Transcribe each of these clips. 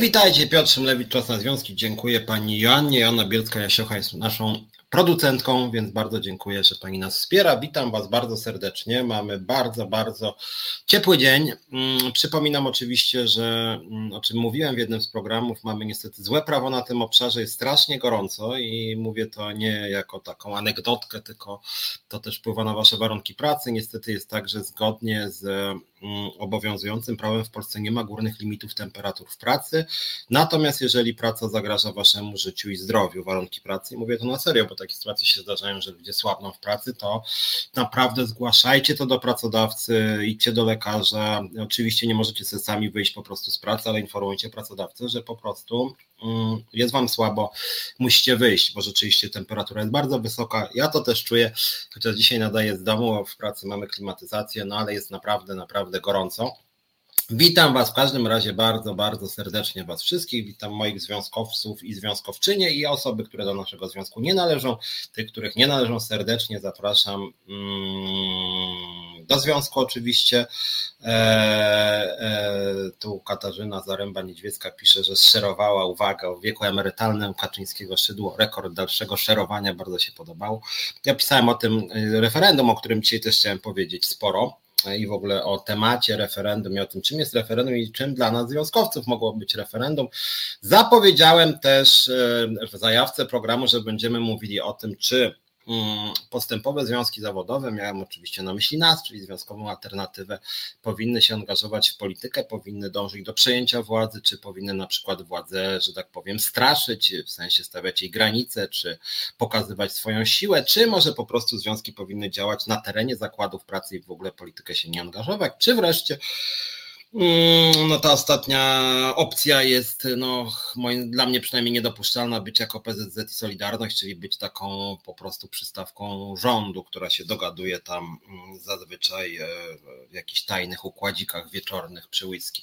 Witajcie, Piotr Szymlewicz, Czas na Związki. Dziękuję Pani Joannie. Joanna Bielska-Jasiocha jest naszą producentką, więc bardzo dziękuję, że Pani nas wspiera. Witam Was bardzo serdecznie. Mamy bardzo, bardzo ciepły dzień. Mm, przypominam oczywiście, że mm, o czym mówiłem w jednym z programów, mamy niestety złe prawo na tym obszarze, jest strasznie gorąco i mówię to nie jako taką anegdotkę, tylko to też wpływa na Wasze warunki pracy. Niestety jest tak, że zgodnie z obowiązującym prawem w Polsce nie ma górnych limitów temperatur w pracy. Natomiast jeżeli praca zagraża Waszemu życiu i zdrowiu, warunki pracy, i mówię to na serio, bo takie sytuacje się zdarzają, że ludzie słabną w pracy, to naprawdę zgłaszajcie to do pracodawcy, idźcie do lekarza. Oczywiście nie możecie sobie sami wyjść po prostu z pracy, ale informujcie pracodawcę, że po prostu mm, jest wam słabo, musicie wyjść, bo rzeczywiście temperatura jest bardzo wysoka. Ja to też czuję, chociaż dzisiaj nadaję z domu, w pracy mamy klimatyzację, no ale jest naprawdę, naprawdę gorąco. Witam Was w każdym razie bardzo, bardzo serdecznie Was wszystkich. Witam moich związkowców i związkowczynie i osoby, które do naszego związku nie należą. Tych, których nie należą, serdecznie zapraszam mm, do związku oczywiście. E, e, tu Katarzyna Zaręba-Niedźwiecka pisze, że szerowała uwagę o wieku emerytalnym Kaczyńskiego szydło, rekord dalszego szerowania, bardzo się podobało. Ja pisałem o tym e, referendum, o którym dzisiaj też chciałem powiedzieć sporo i w ogóle o temacie referendum i o tym, czym jest referendum i czym dla nas związkowców mogło być referendum. Zapowiedziałem też e, w zajawce programu, że będziemy mówili o tym, czy postępowe związki zawodowe, miałem oczywiście na myśli nas, czyli związkową alternatywę, powinny się angażować w politykę, powinny dążyć do przejęcia władzy, czy powinny na przykład władzę, że tak powiem, straszyć, w sensie stawiać jej granice, czy pokazywać swoją siłę, czy może po prostu związki powinny działać na terenie zakładów pracy i w ogóle politykę się nie angażować, czy wreszcie Mm, no ta ostatnia opcja jest no, moim, dla mnie przynajmniej niedopuszczalna być jako PZZ i Solidarność, czyli być taką po prostu przystawką rządu, która się dogaduje tam mm, zazwyczaj e, w jakichś tajnych układzikach wieczornych przy whisky.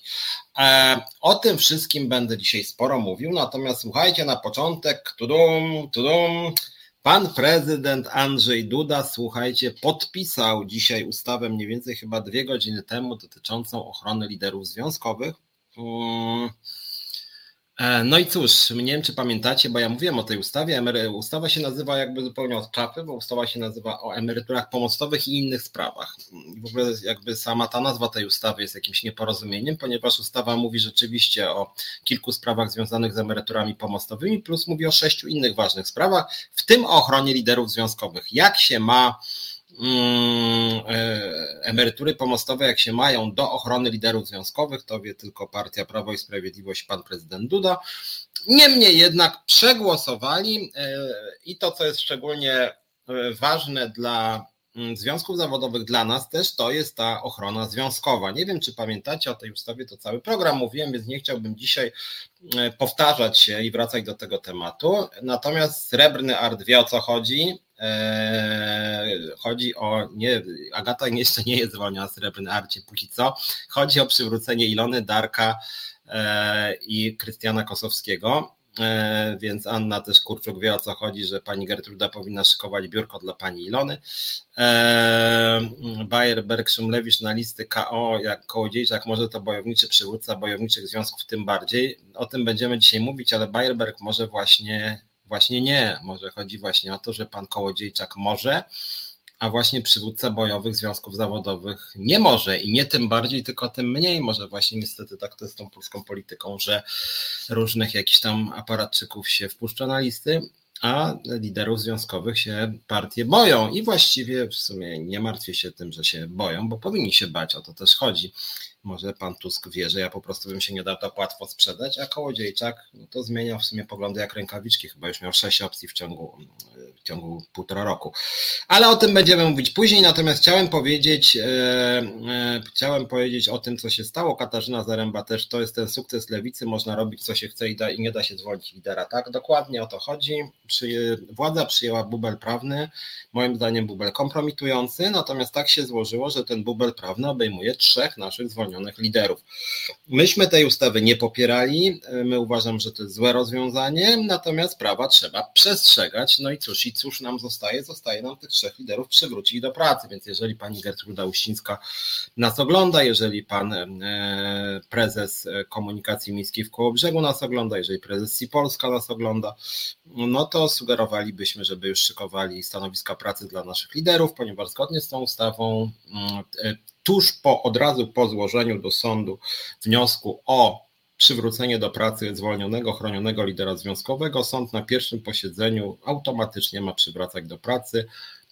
E, o tym wszystkim będę dzisiaj sporo mówił, natomiast słuchajcie na początek, tudum, tudum, Pan prezydent Andrzej Duda, słuchajcie, podpisał dzisiaj ustawę mniej więcej chyba dwie godziny temu dotyczącą ochrony liderów związkowych. E, no i cóż, nie wiem czy pamiętacie, bo ja mówiłem o tej ustawie. Ustawa się nazywa jakby zupełnie od czapy, bo ustawa się nazywa o emeryturach pomostowych i innych sprawach. W ogóle jakby sama ta nazwa tej ustawy jest jakimś nieporozumieniem, ponieważ ustawa mówi rzeczywiście o kilku sprawach związanych z emeryturami pomostowymi, plus mówi o sześciu innych ważnych sprawach, w tym o ochronie liderów związkowych. Jak się ma emerytury pomostowe, jak się mają do ochrony liderów związkowych, to wie tylko partia Prawo i Sprawiedliwość, pan prezydent Duda. Niemniej jednak przegłosowali e, i to, co jest szczególnie e, ważne dla mm, związków zawodowych, dla nas też, to jest ta ochrona związkowa. Nie wiem, czy pamiętacie o tej ustawie, to cały program mówiłem, więc nie chciałbym dzisiaj powtarzać się i wracać do tego tematu. Natomiast Srebrny Art wie o co chodzi chodzi o, nie, Agata jeszcze nie jest zwolniona z Srebrny Arcie póki co, chodzi o przywrócenie Ilony, Darka eee, i Krystiana Kosowskiego, eee, więc Anna też Kurczuk wie o co chodzi, że pani Gertruda powinna szykować biurko dla pani Ilony. Bayer, Szumlewicz na listy KO, jak Kołodziejczak, może to bojowniczy przywódca bojowniczych związków tym bardziej. O tym będziemy dzisiaj mówić, ale Bayerberg może właśnie Właśnie nie. Może chodzi właśnie o to, że pan Kołodziejczak może, a właśnie przywódca bojowych związków zawodowych nie może i nie tym bardziej, tylko tym mniej może właśnie niestety tak to jest tą polską polityką, że różnych jakichś tam aparatczyków się wpuszcza na listy, a liderów związkowych się partie boją i właściwie w sumie nie martwię się tym, że się boją, bo powinni się bać, o to też chodzi. Może pan Tusk wie, że ja po prostu bym się nie dał tak łatwo sprzedać, a Kołodziejczak no to zmienia w sumie poglądy jak rękawiczki, chyba już miał sześć opcji w ciągu, w ciągu półtora roku. Ale o tym będziemy mówić później, natomiast chciałem powiedzieć, e, e, chciałem powiedzieć o tym, co się stało. Katarzyna Zaręba też, to jest ten sukces lewicy, można robić co się chce i, da, i nie da się zwolnić lidera, tak? Dokładnie o to chodzi. Przy, władza przyjęła bubel prawny, moim zdaniem bubel kompromitujący, natomiast tak się złożyło, że ten bubel prawny obejmuje trzech naszych zwolnionych chronionych liderów. Myśmy tej ustawy nie popierali, my uważam, że to jest złe rozwiązanie, natomiast prawa trzeba przestrzegać. No i cóż, i cóż nam zostaje? Zostaje nam tych trzech liderów przywrócić do pracy, więc jeżeli pani Gertruda Uścińska nas ogląda, jeżeli pan e, prezes komunikacji miejskiej w Kołobrzegu nas ogląda, jeżeli prezes Si Polska nas ogląda, no to sugerowalibyśmy, żeby już szykowali stanowiska pracy dla naszych liderów, ponieważ zgodnie z tą ustawą mm, e, tuż po, od razu po złożeniu do sądu wniosku o przywrócenie do pracy zwolnionego, chronionego lidera związkowego, sąd na pierwszym posiedzeniu automatycznie ma przywracać do pracy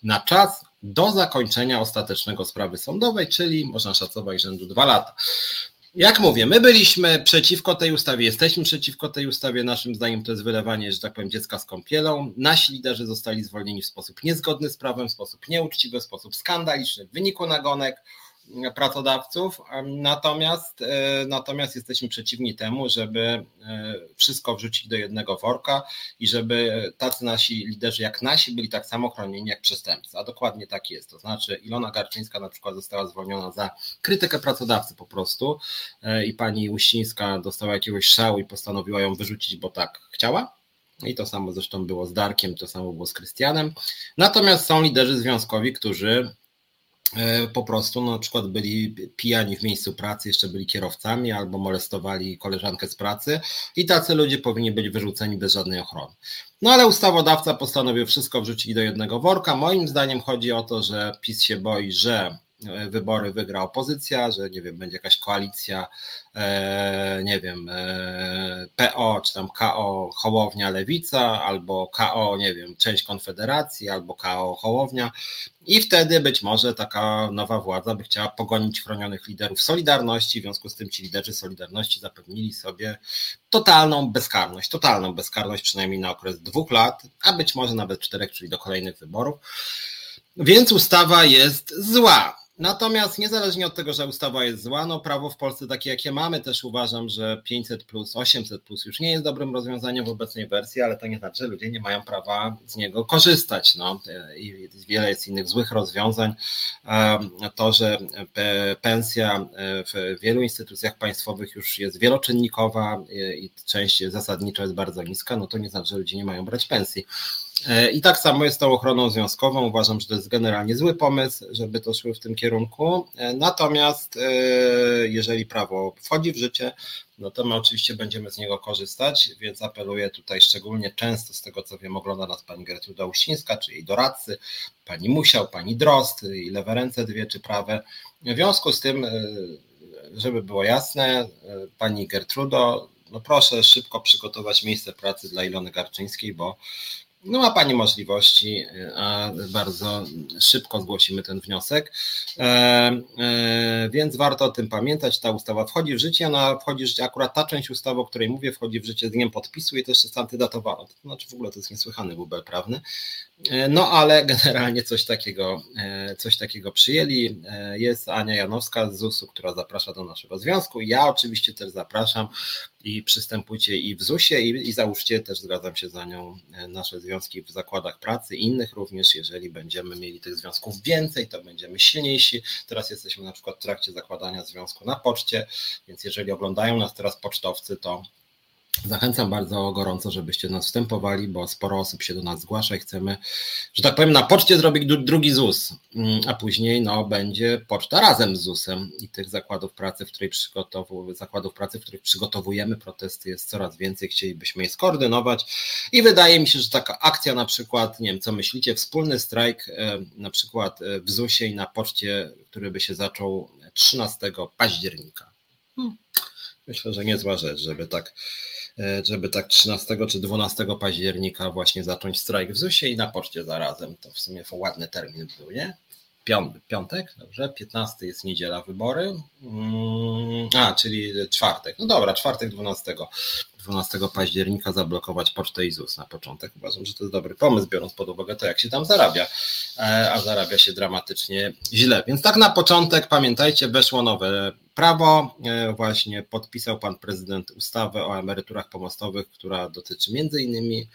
na czas do zakończenia ostatecznego sprawy sądowej, czyli można szacować rzędu dwa lata. Jak mówię, my byliśmy przeciwko tej ustawie, jesteśmy przeciwko tej ustawie. Naszym zdaniem to jest wylewanie, że tak powiem, dziecka z kąpielą. Nasi liderzy zostali zwolnieni w sposób niezgodny z prawem, w sposób nieuczciwy, w sposób skandaliczny, w wyniku nagonek pracodawców, natomiast, e, natomiast jesteśmy przeciwni temu, żeby e, wszystko wrzucić do jednego worka i żeby tacy nasi liderzy jak nasi byli tak samo chronieni jak przestępcy, a dokładnie tak jest. To znaczy Ilona Garczyńska na przykład została zwolniona za krytykę pracodawcy po prostu e, i pani Uścińska dostała jakiegoś szału i postanowiła ją wyrzucić, bo tak chciała. I to samo zresztą było z Darkiem, to samo było z Krystianem. Natomiast są liderzy związkowi, którzy po prostu no, na przykład byli pijani w miejscu pracy, jeszcze byli kierowcami albo molestowali koleżankę z pracy i tacy ludzie powinni być wyrzuceni bez żadnej ochrony. No ale ustawodawca postanowił wszystko wrzucić do jednego worka. Moim zdaniem chodzi o to, że PiS się boi, że E, wybory wygra opozycja, że nie wiem, będzie jakaś koalicja, e, nie wiem, e, PO czy tam KO Hołownia Lewica, albo KO, nie wiem, część Konfederacji, albo KO Hołownia. I wtedy być może taka nowa władza by chciała pogonić chronionych liderów Solidarności, w związku z tym ci liderzy Solidarności zapewnili sobie totalną bezkarność, totalną bezkarność przynajmniej na okres dwóch lat, a być może nawet czterech, czyli do kolejnych wyborów. Więc ustawa jest zła. Natomiast niezależnie od tego, że ustawa jest zła, no prawo w Polsce takie jakie mamy, też uważam, że 500 plus, 800 plus już nie jest dobrym rozwiązaniem w obecnej wersji, ale to nie znaczy, że ludzie nie mają prawa z niego korzystać. No. I wiele jest innych złych rozwiązań. To, że pensja w wielu instytucjach państwowych już jest wieloczynnikowa i część zasadniczo jest bardzo niska, no to nie znaczy, że ludzie nie mają brać pensji. E, I tak samo jest z tą ochroną związkową. Uważam, że to jest generalnie zły pomysł, żeby to szło w tym kierunku. E, natomiast e, jeżeli prawo wchodzi w życie, no to my oczywiście będziemy z niego korzystać, więc apeluję tutaj szczególnie często, z tego co wiem, ogląda nas pani Gertruda Uścińska, czy jej doradcy, pani Musiał, pani Drost i lewe ręce dwie, czy prawe. W związku z tym, żeby było jasne, pani Gertrudo, no proszę szybko przygotować miejsce pracy dla Ilony Garczyńskiej, bo no ma Pani możliwości, a bardzo szybko zgłosimy ten wniosek, e, e, więc warto o tym pamiętać. Ta ustawa wchodzi w życie, ona wchodzi w życie, akurat ta część ustawy, o której mówię, wchodzi w życie z dniem podpisu i też jest antydatowana. To znaczy w ogóle to jest niesłychany bubel prawny. E, no ale generalnie coś takiego, coś takiego przyjęli. Jest Ania Janowska z ZUS-u, która zaprasza do naszego związku. Ja oczywiście też zapraszam i przystępujcie i w ZUS-ie i, i załóżcie, też zgadzam się za nią, nasze związki w zakładach pracy, innych również. Jeżeli będziemy mieli tych związków więcej, to będziemy silniejsi. Teraz jesteśmy na przykład w trakcie zakładania związku na poczcie, więc jeżeli oglądają nas teraz pocztowcy, to Zachęcam bardzo gorąco, żebyście nas wstępowali, bo sporo osób się do nas zgłasza i chcemy, że tak powiem, na poczcie zrobić drugi ZUS, mm, a później no, będzie poczta razem z ZUS-em i tych zakładów pracy, w której przygotowu, zakładów pracy, w których przygotowujemy protesty jest coraz więcej, chcielibyśmy je skoordynować i wydaje mi się, że taka akcja na przykład, nie wiem, co myślicie, wspólny strajk e, na przykład e, w ZUS-ie i na poczcie, który by się zaczął 13 października. Hmm. Myślę, że niezła rzecz, żeby tak żeby tak 13 czy 12 października właśnie zacząć strajk w ZUS-ie i na poczcie zarazem. To w sumie ładny termin był, nie? Piątek, dobrze, 15 jest niedziela wybory, mm, a, czyli czwartek, no dobra, czwartek 12, 12 października zablokować pocztę ZUS na początek. Uważam, że to jest dobry pomysł, biorąc pod uwagę to, jak się tam zarabia, e, a zarabia się dramatycznie źle. Więc tak na początek, pamiętajcie, weszło nowe prawo, e, właśnie podpisał pan prezydent ustawę o emeryturach pomostowych, która dotyczy między innymi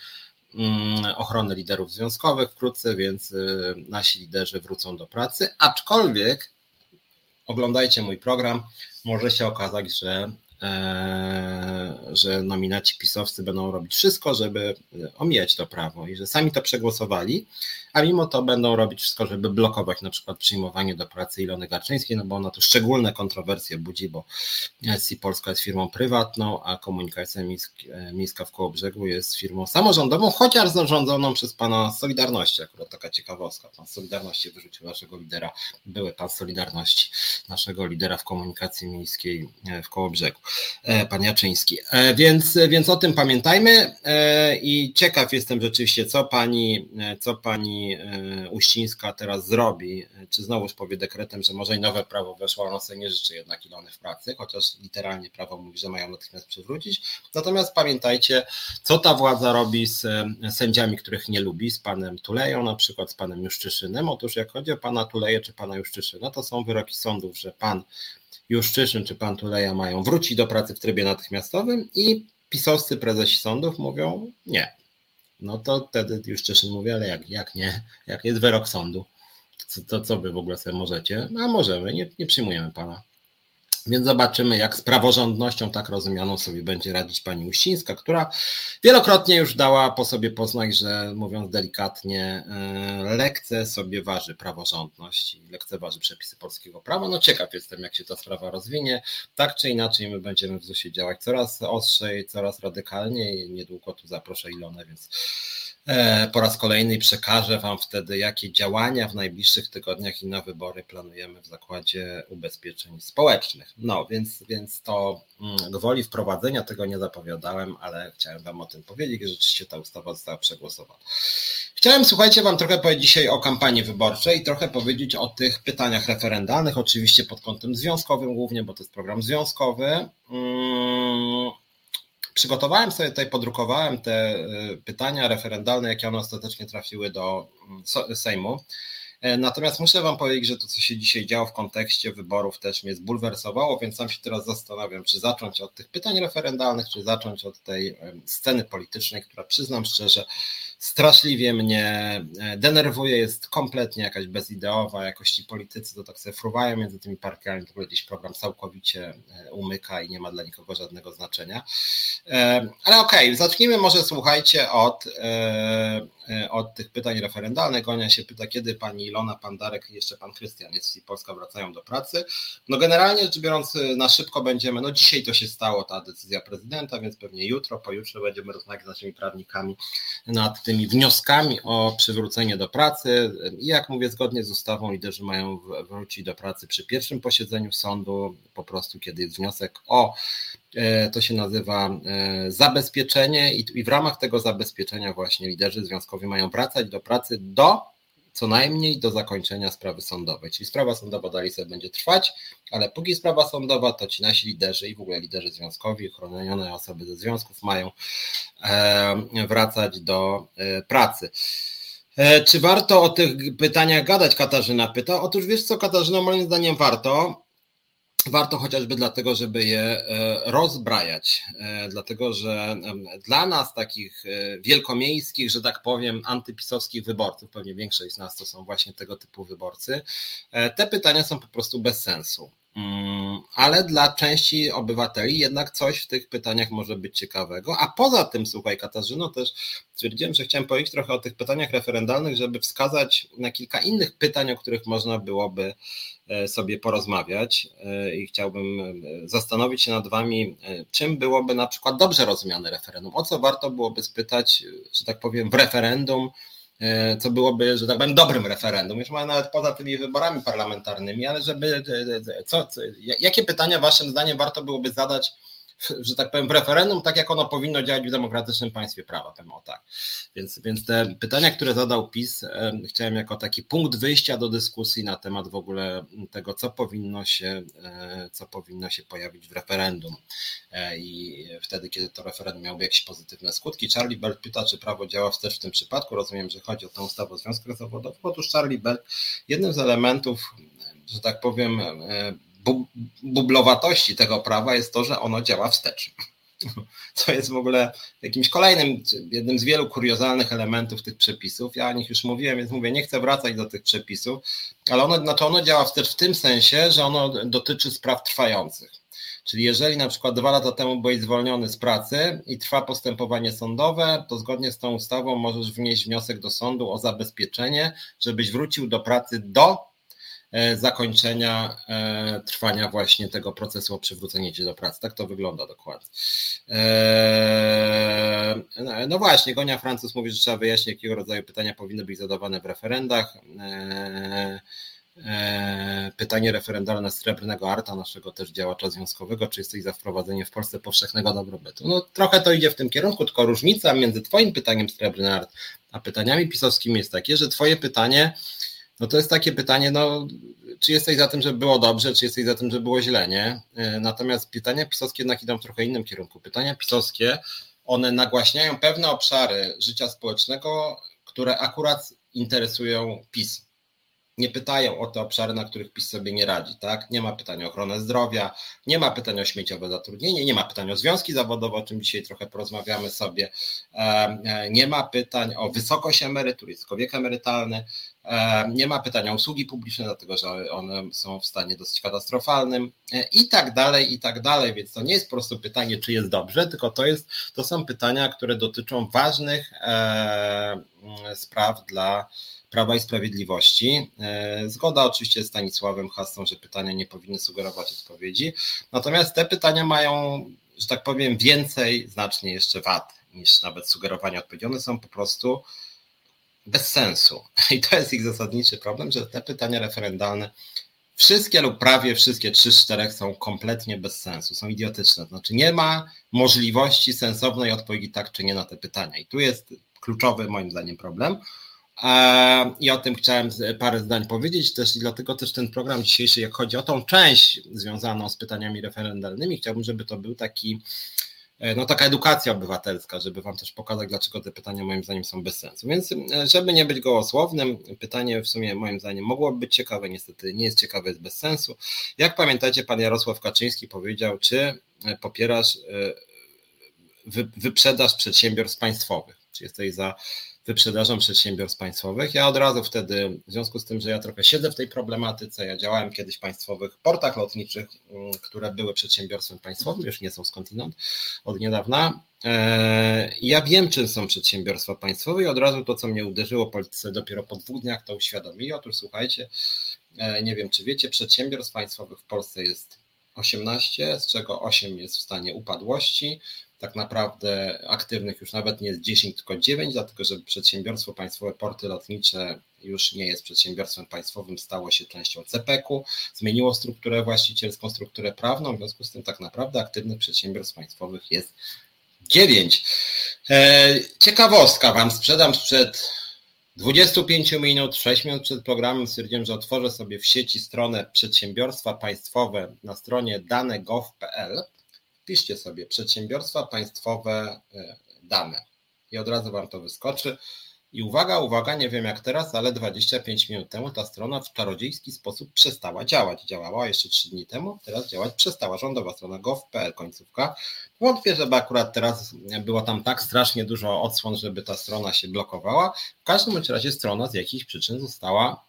ochrony liderów związkowych wkrótce, więc y, nasi liderzy wrócą do pracy. Aczkolwiek oglądajcie mój program. może się okazać, że E, że nominaci pisowcy będą robić wszystko, żeby omijać to prawo i że sami to przegłosowali, a mimo to będą robić wszystko, żeby blokować na przykład przyjmowanie do pracy Ilony Garczyńskiej, no bo ona tu szczególne kontrowersje budzi, bo SC Polska jest firmą prywatną, a komunikacja miejska w Kołobrzegu jest firmą samorządową, chociaż zarządzoną przez pana Solidarności, akurat taka ciekawostka, pan Solidarności wyrzucił naszego lidera, były pan Solidarności, naszego lidera w komunikacji miejskiej w Kołobrzegu. E, pan Jaczyński. E, więc, więc o tym pamiętajmy e, i ciekaw jestem rzeczywiście, co pani, co pani Uścińska teraz zrobi. Czy znowuż powie dekretem, że może i nowe prawo weszło, ono sobie nie życzy jednak Ilony w pracy, chociaż literalnie prawo mówi, że mają natychmiast przywrócić. Natomiast pamiętajcie, co ta władza robi z sędziami, których nie lubi, z panem Tuleją na przykład, z panem Juszczyszynem. Otóż jak chodzi o pana Tuleję czy pana Juszczyszyna, to są wyroki sądów, że pan Juszczyszyn czy pan Tuleja mają wrócić do pracy w trybie natychmiastowym i pisowscy prezesi sądów mówią nie. No to wtedy Juszczyszyn mówi, ale jak, jak nie, jak jest wyrok sądu, to, co wy w ogóle sobie możecie? A możemy, nie, nie przyjmujemy pana. Więc zobaczymy, jak z praworządnością tak rozumianą sobie będzie radzić pani Uścińska, która wielokrotnie już dała po sobie poznać, że mówiąc delikatnie, e, lekce sobie waży praworządność i lekceważy przepisy polskiego prawa. No ciekaw jestem, jak się ta sprawa rozwinie. Tak czy inaczej, my będziemy w ZUS-ie działać coraz ostrzej, coraz radykalniej. Niedługo tu zaproszę Ilonę, więc po raz kolejny przekażę Wam wtedy, jakie działania w najbliższych tygodniach i na wybory planujemy w Zakładzie Ubezpieczeń Społecznych. No, więc, więc to mm, gwoli wprowadzenia tego nie zapowiadałem, ale chciałem Wam o tym powiedzieć, że rzeczywiście ta ustawa została przegłosowana. Chciałem, słuchajcie, Wam trochę powiedzieć dzisiaj o kampanii wyborczej i trochę powiedzieć o tych pytaniach referendalnych, oczywiście pod kątem związkowym głównie, bo to jest program związkowy. Przygotowałem sobie tutaj, podrukowałem te y, pytania referendalne, jakie one ostatecznie trafiły do mm, Sejmu. E, natomiast muszę Wam powiedzieć, że to, co się dzisiaj działo w kontekście wyborów, też mnie zbulwersowało, więc sam się teraz zastanawiam, czy zacząć od tych pytań referendalnych, czy zacząć od tej sceny politycznej, która przyznam szczerze, straszliwie mnie e, denerwuje, jest kompletnie jakaś bezideowa, jakości politycy to tak sobie fruwają między tymi partiami, w ogóle gdzieś program całkowicie e, umyka i nie ma dla nikogo żadnego znaczenia. E, ale okej, okay, zacznijmy może słuchajcie od, od tych pytań referendalnych. Gonia się pyta, kiedy pani Ilona, pan Darek i jeszcze pan Krystian jest i Polska wracają do pracy. No generalnie rzecz biorąc na szybko będziemy, no dzisiaj to się stało, ta decyzja prezydenta, więc pewnie jutro, pojutrze będziemy rozmawiać z naszymi prawnikami nad tym, tymi wnioskami o przywrócenie do pracy. I jak mówię, zgodnie z ustawą liderzy mają wrócić do pracy przy pierwszym posiedzeniu sądu, po prostu kiedy jest wniosek o e, to się nazywa e, zabezpieczenie i w ramach tego zabezpieczenia właśnie liderzy związkowi mają wracać do pracy do co najmniej do zakończenia sprawy sądowej. Czyli sprawa sądowa dalej sobie będzie trwać, ale póki sprawa sądowa, to ci nasi liderzy i w ogóle liderzy związkowi, chronione osoby ze związków mają e, wracać do e, pracy. E, czy warto o tych pytaniach gadać? Katarzyna pyta. Otóż wiesz co, Katarzyna, moim zdaniem warto. Warto chociażby dlatego, żeby je e, rozbrajać, e, dlatego że dla nas takich e, wielkomiejskich, że tak powiem, antypisowskich wyborców, pewnie większość z nas to są właśnie tego typu wyborcy, te pytania są po prostu bez sensu. Mm, ale dla części obywateli jednak coś w tych pytaniach może być ciekawego. A poza tym, słuchaj, Katarzyno, też stwierdziłem, że chciałem powiedzieć trochę o tych pytaniach referendalnych, żeby wskazać na kilka innych pytań, o których można byłoby e, sobie porozmawiać e, i chciałbym e, zastanowić się nad Wami, czym byłoby na przykład dobrze rozumiane referendum, o co warto byłoby spytać, że tak powiem, w referendum, co byłoby, że tak powiem, dobrym referendum, już nawet poza tymi wyborami parlamentarnymi, ale żeby, e, e, co, co, jakie pytania waszym zdaniem warto byłoby zadać że tak powiem, w referendum, tak jak ono powinno działać w demokratycznym państwie prawa, powiem o tak. Więc, więc te pytania, które zadał PiS, chciałem jako taki punkt wyjścia do dyskusji na temat w ogóle tego, co powinno się, e, co powinno się pojawić w referendum. E, I wtedy, kiedy to referendum miałoby jakieś pozytywne skutki. Charlie Bell pyta, czy prawo działa wstecz w tym przypadku. Rozumiem, że chodzi o tę ustawę o związkach zawodowych. Otóż Charlie Bell, jednym z elementów, że tak powiem, e, bublowatości tego prawa jest to, że ono działa wstecz. co jest w ogóle jakimś kolejnym, jednym z wielu kuriozalnych elementów tych przepisów. Ja o nich już mówiłem, więc mówię, nie chcę wracać do tych przepisów, ale ono, znaczy ono działa też w tym sensie, że ono dotyczy spraw trwających. Czyli jeżeli na przykład dwa lata temu byłeś zwolniony z pracy i trwa postępowanie sądowe, to zgodnie z tą ustawą możesz wnieść wniosek do sądu o zabezpieczenie, żebyś wrócił do pracy do zakończenia e, trwania właśnie tego procesu o przywrócenie cię do pracy. Tak to wygląda dokładnie. E, no właśnie, Gonia Francuz mówi, że trzeba wyjaśnić, jakiego rodzaju pytania powinny być zadawane w referendach. E, pytanie referendalne Srebrnego Arta, naszego też działacza związkowego, czy jesteś za wprowadzeniem w Polsce powszechnego dobrobytu? No trochę to idzie w tym kierunku, tylko różnica między twoim pytaniem Srebrny Art, a pytaniami pisowskimi jest takie, że twoje pytanie, no to jest takie pytanie, no czy jesteś za tym, żeby było dobrze, czy jesteś za tym, żeby było źle, nie? E, natomiast pytania pisowskie jednak idą w trochę innym kierunku. Pytania pisowskie, one nagłaśniają pewne obszary życia społecznego, które akurat interesują PiS nie pytają o te obszary, na których PiS sobie nie radzi. Tak? Nie ma pytań o ochronę zdrowia, nie ma pytań o śmieciowe zatrudnienie, nie ma pytań o związki zawodowe, o czym dzisiaj trochę porozmawiamy sobie, e, e, nie ma pytań o wysokość emerytur, jest wiek emerytalny, nie ma pytań o usługi publiczne, dlatego że one są w stanie dosyć katastrofalnym i tak dalej, i tak dalej, więc to nie jest po prostu pytanie, czy jest dobrze, tylko to, jest, to są pytania, które dotyczą ważnych spraw dla Prawa i Sprawiedliwości. E, zgoda oczywiście z Stanisławem Hasą, że pytania nie powinny sugerować odpowiedzi. Natomiast te pytania mają, że tak powiem, więcej, znacznie jeszcze wad niż nawet sugerowanie odpowiedzi. One są po prostu bez sensu. I to jest ich zasadniczy problem, że te pytania referendalne wszystkie lub prawie wszystkie, trzy z czterech są kompletnie bez sensu, są idiotyczne. Znaczy nie ma możliwości sensownej odpowiedzi tak czy nie na te pytania. I tu jest kluczowy moim zdaniem problem. I o tym chciałem parę zdań powiedzieć też dlatego też ten program dzisiejszy, jak chodzi o tą część związaną z pytaniami referendalnymi, chciałbym, żeby to był taki, no taka edukacja obywatelska, żeby wam też pokazać, dlaczego te pytania moim zdaniem są bez sensu. Więc e, żeby nie być gołosłownym, pytanie w sumie moim zdaniem mogłoby być ciekawe, niestety nie jest ciekawe, jest bez sensu. Jak pamiętacie, pan Jarosław Kaczyński powiedział, czy e, popierasz wyprzedaż przedsiębiorstw państwowych? Czy jesteś za wyprzedażą przedsiębiorstw państwowych. Ja od razu wtedy, w związku z tym, że ja trochę siedzę w tej problematyce, ja działałem kiedyś w państwowych portach lotniczych, mm, które były przedsiębiorstwem państwowym, już nie są skądinąd od niedawna. E, ja wiem, czym są przedsiębiorstwa państwowe i od razu to, co mnie uderzyło, polityce dopiero po dwóch dniach to uświadomili. Otóż słuchajcie, e, nie wiem, czy wiecie, przedsiębiorstw państwowych w Polsce jest 18, z czego 8 jest w stanie upadłości tak naprawdę aktywnych już nawet nie jest 10, tylko 9, dlatego że przedsiębiorstwo państwowe Porty Lotnicze już nie jest przedsiębiorstwem państwowym, stało się częścią CPK-u, zmieniło strukturę właścicielską, strukturę prawną, w związku z tym tak naprawdę aktywnych przedsiębiorstw państwowych jest 9. E, ciekawostka Wam sprzedam sprzed 25 minut, 6 minut przed programem stwierdziłem, że otworzę sobie w sieci stronę przedsiębiorstwa państwowe na stronie dane.gov.pl Piszcie sobie przedsiębiorstwa państwowe e, dane i od razu Wam to wyskoczy. I uwaga, uwaga, nie wiem jak teraz, ale 25 minut temu ta strona w czarodziejski sposób przestała działać. Działała jeszcze 3 dni temu, teraz działać przestała. Rządowa strona gov.pl końcówka. Wątpię, żeby akurat teraz było tam tak strasznie dużo odsłon, żeby ta strona się blokowała. W każdym razie strona z jakichś przyczyn została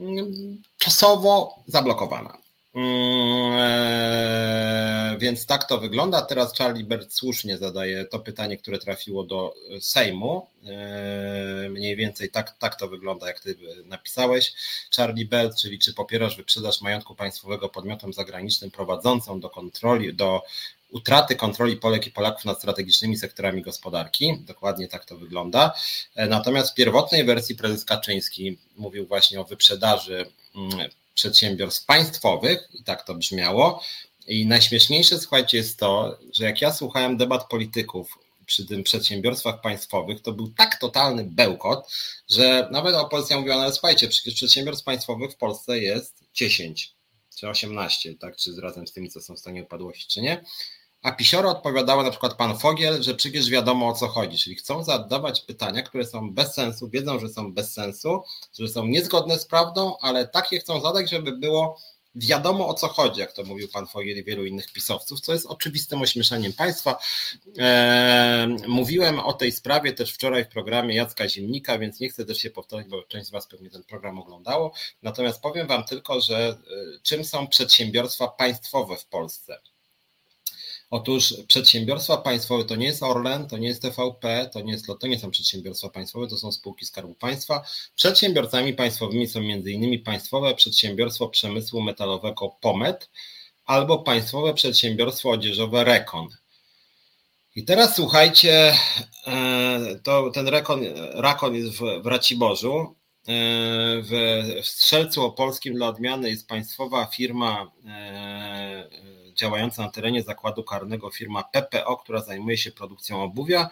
mm, czasowo zablokowana. Mm, e, więc tak to wygląda. Teraz Charlie Bert słusznie zadaje to pytanie, które trafiło do Sejmu. E, mniej więcej tak, tak to wygląda, jak ty napisałeś. Charlie Bert, czyli czy popierasz wyprzedaż majątku państwowego podmiotom zagranicznym prowadzącą do kontroli, do utraty kontroli Polek i Polaków nad strategicznymi sektorami gospodarki. Dokładnie tak to wygląda. E, natomiast w pierwotnej wersji prezes Kaczyński mówił właśnie o wyprzedaży mm, przedsiębiorstw państwowych, i tak to brzmiało. I najśmieszniejsze, słuchajcie, jest to, że jak ja słuchałem debat polityków przy tym przedsiębiorstwach państwowych, to był tak totalny bełkot, że nawet opozycja mówiła, no ale słuchajcie, przecież przedsiębiorstw państwowych w Polsce jest 10 czy 18, tak, czy razem z tymi, co są w stanie upadłości, czy nie. A pisioro odpowiadała na przykład pan Fogiel, że przecież wiadomo o co chodzi, czyli chcą zadawać pytania, które są bez sensu, wiedzą, że są bez sensu, że są niezgodne z prawdą, ale takie chcą zadać, żeby było wiadomo o co chodzi, jak to mówił pan Fogiel i wielu innych pisowców, co jest oczywistym ośmieszaniem państwa. E, mówiłem o tej sprawie też wczoraj w programie Jacka Zimnika, więc nie chcę też się powtarzać, bo część z was pewnie ten program oglądało. Natomiast powiem wam tylko, że e, czym są przedsiębiorstwa państwowe w Polsce. Otóż przedsiębiorstwa państwowe to nie jest Orlen, to nie jest TVP, to nie, jest, to nie są przedsiębiorstwa państwowe, to są spółki Skarbu Państwa. Przedsiębiorcami państwowymi są m.in. Państwowe Przedsiębiorstwo Przemysłu Metalowego POMET albo Państwowe Przedsiębiorstwo Odzieżowe REKON. I teraz słuchajcie, e, to ten rekon, Rakon jest w, w Raciborzu. E, w, w Strzelcu Opolskim dla odmiany jest państwowa firma e, działająca na terenie zakładu karnego firma PPO, która zajmuje się produkcją obuwia,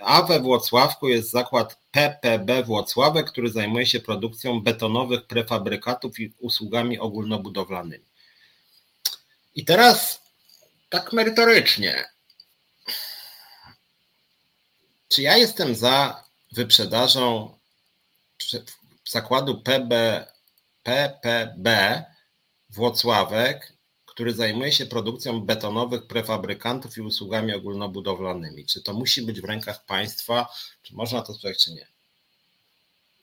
a we Włocławku jest zakład PPB Włocławek, który zajmuje się produkcją betonowych prefabrykatów i usługami ogólnobudowlanymi. I teraz tak merytorycznie. Czy ja jestem za wyprzedażą zakładu PB, PPB Włocławek który zajmuje się produkcją betonowych prefabrykantów i usługami ogólnobudowlanymi. Czy to musi być w rękach państwa, czy można to sprzedać, czy nie?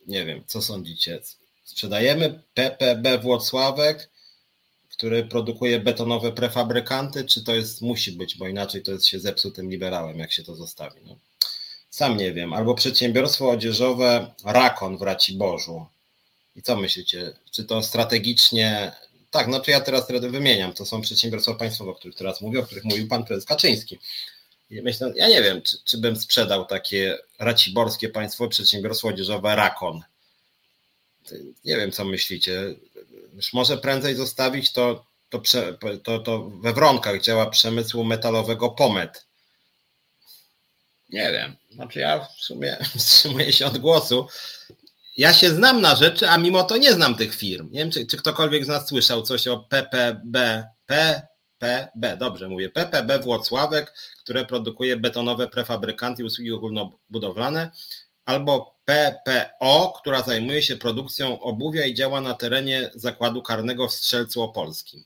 Nie wiem, co sądzicie? Sprzedajemy PPB Włocławek, który produkuje betonowe prefabrykanty, czy to jest, musi być, bo inaczej to jest się zepsutym liberałem, jak się to zostawi. No. Sam nie wiem. Albo przedsiębiorstwo odzieżowe Rakon w Raciborzu. I co myślicie? Czy to strategicznie tak, no to ja teraz wymieniam. To są przedsiębiorstwa państwowe, o których teraz mówię, o których mówił pan prezes Kaczyński. Myślę, ja nie wiem, czy, czy bym sprzedał takie raciborskie państwowe przedsiębiorstwo odzieżowe Rakon. Nie wiem, co myślicie. Już może prędzej zostawić to, to, to, to we Wronkach działa przemysłu metalowego Pomet. Nie wiem. Znaczy ja w sumie wstrzymuję się od głosu ja się znam na rzeczy, a mimo to nie znam tych firm. Nie wiem, czy, czy ktokolwiek z nas słyszał coś o PPB, PPB, dobrze mówię, PPB Włocławek, które produkuje betonowe prefabrykanty i usługi ogólnobudowlane, albo PPO, która zajmuje się produkcją obuwia i działa na terenie zakładu karnego w Strzelcu Opolskim.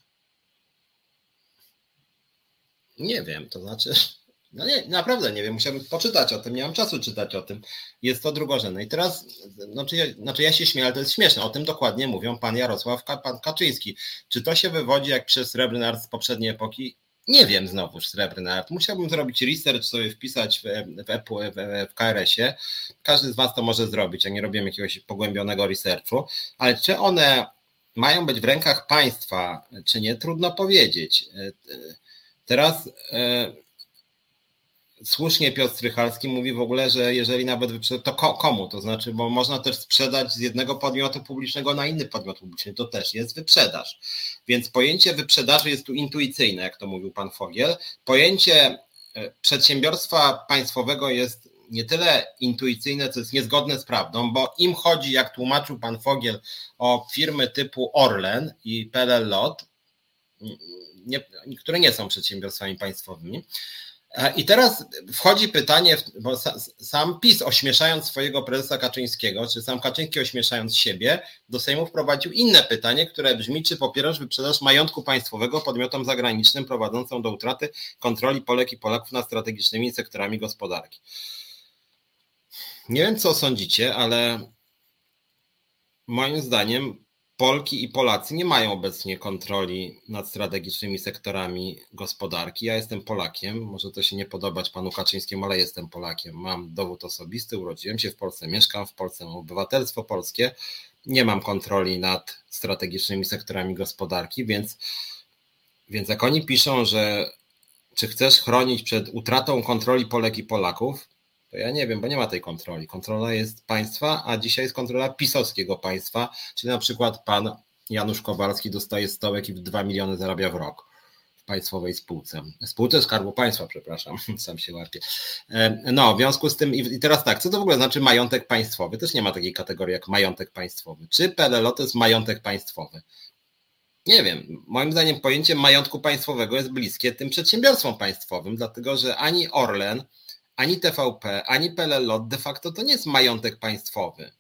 Nie wiem, to znaczy no nie, naprawdę nie wiem, musiałbym poczytać o tym, nie mam czasu czytać o tym. Jest to drugorzędne. I teraz, znaczy znaczy ja się śmieję, ale to jest śmieszne. O tym dokładnie mówią pan Jarosław, pan Kaczyński. Czy to się wywodzi jak przez Srebrny Art z poprzedniej epoki? Nie wiem znowuż Srebrny Art. Musiałbym zrobić research, sobie wpisać w, w, w, w KRS-ie. Każdy z was to może zrobić, a nie robię jakiegoś pogłębionego researchu. Ale czy one mają być w rękach państwa, czy nie, trudno powiedzieć. Teraz e, słusznie Piotr Strychalski mówi w ogóle, że jeżeli nawet to komu? To znaczy, bo można też sprzedać z jednego podmiotu publicznego na inny podmiot publiczny, to też jest wyprzedaż. Więc pojęcie wyprzedaży jest tu intuicyjne, jak to mówił pan Fogiel. Pojęcie e, przedsiębiorstwa państwowego jest nie tyle intuicyjne, co jest niezgodne z prawdą, bo im chodzi, jak tłumaczył pan Fogiel, o firmy typu Orlen i PLL Lot, nie, które nie są przedsiębiorstwami państwowymi, I teraz wchodzi pytanie, bo sam PiS ośmieszając swojego prezesa Kaczyńskiego, czy sam Kaczyński ośmieszając siebie, do Sejmu wprowadził inne pytanie, które brzmi, czy popierasz wyprzedaż majątku państwowego podmiotom zagranicznym prowadzącą do utraty kontroli Polek i Polaków nad strategicznymi sektorami gospodarki. Nie wiem, co sądzicie, ale moim zdaniem Polki i Polacy nie mają obecnie kontroli nad strategicznymi sektorami gospodarki. Ja jestem Polakiem, może to się nie podobać panu Kaczyńskiemu, ale jestem Polakiem. Mam dowód osobisty, urodziłem się w Polsce, mieszkam w Polsce, mam obywatelstwo polskie. Nie mam kontroli nad strategicznymi sektorami gospodarki, więc, więc jak oni piszą, że czy chcesz chronić przed utratą kontroli Polek i Polaków, to ja nie wiem, bo nie ma tej kontroli. Kontrola jest państwa, a dzisiaj jest kontrola pisowskiego państwa, czyli na przykład pan Janusz Kowalski dostaje stołek i 2 miliony zarabia w rok w państwowej spółce. Spółce Skarbu Państwa, przepraszam, sam się łapię. E, no, w związku z tym, i teraz tak, co to w ogóle znaczy majątek państwowy? Też nie ma takiej kategorii jak majątek państwowy. Czy PLL to jest majątek państwowy? Nie wiem. Moim zdaniem pojęcie majątku państwowego jest bliskie tym przedsiębiorstwom państwowym, dlatego że ani Orlen, ani TVP, ani PLL de facto to nie jest majątek państwowy.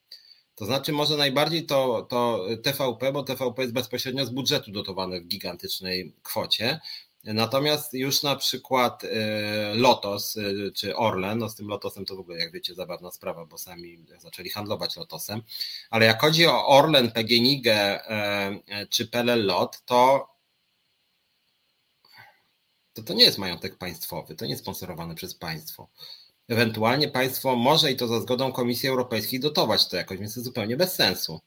To znaczy może najbardziej to, to TVP, bo TVP jest bezpośrednio z budżetu dotowane w gigantycznej kwocie. Natomiast już na przykład e, Lotos e, czy Orlen, no z tym Lotosem to w ogóle, jak wiecie, zabawna sprawa, bo sami zaczęli handlować Lotosem, ale jak chodzi o Orlen, PGNiG e, czy PLL Lot, to to, to nie jest majątek państwowy, to nie jest sponsorowane przez państwo. Ewentualnie państwo może i to za zgodą Komisji Europejskiej dotować to jakoś, więc to zupełnie bez sensu.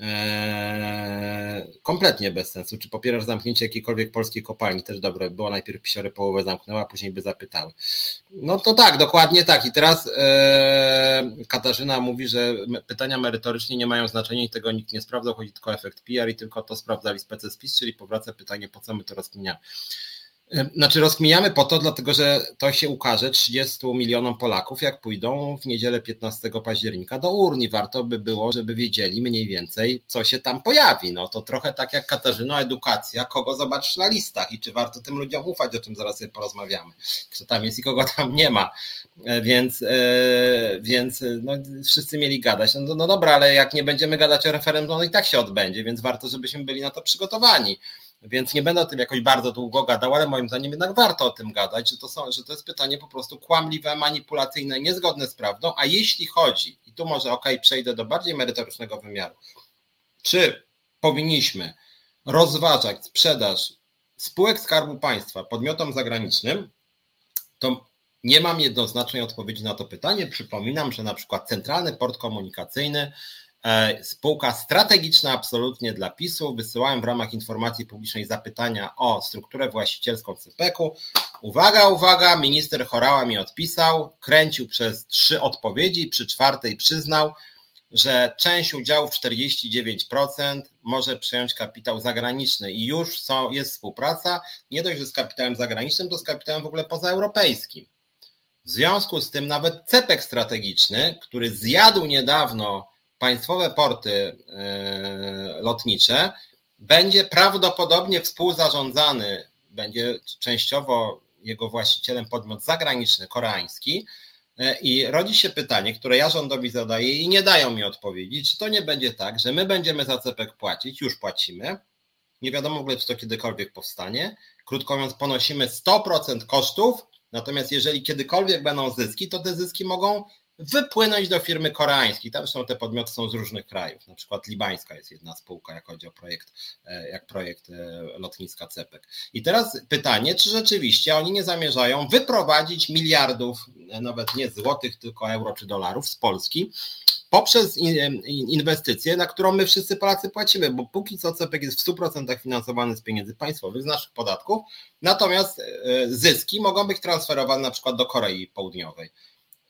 Eee, kompletnie bez sensu. Czy popierasz zamknięcie jakiejkolwiek polskiej kopalni? Też dobre było. Najpierw pisiory połowę zamknęła, a później by zapytały. No to tak, dokładnie tak. I teraz e, Katarzyna mówi, że pytania merytorycznie nie mają znaczenia i tego nikt nie sprawdzał. Chodzi tylko o efekt PR i tylko to sprawdzali specespis, czyli powraca pytanie, po co my to rozkminiamy. Znaczy rozkminiamy po to, dlatego że to się ukaże 30 milionom Polaków, jak pójdą w niedzielę 15 października do urni. Warto by było, żeby wiedzieli mniej więcej, co się tam pojawi. No to trochę tak jak Katarzyna, edukacja, kogo zobaczysz na listach i czy warto tym ludziom ufać, o czym zaraz sobie porozmawiamy. Kto tam jest i kogo tam nie ma. E, więc, e, więc e, no, wszyscy mieli gadać. No, no dobra, ale jak nie będziemy gadać o referendum, no i tak się odbędzie, więc warto, żebyśmy byli na to przygotowani. Więc nie będę o tym jakoś bardzo długo gadał, ale moim zdaniem jednak warto o tym gadać, że to, są, że to jest pytanie po prostu kłamliwe, manipulacyjne, niezgodne z prawdą. A jeśli chodzi, i tu może ok, przejdę do bardziej merytorycznego wymiaru, czy powinniśmy rozważać sprzedaż spółek Skarbu Państwa podmiotom zagranicznym, to nie mam jednoznacznej odpowiedzi na to pytanie. Przypominam, że na przykład Centralny Port Komunikacyjny spółka strategiczna absolutnie dla PiSu. Wysyłałem w ramach informacji publicznej zapytania o strukturę właścicielską CPK-u. Uwaga, uwaga, minister Chorała mi odpisał, kręcił przez trzy odpowiedzi, przy czwartej przyznał, że część udziałów 49% może przejąć kapitał zagraniczny i już są, jest współpraca, nie dość, że z kapitałem zagranicznym, to z kapitałem w ogóle pozaeuropejskim. W związku z tym nawet CEPEK strategiczny, który zjadł niedawno państwowe porty e, lotnicze, będzie prawdopodobnie współzarządzany, będzie częściowo jego właścicielem podmiot zagraniczny, koreański. E, I rodzi się pytanie, które ja rządowi zadaję i nie dają mi odpowiedzi, czy to nie będzie tak, że my będziemy za CEPEK płacić, już płacimy, nie wiadomo w ogóle, czy to kiedykolwiek powstanie. Krótko mówiąc, ponosimy 100% kosztów, natomiast jeżeli kiedykolwiek będą zyski, to te zyski mogą wypłynąć do firmy koreańskiej. Tam są te podmioty są z różnych krajów. Na przykład libańska jest jedna spółka, jak chodzi o projekt, e, jak projekt e, lotniska CEPEK. I teraz pytanie, czy rzeczywiście oni nie zamierzają wyprowadzić miliardów, e, nawet nie złotych, tylko euro czy dolarów z Polski poprzez inwestycje, na którą my wszyscy Polacy płacimy, bo póki co CPK jest w 100% finansowany z pieniędzy państwowych, z naszych podatków, natomiast zyski mogą być transferowane na przykład do Korei Południowej.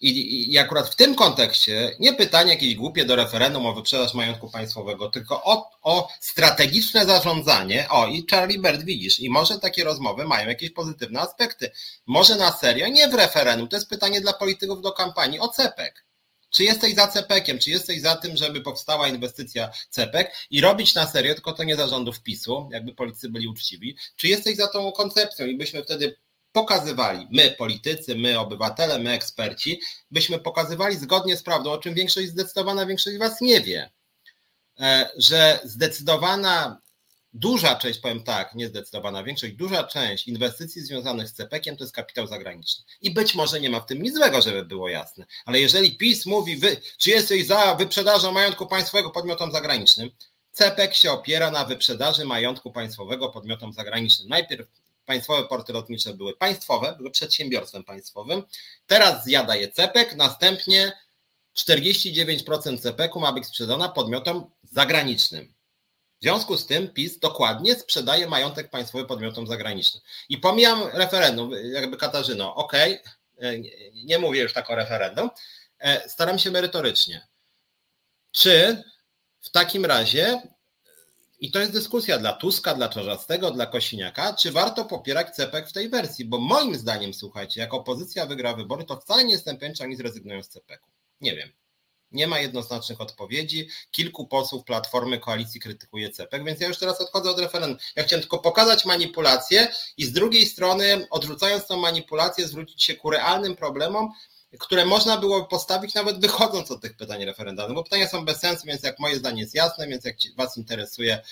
I, I akurat w tym kontekście nie pytanie jakieś głupie do referendum o wyprzedaż majątku państwowego, tylko o, o strategiczne zarządzanie. O, i Charlie Bird widzisz, i może takie rozmowy mają jakieś pozytywne aspekty. Może na serio, nie w referendum, to jest pytanie dla polityków do kampanii o CEPEK. Czy jesteś za CEPEKiem, czy jesteś za tym, żeby powstała inwestycja CEPEK i robić na serio, tylko to nie zarządów PiSu, jakby politycy byli uczciwi, czy jesteś za tą koncepcją i byśmy wtedy pokazywali, my politycy, my obywatele, my eksperci, byśmy pokazywali zgodnie z prawdą, o czym większość, zdecydowana większość z Was nie wie, e, że zdecydowana duża część, powiem tak, nie zdecydowana większość, duża część inwestycji związanych z CPK-iem to jest kapitał zagraniczny. I być może nie ma w tym nic złego, żeby było jasne, ale jeżeli PiS mówi, wy, czy jesteś za wyprzedażą majątku państwowego podmiotom zagranicznym, CPK się opiera na wyprzedaży majątku państwowego podmiotom zagranicznym. Najpierw państwowe porty lotnicze były państwowe, były przedsiębiorstwem państwowym. Teraz zjada je CEPEK, następnie 49% CEPEK-u ma być sprzedana podmiotom zagranicznym. W związku z tym PiS dokładnie sprzedaje majątek państwowy podmiotom zagranicznym. I pomijam referendum, jakby Katarzyno, ok, nie mówię już tak o referendum, e, staram się merytorycznie. Czy w takim razie i to jest dyskusja dla Tuska, dla Czarzastego, dla Kosiniaka, czy warto popierać CPK w tej wersji, bo moim zdaniem, słuchajcie, jak opozycja wygra wybory, to wcale nie jestem pewien, czy oni zrezygnują z CPK-u. Nie wiem. Nie ma jednoznacznych odpowiedzi. Kilku posłów Platformy Koalicji krytykuje CEPEK, więc ja już teraz odchodzę od referendum. Ja chciałem tylko pokazać manipulację i z drugiej strony, odrzucając tą manipulację, zwrócić się ku realnym problemom, które można było postawić nawet wychodząc od tych pytań referendalnych, bo pytania są bez sensu, więc jak moje zdanie jest jasne, więc jak Was interesuje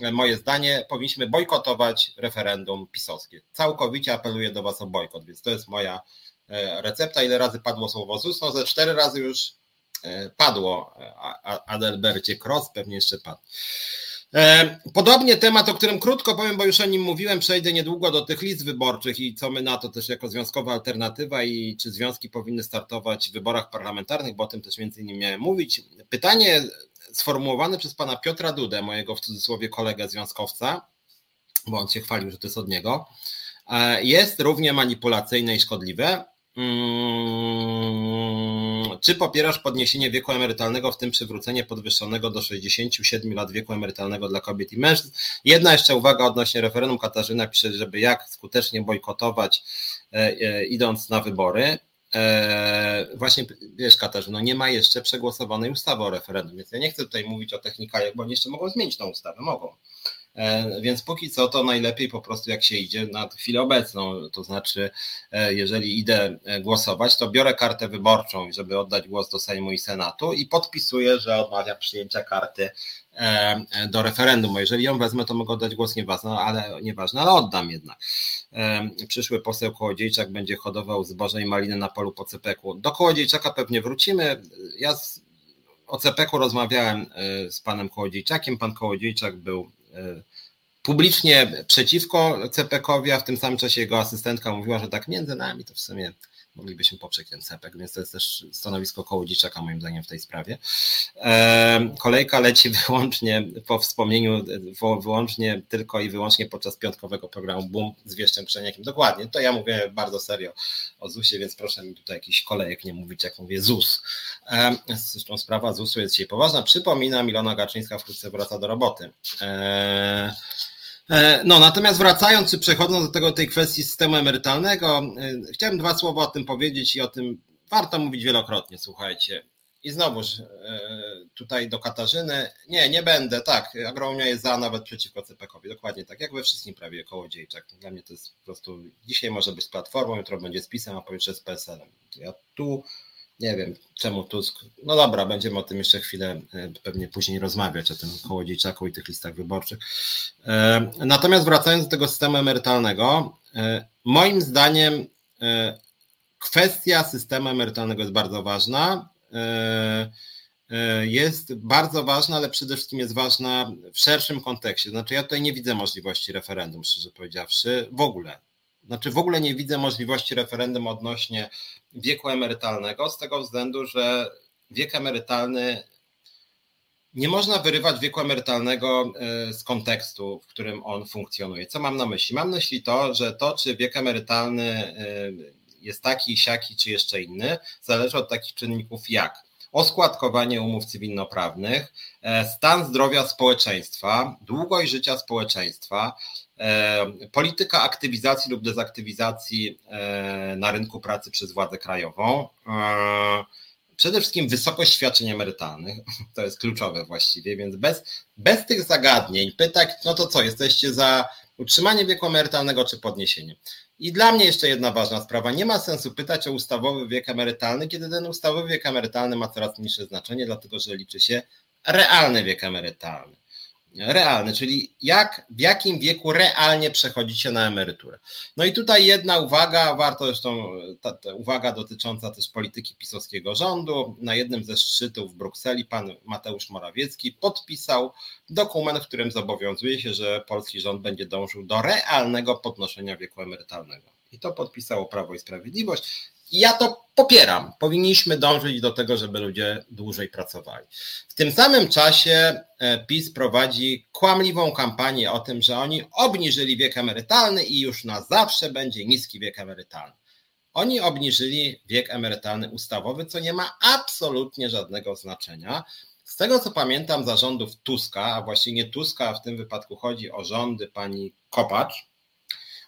e, moje zdanie, powinniśmy bojkotować referendum pisowskie. Całkowicie apeluję do Was o bojkot, więc to jest moja e, recepta. Ile razy padło słowo ZUS? No ze cztery razy już e, padło Adelbercie Cross, pewnie jeszcze padł. E, podobnie temat, o którym krótko powiem, bo już o nim mówiłem, przejdę niedługo do tych list wyborczych i co my na to też jako związkowa alternatywa i czy związki powinny startować w wyborach parlamentarnych, bo o tym też między innymi miałem mówić. Pytanie sformułowane przez pana Piotra Dudę, mojego w cudzysłowie kolegę związkowca, bo on się chwalił, że to jest od niego, e, jest równie manipulacyjne i szkodliwe. Hmm, czy popierasz podniesienie wieku emerytalnego, w tym przywrócenie podwyższonego do 67 lat wieku emerytalnego dla kobiet i mężczyzn? Jedna jeszcze uwaga odnośnie referendum. Katarzyna pisze, żeby jak skutecznie bojkotować, e, e, idąc na wybory. E, właśnie wiesz, Katarzyno, nie ma jeszcze przegłosowanej ustawy o referendum, więc ja nie chcę tutaj mówić o technikaliach, bo oni jeszcze mogą zmienić tą ustawę, mogą. E, więc póki co to najlepiej po prostu jak się idzie na chwilę obecną, to znaczy e, jeżeli idę e, głosować, to biorę kartę wyborczą, żeby oddać głos do Sejmu i Senatu i podpisuję, że odmawiam przyjęcia karty do referendum. Jeżeli ją wezmę, to mogę oddać głos nieważne, ale nieważne, ale oddam jednak. Przyszły poseł Kołodziejczak będzie hodował zboże i maliny na polu po Cepeku. Do Kołodziejczaka pewnie wrócimy. Ja z, o Cepeku rozmawiałem z panem Kołodziejczakiem. Pan Kołodziejczak był publicznie przeciwko CPK-owi, a w tym samym czasie jego asystentka mówiła, że tak między nami to w sumie moglibyśmy poprzeć ten CPK, więc to jest też stanowisko Kołodziejczaka moim zdaniem w tej sprawie. E, kolejka leci wyłącznie po wspomnieniu, wyłącznie tylko i wyłącznie podczas piątkowego programu Boom z Wieszczem Krzeniakiem. Dokładnie, to ja mówię bardzo serio o ZUS-ie, więc proszę mi tutaj jakiś kolejek nie mówić, jak mówię ZUS. E, zresztą sprawa ZUS-u jest dzisiaj poważna. Przypominam, Ilona Gaczyńska wkrótce wraca do roboty. E, E, no, natomiast wracając, czy przechodząc do tego, tej kwestii systemu emerytalnego, e, chciałem dwa słowa o tym powiedzieć i o tym warto mówić wielokrotnie, słuchajcie. I znowuż e, tutaj do Katarzyny, nie, nie będę, tak, Agronomia jest za, nawet przeciwko CPK-owi, dokładnie tak, jak we wszystkim prawie Kołodziejczak. Dla mnie to jest po prostu, dzisiaj może być z Platformą, jutro będzie z PiSem, a pojutrze z PSL-em. Ja tu nie wiem, czemu Tusk. No dobra, będziemy o tym jeszcze chwilę e, pewnie później rozmawiać, o tym Kołodziejczaku i tych listach wyborczych. E, natomiast wracając do tego systemu emerytalnego, e, moim zdaniem kwestia systemu emerytalnego jest bardzo ważna. Jest bardzo ważna, ale przede wszystkim jest ważna w szerszym kontekście. Znaczy, ja tutaj nie widzę możliwości referendum, szczerze powiedziawszy, w ogóle. Znaczy, w ogóle nie widzę możliwości referendum odnośnie wieku emerytalnego, z tego względu, że wiek emerytalny nie można wyrywać wieku emerytalnego e, z kontekstu, w którym on funkcjonuje. Co mam na myśli? Mam na myśli to, że to, czy wiek emerytalny e, jest taki, siaki, czy jeszcze inny, zależy od takich czynników jak oskładkowanie umów cywilnoprawnych, e, stan zdrowia społeczeństwa, długość życia społeczeństwa, polityka aktywizacji lub dezaktywizacji e, na rynku pracy przez władzę krajową. E, przede wszystkim wysokość świadczeń emerytalnych, to jest kluczowe właściwie, więc bez, bez tych zagadnień, pytań, no to co, jesteście za utrzymanie wieku emerytalnego czy podniesienie? I dla mnie jeszcze jedna ważna sprawa. Nie ma sensu pytać o ustawowy wiek emerytalny, kiedy ten ustawowy wiek emerytalny ma coraz mniejsze znaczenie, dlatego że liczy się realny wiek emerytalny realny, czyli jak, w jakim wieku realnie przechodzicie na emeryturę. No i tutaj jedna uwaga, warto zresztą, ta, ta uwaga dotycząca też polityki pisowskiego rządu. Na jednym ze szczytów w Brukseli pan Mateusz Morawiecki podpisał dokument, w którym zobowiązuje się, że polski rząd będzie dążył do realnego podnoszenia wieku emerytalnego. I to podpisało Prawo i Sprawiedliwość. Ja to popieram. Powinniśmy dążyć do tego, żeby ludzie dłużej pracowali. W tym samym czasie e, PiS prowadzi kłamliwą kampanię o tym, że oni obniżyli wiek emerytalny i już na zawsze będzie niski wiek emerytalny. Oni obniżyli wiek emerytalny ustawowy, co nie ma absolutnie żadnego znaczenia. Z tego co pamiętam zarządów Tuska, a właściwie nie Tuska, a w tym wypadku chodzi o rządy pani Kopacz,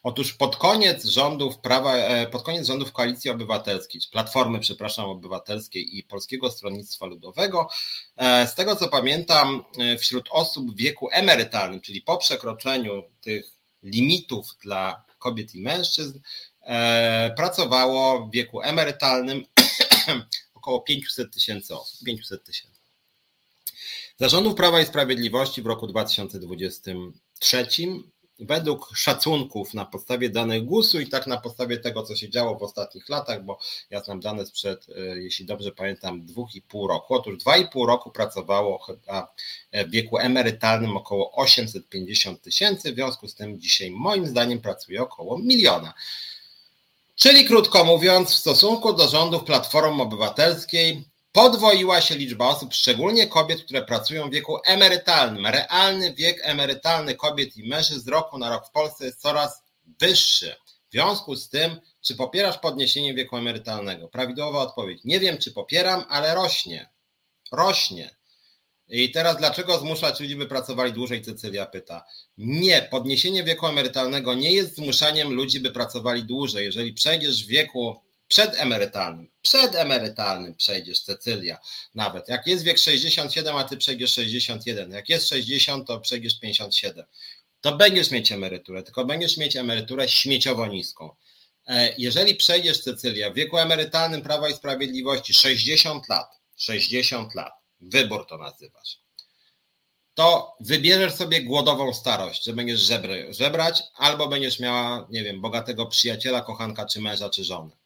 Otóż pod koniec rządów prawa, e, pod koniec rządów Koalicji Obywatelskiej, czy Platformy, przepraszam, Obywatelskiej i Polskiego Stronnictwa Ludowego, e, z tego co pamiętam, e, wśród osób w wieku emerytalnym, czyli po przekroczeniu tych limitów dla kobiet i mężczyzn, pracowało w wieku emerytalnym około 500 tysięcy osób. 500 tysięcy. Zarządów Prawa i Sprawiedliwości w roku 2023 według szacunków na podstawie danych GUS-u i tak na podstawie tego, co się działo w ostatnich latach, bo ja znam dane sprzed, e, jeśli dobrze pamiętam, dwóch i pół roku. Otóż dwa i pół roku pracowało chyba w wieku emerytalnym około 850 tysięcy, w związku z tym dzisiaj moim zdaniem pracuje około miliona. Czyli krótko mówiąc, w stosunku do rządów Platformy Obywatelskiej podwoiła się liczba osób, szczególnie kobiet, które pracują w wieku emerytalnym. Realny wiek emerytalny kobiet i mężczyzn z roku na rok w Polsce jest coraz wyższy. W związku z tym, czy popierasz podniesienie wieku emerytalnego? Prawidłowa odpowiedź. Nie wiem, czy popieram, ale rośnie. Rośnie. I teraz dlaczego zmuszać ludzi, by pracowali dłużej? Cecylia pyta. Nie, podniesienie wieku emerytalnego nie jest zmuszaniem ludzi, by pracowali dłużej. Jeżeli przejdziesz w wieku przedemerytalnym, przedemerytalnym przejdziesz, Cecylia, nawet. Jak jest wiek 67, a ty przejdziesz 61, jak jest 60, to przejdziesz 57, to będziesz mieć emeryturę, tylko będziesz mieć emeryturę śmieciowo niską. E, jeżeli przejdziesz, Cecylia, w wieku emerytalnym Prawa i Sprawiedliwości 60 lat, 60 lat, wybór to nazywasz, to wybierzesz sobie głodową starość, że będziesz żebry, żebrać, albo będziesz miała, nie wiem, bogatego przyjaciela, kochanka, czy męża, czy żonę.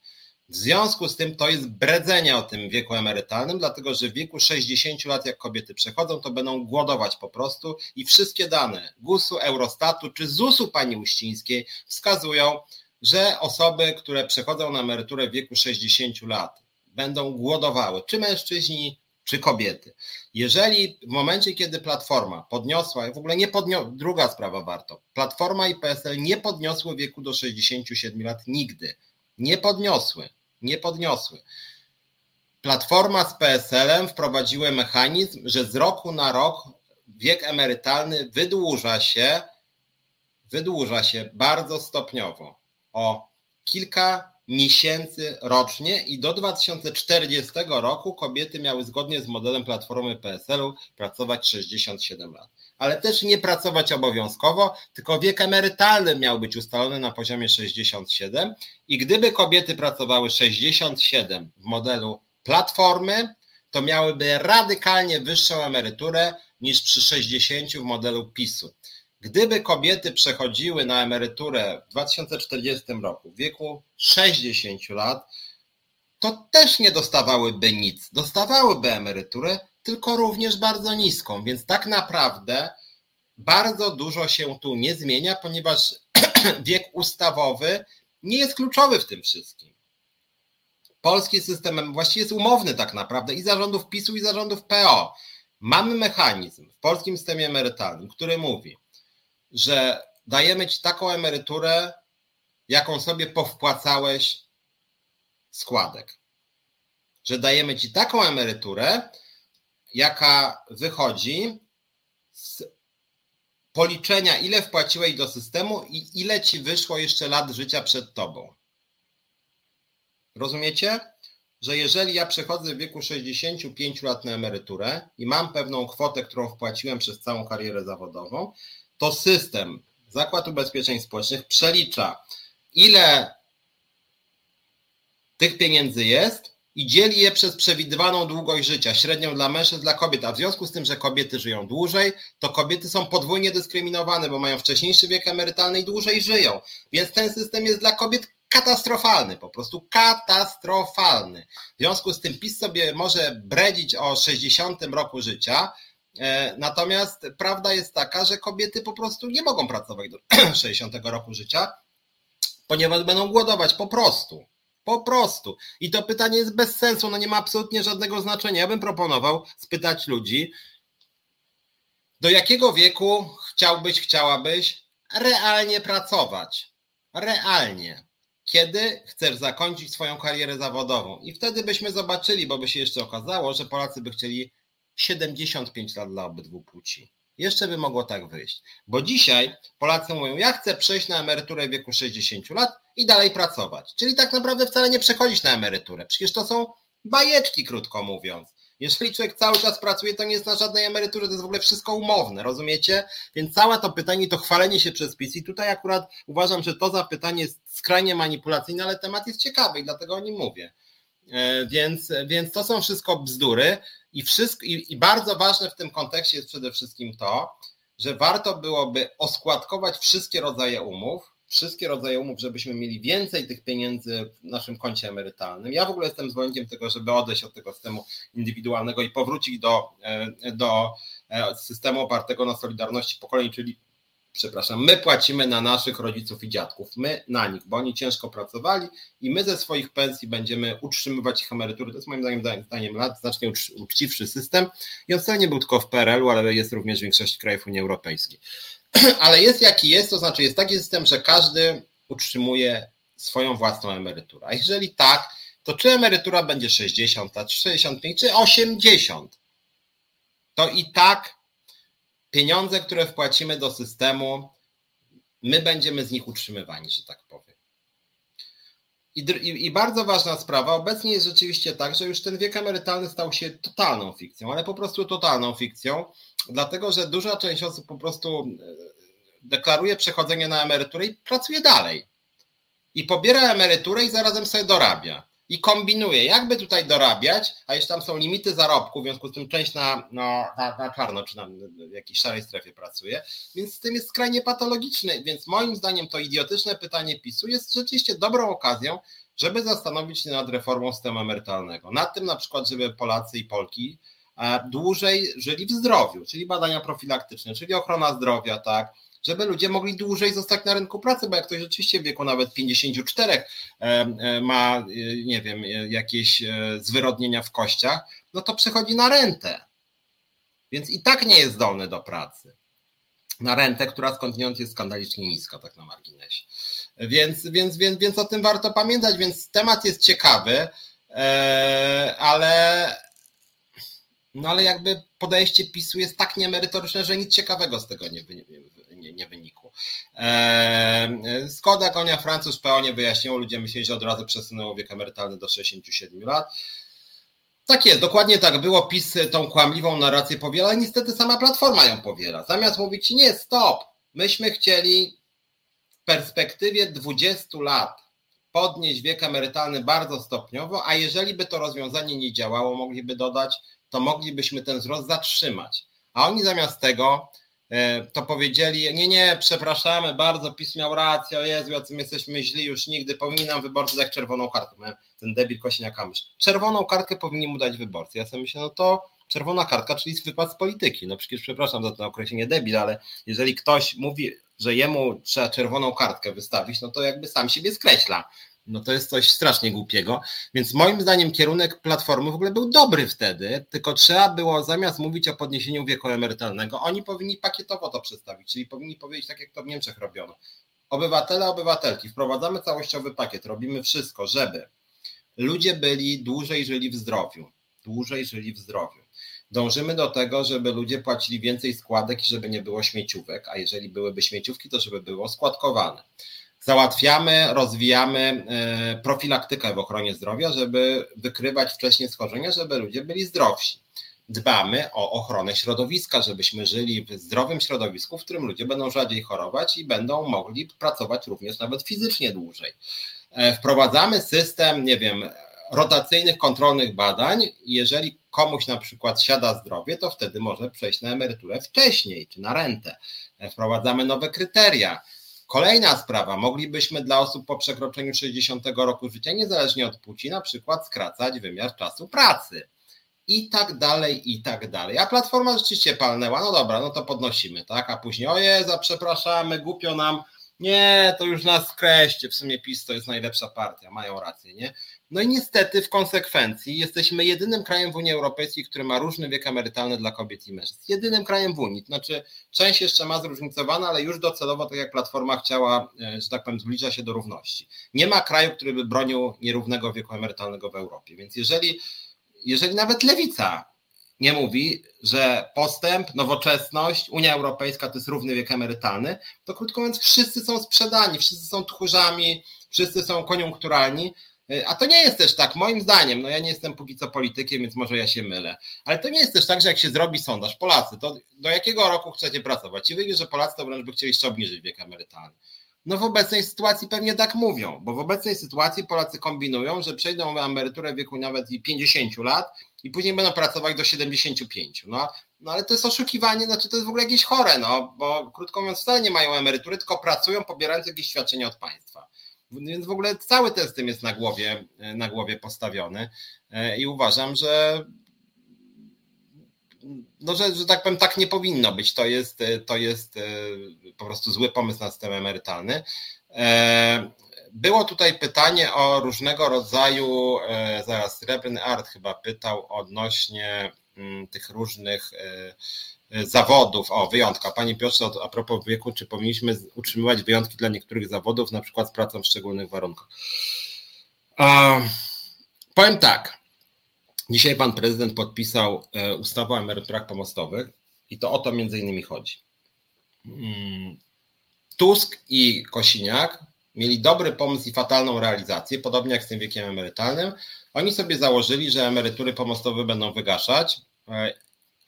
W związku z tym to jest bredzenie o tym wieku emerytalnym, dlatego że w wieku 60 lat, jak kobiety przechodzą, to będą głodować po prostu i wszystkie dane GUS-u, Eurostatu czy ZUS-u pani Uścińskiej wskazują, że osoby, które przechodzą na emeryturę w wieku 60 lat, będą głodowały, czy mężczyźni, czy kobiety. Jeżeli w momencie, kiedy Platforma podniosła, w ogóle nie podniosła, druga sprawa warto, Platforma i PSL nie podniosły wieku do 67 lat nigdy. Nie podniosły nie podniosły. Platforma z PSL-em wprowadziły mechanizm, że z roku na rok wiek emerytalny wydłuża się, wydłuża się bardzo stopniowo o kilka miesięcy rocznie i do 2040 roku kobiety miały zgodnie z modelem Platformy PSL-u pracować 67 lat. Ale też nie pracować obowiązkowo, tylko wiek emerytalny miał być ustalony na poziomie 67 i gdyby kobiety pracowały 67 w modelu Platformy, to miałyby radykalnie wyższą emeryturę niż przy 60 w modelu PiSu. Gdyby kobiety przechodziły na emeryturę w 2040 roku w wieku 60 lat, to też nie dostawałyby nic. Dostawałyby emeryturę, tylko również bardzo niską. Więc tak naprawdę bardzo dużo się tu nie zmienia, ponieważ wiek ustawowy nie jest kluczowy w tym wszystkim. Polski system właściwie jest umowny tak naprawdę i zarządów PiSu, i zarządów PO. Mamy mechanizm w polskim systemie emerytalnym, który mówi, że dajemy ci taką emeryturę, jaką sobie powpłacałeś składek. Że dajemy ci taką emeryturę, jaka wychodzi z policzenia, ile wpłaciłeś do systemu i ile ci wyszło jeszcze lat życia przed tobą. Rozumiecie? Że jeżeli ja przechodzę w wieku 65 lat na emeryturę i mam pewną kwotę, którą wpłaciłem przez całą karierę zawodową, to system, Zakład Ubezpieczeń Społecznych przelicza, ile tych pieniędzy jest i dzieli je przez przewidywaną długość życia, średnią dla mężczyzn, dla kobiet. A w związku z tym, że kobiety żyją dłużej, to kobiety są podwójnie dyskryminowane, bo mają wcześniejszy wiek emerytalny i dłużej żyją. Więc ten system jest dla kobiet katastrofalny, po prostu katastrofalny. W związku z tym PiS sobie może bredzić o 60 roku życia, E, natomiast prawda jest taka, że kobiety po prostu nie mogą pracować do 60 roku życia, ponieważ będą głodować po prostu. Po prostu. I to pytanie jest bez sensu, no nie ma absolutnie żadnego znaczenia. Ja bym proponował spytać ludzi, do jakiego wieku chciałbyś, chciałabyś realnie pracować? Realnie. Kiedy chcesz zakończyć swoją karierę zawodową? I wtedy byśmy zobaczyli, bo by się jeszcze okazało, że Polacy by chcieli 75 lat dla obydwu płci. Jeszcze by mogło tak wyjść. Bo dzisiaj Polacy mówią, ja chcę przejść na emeryturę w wieku 60 lat i dalej pracować. Czyli tak naprawdę wcale nie przechodzić na emeryturę. Przecież to są bajeczki, krótko mówiąc. Jeżeli człowiek cały czas pracuje, to nie jest na żadnej emeryturze, to jest w ogóle wszystko umowne, rozumiecie? Więc całe to pytanie, to chwalenie się przez PiS i tutaj akurat uważam, że to zapytanie jest skrajnie manipulacyjne, ale temat jest ciekawy i dlatego o nim mówię. E, więc, więc to są wszystko bzdury i, wszystko, i, i bardzo ważne w tym kontekście jest przede wszystkim to, że warto byłoby oskładkować wszystkie rodzaje umów, wszystkie rodzaje umów, żebyśmy mieli więcej tych pieniędzy w naszym koncie emerytalnym. Ja w ogóle jestem zwolennikiem tego, żeby odejść od tego systemu indywidualnego i powrócić do, e, do e, systemu opartego na solidarności pokoleń, czyli przepraszam, my płacimy na naszych rodziców i dziadków, my na nich, bo oni ciężko pracowali i my ze swoich pensji będziemy utrzymywać ich emerytury. To jest moim zdaniem, zdaniem lat znacznie uczciwszy system i on wcale nie był tylko w PRL-u, ale jest również w większości krajów Unii Europejskiej. Ale jest jaki jest, to znaczy jest taki system, że każdy utrzymuje swoją własną emeryturę. A jeżeli tak, to czy emerytura będzie 60 lat, 65 czy 80, to i tak pieniądze, które wpłacimy do systemu, my będziemy z nich utrzymywani, że tak powiem. I, i, I, bardzo ważna sprawa, obecnie jest rzeczywiście tak, że już ten wiek emerytalny stał się totalną fikcją, ale po prostu totalną fikcją, dlatego że duża część osób po prostu e, deklaruje przechodzenie na emeryturę i pracuje dalej. I pobiera emeryturę i zarazem sobie dorabia i kombinuje, jakby tutaj dorabiać, a jeszcze tam są limity zarobku, w związku z tym część na, na, na, na czarno, czy na jakiejś szarej strefie pracuje, więc z tym jest skrajnie patologiczny, więc moim zdaniem to idiotyczne pytanie PiSu jest rzeczywiście dobrą okazją, żeby zastanowić się nad reformą systemu emerytalnego. Nad tym na przykład, żeby Polacy i Polki e, dłużej żyli w zdrowiu, czyli badania profilaktyczne, czyli ochrona zdrowia, tak, żeby ludzie mogli dłużej zostać na rynku pracy, bo jak ktoś rzeczywiście w wieku nawet 54 e, e, ma, e, nie wiem, jakieś zwyrodnienia w kościach, no to przechodzi na rentę. Więc i tak nie jest zdolny do pracy. Na rentę, która skądinąd jest skandalicznie niska, tak na marginesie. Więc, więc, więc, więc o tym warto pamiętać, więc temat jest ciekawy, ale, no ale jakby podejście PiSu jest tak niemerytoryczne, że nic ciekawego z tego nie, nie, nie wynikło. Eee, Skoda konia Francuz PO nie wyjaśniło, ludzie myśleli, że od razu przesunęło wiek emerytalny do 67 lat. Tak jest, dokładnie tak było. PiS tą kłamliwą narrację powiela, ale niestety sama Platforma ją powiela. Zamiast mówić, nie, stop, myśmy chcieli w perspektywie 20 lat podnieść wiek emerytalny bardzo stopniowo, a jeżeli by to rozwiązanie nie działało, mogliby dodać, to moglibyśmy ten wzrost zatrzymać. A oni zamiast tego to powiedzieli, nie, nie, przepraszamy bardzo, PiS miał rację, o Jezu, jacy my jesteśmy źli, już nigdy, powinni nam wyborcy dać czerwoną kartę. Ten debil Kosiniak-Kamysz. Czerwoną kartkę powinni mu dać wyborcy. Ja sobie myślę, no to czerwona kartka, czyli wypad z polityki. No przecież przepraszam za to określenie debil, ale jeżeli ktoś mówi, że jemu trzeba czerwoną kartkę wystawić, no to jakby sam siebie skreśla no to jest coś strasznie głupiego. Więc moim zdaniem kierunek Platformy w ogóle był dobry wtedy, tylko trzeba było zamiast mówić o podniesieniu wieku emerytalnego, oni powinni pakietowo to przedstawić, czyli powinni powiedzieć tak, jak to w Niemczech robiono. Obywatele, obywatelki, wprowadzamy całościowy pakiet, robimy wszystko, żeby ludzie byli dłużej żyli w zdrowiu, dłużej żyli w zdrowiu. Dążymy do tego, żeby ludzie płacili więcej składek i żeby nie było śmieciówek, a jeżeli byłyby śmieciówki, to żeby było składkowane załatwiamy, rozwijamy e, profilaktykę w ochronie zdrowia, żeby wykrywać wcześniej schorzenia, żeby ludzie byli zdrowsi. Dbamy o ochronę środowiska, żebyśmy żyli w zdrowym środowisku, w którym ludzie będą rzadziej chorować i będą mogli pracować również nawet fizycznie dłużej. E, wprowadzamy system, nie wiem, rotacyjnych kontrolnych badań. Jeżeli komuś na przykład siada zdrowie, to wtedy może przejść na emeryturę wcześniej czy na rentę. E, wprowadzamy nowe kryteria Kolejna sprawa, moglibyśmy dla osób po przekroczeniu 60 roku życia, niezależnie od płci, na przykład skracać wymiar czasu pracy. I tak dalej, i tak dalej. A platforma rzeczywiście palnęła, no dobra, no to podnosimy, tak? A później, oje, za przepraszamy, głupio nam, nie, to już nas skreślcie, w sumie PiS to jest najlepsza partia, mają rację, nie? No i niestety w konsekwencji jesteśmy jedynym krajem w Unii Europejskiej, który ma różny wiek emerytalny dla kobiet i mężczyzn. Jedynym krajem w Unii. Znaczy, część jeszcze ma zróżnicowane, ale już docelowo, tak jak Platforma chciała, e, że tak powiem, zbliża się do równości. Nie ma kraju, który by bronił nierównego wieku emerytalnego w Europie. Więc jeżeli, jeżeli nawet lewica nie mówi, że postęp, nowoczesność, Unia Europejska to jest równy wiek emerytalny, to krótko mówiąc, wszyscy są sprzedani, wszyscy są tchórzami, wszyscy są koniunkturalni. A to nie jest też tak, moim zdaniem, no ja nie jestem póki co politykiem, więc może ja się mylę, ale to nie jest też tak, że jak się zrobi sondaż, Polacy, to do jakiego roku chcecie pracować? I wyjdzie, że Polacy to wręcz by chcieli jeszcze obniżyć wiek emerytalny. No w obecnej sytuacji pewnie tak mówią, bo w obecnej sytuacji Polacy kombinują, że przejdą emeryturę w wieku nawet i 50 lat i później będą pracować do 75. No, no ale to jest oszukiwanie, znaczy to jest w ogóle jakieś chore, no bo krótko mówiąc wcale nie mają emerytury, tylko pracują pobierając jakieś świadczenia od państwa. Więc w ogóle cały ten system jest na głowie, na głowie postawiony e, i uważam, że no, że, że tak powiem, tak nie powinno być. To jest, to jest e, po prostu zły pomysł na system emerytalny. E, było tutaj pytanie o różnego rodzaju, e, zaraz Srebrny Art chyba pytał odnośnie mm, tych różnych zawodów, o wyjątka. Panie Piotrze, a propos wieku, czy powinniśmy utrzymywać wyjątki dla niektórych zawodów, na przykład z pracą w szczególnych warunkach? powiem tak, Dzisiaj pan prezydent podpisał e, ustawę o emeryturach pomostowych i to o to między innymi chodzi. Mm, Tusk i Kosiniak mieli dobry pomysł i fatalną realizację, podobnie jak z tym wiekiem emerytalnym. Oni sobie założyli, że emerytury pomostowe będą wygaszać, e,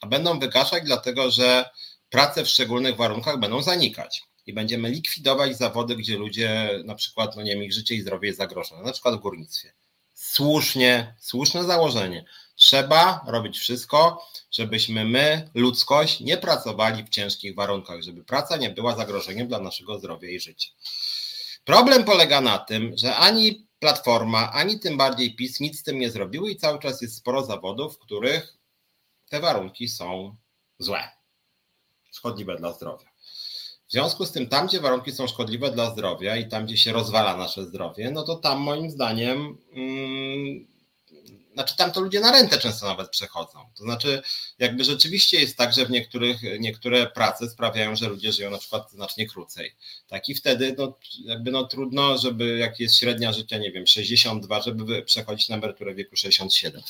a będą wygaszać dlatego, że prace w szczególnych warunkach będą zanikać i będziemy likwidować zawody, gdzie ludzie na przykład, no nie wiem, ich życie i zdrowie jest zagrożone, na przykład w górnictwie słusznie, słuszne założenie. Trzeba robić wszystko, żebyśmy my, ludzkość, nie pracowali w ciężkich warunkach, żeby praca nie była zagrożeniem dla naszego zdrowia i życia. Problem polega na tym, że ani Platforma, ani tym bardziej PiS nic z tym nie zrobiły i cały czas jest sporo zawodów, w których te warunki są złe, szkodliwe dla zdrowia. W związku z tym, tam gdzie warunki są szkodliwe dla zdrowia i tam gdzie się rozwala nasze zdrowie, no to tam moim zdaniem mm, znaczy tam to ludzie na rentę często nawet przechodzą. To znaczy, jakby rzeczywiście jest tak, że w niektórych, niektóre prace sprawiają, że ludzie żyją na przykład znacznie krócej. Tak i wtedy no, jakby no trudno, żeby jak jest średnia życia, nie wiem, 62, żeby przechodzić na emeryturę wieku 67.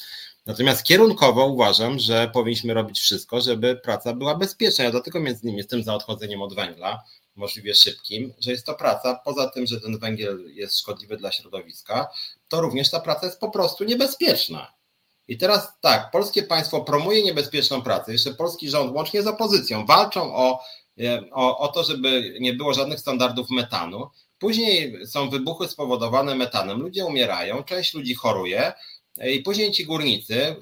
Natomiast kierunkowo uważam, że powinniśmy robić wszystko, żeby praca była bezpieczna. Ja dlatego między innymi jestem za odchodzeniem od węgla, możliwie szybkim, że jest to praca, poza tym, że ten węgiel jest szkodliwy dla środowiska, to również ta praca jest po prostu niebezpieczna. I teraz tak, polskie państwo promuje niebezpieczną pracę, jeszcze polski rząd łącznie z opozycją walczą o, e, o, o to, żeby nie było żadnych standardów metanu. Później są wybuchy spowodowane metanem, ludzie umierają, część ludzi choruje e, i później ci górnicy,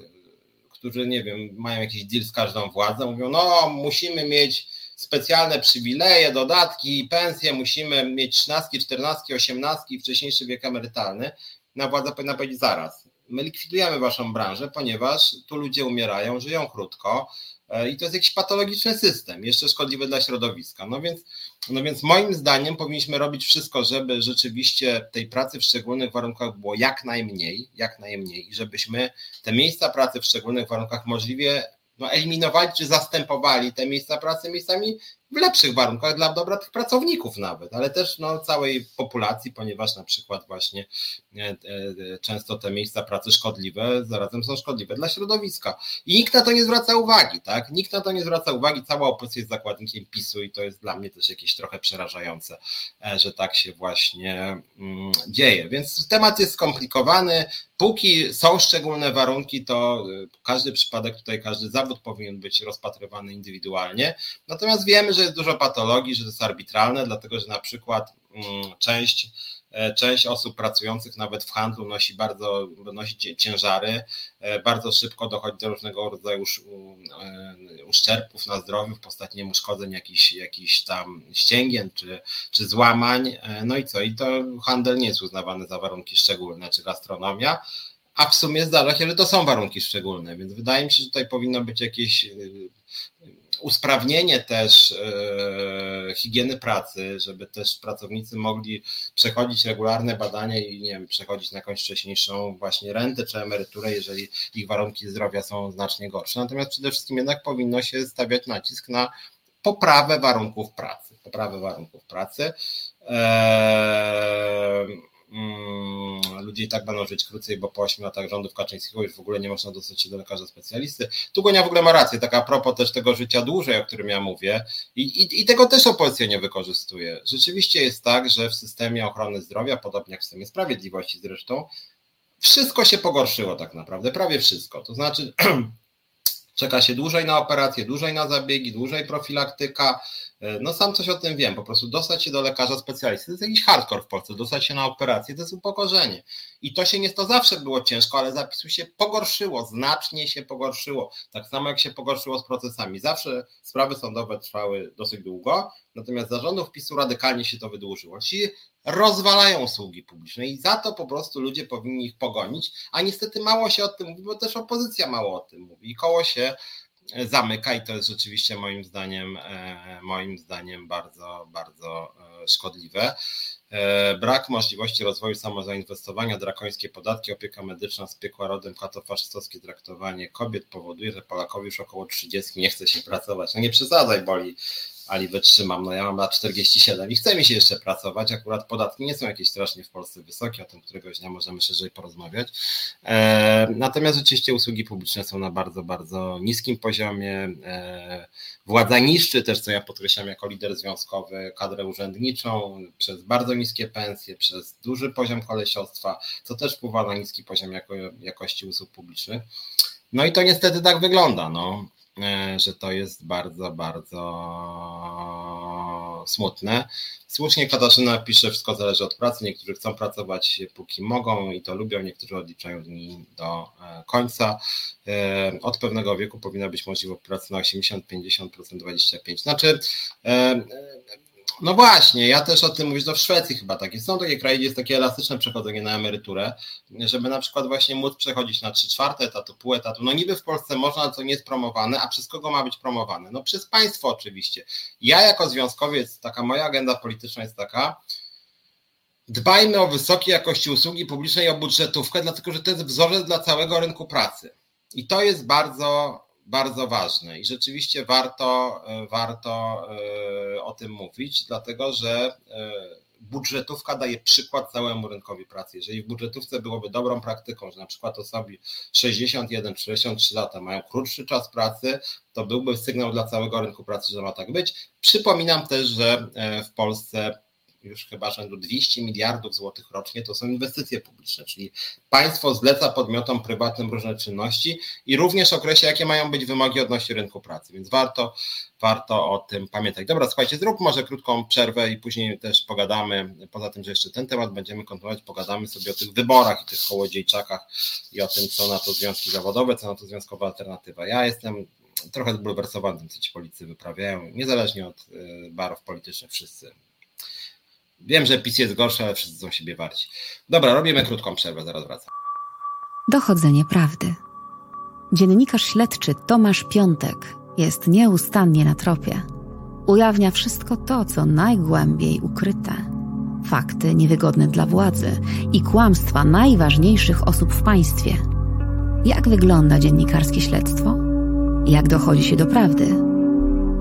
którzy nie wiem, mają jakiś deal z każdą władzą, mówią, no musimy mieć specjalne przywileje, dodatki, pensje, musimy mieć 13, 14, 18 wcześniejszy wiek emerytalny. Na władza powinna powiedzieć zaraz. My likwidujemy waszą branżę, ponieważ tu ludzie umierają, żyją krótko e, i to jest jakiś patologiczny system, jeszcze szkodliwy dla środowiska. No więc, no więc moim zdaniem powinniśmy robić wszystko, żeby rzeczywiście tej pracy w szczególnych warunkach było jak najmniej, jak najmniej i żebyśmy te miejsca pracy w szczególnych warunkach możliwie no, eliminowali czy zastępowali te miejsca pracy miejscami w lepszych warunkach dla dobra tych pracowników nawet, ale też no, całej populacji, ponieważ na przykład właśnie e, e, często te miejsca pracy szkodliwe zarazem są szkodliwe dla środowiska. I nikt na to nie zwraca uwagi, tak? Nikt na to nie zwraca uwagi, cała opozycja jest zakładnikiem PiSu i to jest dla mnie też jakieś trochę przerażające, e, że tak się właśnie mm, dzieje. Więc temat jest skomplikowany. Póki są szczególne warunki, to każdy przypadek tutaj, każdy zawód powinien być rozpatrywany indywidualnie. Natomiast wiemy, że jest dużo patologii, że to jest arbitralne, dlatego że na przykład mm, część e, część osób pracujących nawet w handlu nosi bardzo nosi ciężary, e, bardzo szybko dochodzi do różnego rodzaju e, uszczerbków na zdrowiu w postaci uszkodzeń jakichś, jakichś tam ścięgien czy, czy złamań. No i co? I to handel nie jest uznawany za warunki szczególne, czy gastronomia. A w sumie zdarza się, że to są warunki szczególne, więc wydaje mi się, że tutaj powinno być jakieś usprawnienie też e, higieny pracy, żeby też pracownicy mogli przechodzić regularne badania i nie wiem, przechodzić na jakąś wcześniejszą właśnie rentę czy emeryturę, jeżeli ich warunki zdrowia są znacznie gorsze. Natomiast przede wszystkim jednak powinno się stawiać nacisk na poprawę warunków pracy. Poprawę warunków pracy. Eee, mm, ludzie i tak będą żyć krócej, bo po 8 latach rządów Kaczyńskiego już w ogóle nie można dostać się do lekarza specjalisty. Tu Gonia w ogóle ma rację, taka a propos też tego życia dłużej, o którym ja mówię i, i, i tego też opozycja nie wykorzystuje. Rzeczywiście jest tak, że w systemie ochrony zdrowia, podobnie jak w systemie sprawiedliwości zresztą, wszystko się pogorszyło tak naprawdę, prawie wszystko. To znaczy czeka się dłużej na operacje, dłużej na zabiegi, dłużej profilaktyka. E, no sam coś o tym wiem, po prostu dostać się do lekarza specjalisty, to jest jakiś hardcore w Polsce, dostać się na operację to jest upokorzenie. I to się nie, to zawsze było ciężko, ale zapisu się pogorszyło, znacznie się pogorszyło. Tak samo jak się pogorszyło z procesami. Zawsze sprawy sądowe trwały dosyć długo, natomiast zarządów PiSu radykalnie się to wydłużyło. Ci rozwalają usługi publiczne i za to po prostu ludzie powinni ich pogonić, a niestety mało się o tym mówi, bo też opozycja mało o tym mówi i koło się zamyka i to jest rzeczywiście moim zdaniem e, moim zdaniem bardzo, bardzo e, szkodliwe. E, brak możliwości rozwoju samozainwestowania, drakońskie podatki, opieka medyczna z piekła rodem, katofaszystowskie traktowanie kobiet powoduje, że Polakowi już około 30 nie chce się pracować. No nie przesadzaj, boli ali wytrzymam. No ja mam lat 47 i chce mi się jeszcze pracować. Akurat podatki nie są jakieś strasznie w Polsce wysokie, o tym któregoś dnia możemy szerzej porozmawiać. E, natomiast rzeczywiście usługi publiczne są na bardzo, bardzo niskim poziomie. E, władza niszczy też, co ja podkreślam jako lider związkowy, kadrę urzędniczą przez bardzo niskie pensje, przez duży poziom kolesiostwa, co też wpływa na niski poziom jako, jakości usług publicznych. No i to niestety tak wygląda. No. E, że to jest bardzo, bardzo smutne. Słusznie Katarzyna pisze, wszystko zależy od pracy. Niektórzy chcą pracować póki mogą i to lubią, niektórzy odliczają dni do e, końca. E, od pewnego wieku powinna być możliwość pracy na 80, 50%, 25%. Znaczy, no właśnie, ja też o tym mówię, że w Szwecji chyba tak jest. Są takie kraje, gdzie jest takie elastyczne przechodzenie na emeryturę, żeby na przykład właśnie móc przechodzić na 3 czwarte etatu, pół etatu. No niby w Polsce można, to nie jest promowane, a przez kogo ma być promowane? No przez państwo oczywiście. Ja jako związkowiec, taka moja agenda polityczna jest taka, dbajmy o wysokiej jakości usługi publicznej o budżetówkę, dlatego że to jest wzorzec dla całego rynku pracy. I to jest bardzo bardzo ważne i rzeczywiście warto, e, warto e, o tym mówić, dlatego że e, budżetówka daje przykład całemu rynkowi pracy. Jeżeli w budżetówce byłoby dobrą praktyką, że na przykład osoby 61 63 lata mają krótszy czas pracy, to byłby sygnał dla całego rynku pracy, że ma tak być. Przypominam też, że w Polsce już chyba rzędu 200 miliardów złotych rocznie, to są inwestycje publiczne, czyli państwo zleca podmiotom prywatnym różne czynności i również określa, jakie mają być wymogi odnośnie rynku pracy, więc warto, warto o tym pamiętać. Dobra, słuchajcie, zrób może krótką przerwę i później też pogadamy, poza tym, że jeszcze ten temat będziemy kontynuować, pogadamy sobie o tych wyborach i tych kołodziejczakach i o tym, co na to związki zawodowe, co na to związkowa alternatywa. Ja jestem trochę zbulwersowany tym, co ci policy wyprawiają, niezależnie od y, barów politycznych wszyscy Wiem, że PiS jest gorszy, ale wszyscy są siebie warci. Dobra, robimy krótką przerwę, zaraz wracam. Dochodzenie prawdy. Dziennikarz śledczy Tomasz Piątek jest nieustannie na tropie. Ujawnia wszystko to, co najgłębiej ukryte. Fakty niewygodne dla władzy i kłamstwa najważniejszych osób w państwie. Jak wygląda dziennikarskie śledztwo? Jak dochodzi się do prawdy?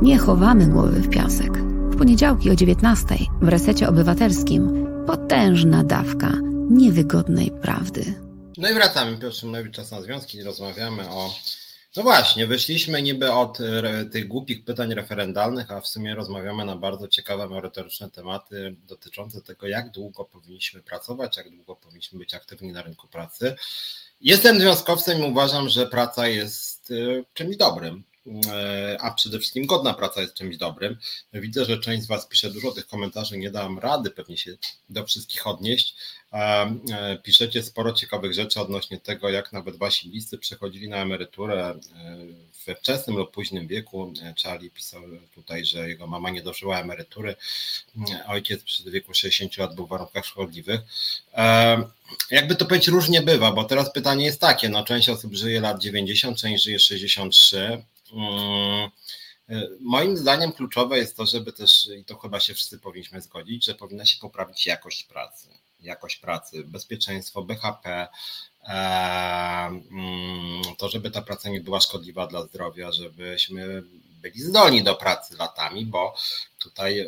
Nie chowamy głowy w piasek poniedziałki o 19 w resecie obywatelskim potężna dawka niewygodnej prawdy. No i wracamy. Piotr Szymlewicz, Czas na Związki. Rozmawiamy o... No właśnie, wyszliśmy niby od tych głupich pytań referendalnych, a w sumie rozmawiamy na bardzo ciekawe, merytoryczne tematy dotyczące tego, jak długo powinniśmy pracować, jak długo powinniśmy być aktywni na rynku pracy. Jestem związkowcem i uważam, że praca jest y, czymś dobrym. E, a przede wszystkim godna praca jest czymś dobrym. Widzę, że część z Was pisze dużo tych komentarzy, nie dam rady pewnie się do wszystkich odnieść. E, piszecie sporo ciekawych rzeczy odnośnie tego, jak nawet Wasi bliscy przechodzili na emeryturę e, we wczesnym lub późnym wieku. Charlie pisał tutaj, że jego mama nie dożyła emerytury, ojciec przy wieku 60 lat był w warunkach szkodliwych. Jakby to powiedzieć, różnie bywa, bo teraz pytanie jest takie, no część osób żyje lat 90, część żyje 63, Mm, y, moim zdaniem kluczowe jest to, żeby też, i to chyba się wszyscy powinniśmy zgodzić, że powinna się poprawić jakość pracy. Jakość pracy, bezpieczeństwo, BHP, e, mm, to, żeby ta praca nie była szkodliwa dla zdrowia, żebyśmy byli zdolni do pracy latami, bo tutaj y,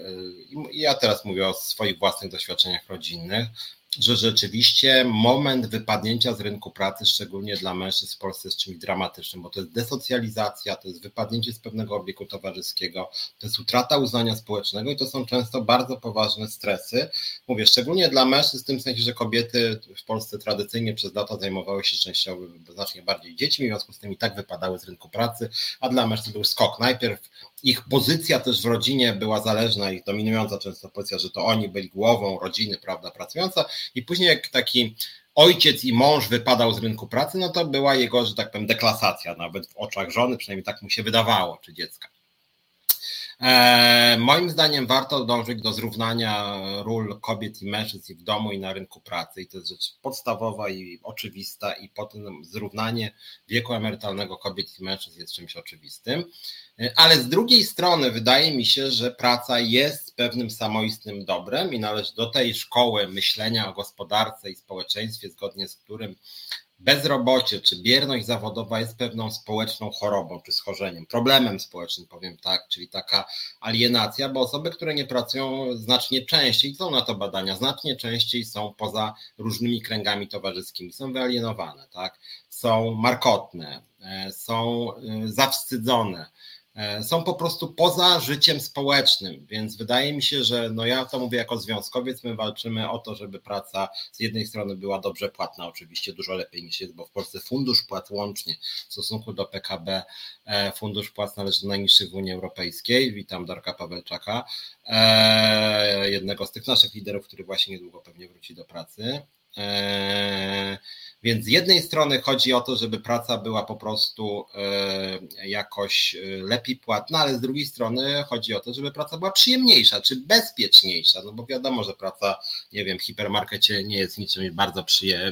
ja teraz mówię o swoich własnych doświadczeniach rodzinnych. Że rzeczywiście moment wypadnięcia z rynku pracy, szczególnie dla mężczyzn w Polsce, jest czymś dramatycznym, bo to jest desocjalizacja, to jest wypadnięcie z pewnego obiegu towarzyskiego, to jest utrata uznania społecznego i to są często bardzo poważne stresy. Mówię, szczególnie dla mężczyzn, w tym sensie, że kobiety w Polsce tradycyjnie przez lata zajmowały się częściowo znacznie bardziej dziećmi, w związku z tym i tak wypadały z rynku pracy, a dla mężczyzn był skok. Najpierw ich pozycja też w rodzinie była zależna i dominująca często pozycja, że to oni byli głową rodziny, prawda, pracująca i później jak taki ojciec i mąż wypadał z rynku pracy, no to była jego, że tak powiem, deklasacja, nawet w oczach żony, przynajmniej tak mu się wydawało, czy dziecka. E, moim zdaniem warto dążyć do zrównania ról kobiet i mężczyzn w domu i na rynku pracy. I to jest rzecz podstawowa i oczywista, i potem zrównanie wieku emerytalnego kobiet i mężczyzn jest czymś oczywistym. E, ale z drugiej strony wydaje mi się, że praca jest pewnym samoistnym dobrem i należy do tej szkoły myślenia o gospodarce i społeczeństwie, zgodnie z którym bezrobocie czy bierność zawodowa jest pewną społeczną chorobą czy schorzeniem, problemem społecznym, powiem tak, czyli taka alienacja, bo osoby, które nie pracują znacznie częściej, są na to badania, znacznie częściej są poza różnymi kręgami towarzyskimi, są wyalienowane, tak, są markotne, e, są e, zawstydzone, są po prostu poza życiem społecznym, więc wydaje mi się, że no ja to mówię jako związkowiec, my walczymy o to, żeby praca z jednej strony była dobrze płatna, oczywiście dużo lepiej niż jest, bo w Polsce fundusz płac łącznie w stosunku do PKB, e, fundusz płac należy do najniższych w Unii Europejskiej. Witam Darka Pawelczaka, e, jednego z tych naszych liderów, który właśnie niedługo pewnie wróci do pracy. Więc z jednej strony chodzi o to, żeby praca była po prostu e, jakoś e, lepiej płatna, ale z drugiej strony chodzi o to, żeby praca była przyjemniejsza czy bezpieczniejsza. No bo wiadomo, że praca, nie wiem, w hipermarkecie nie jest niczym bardzo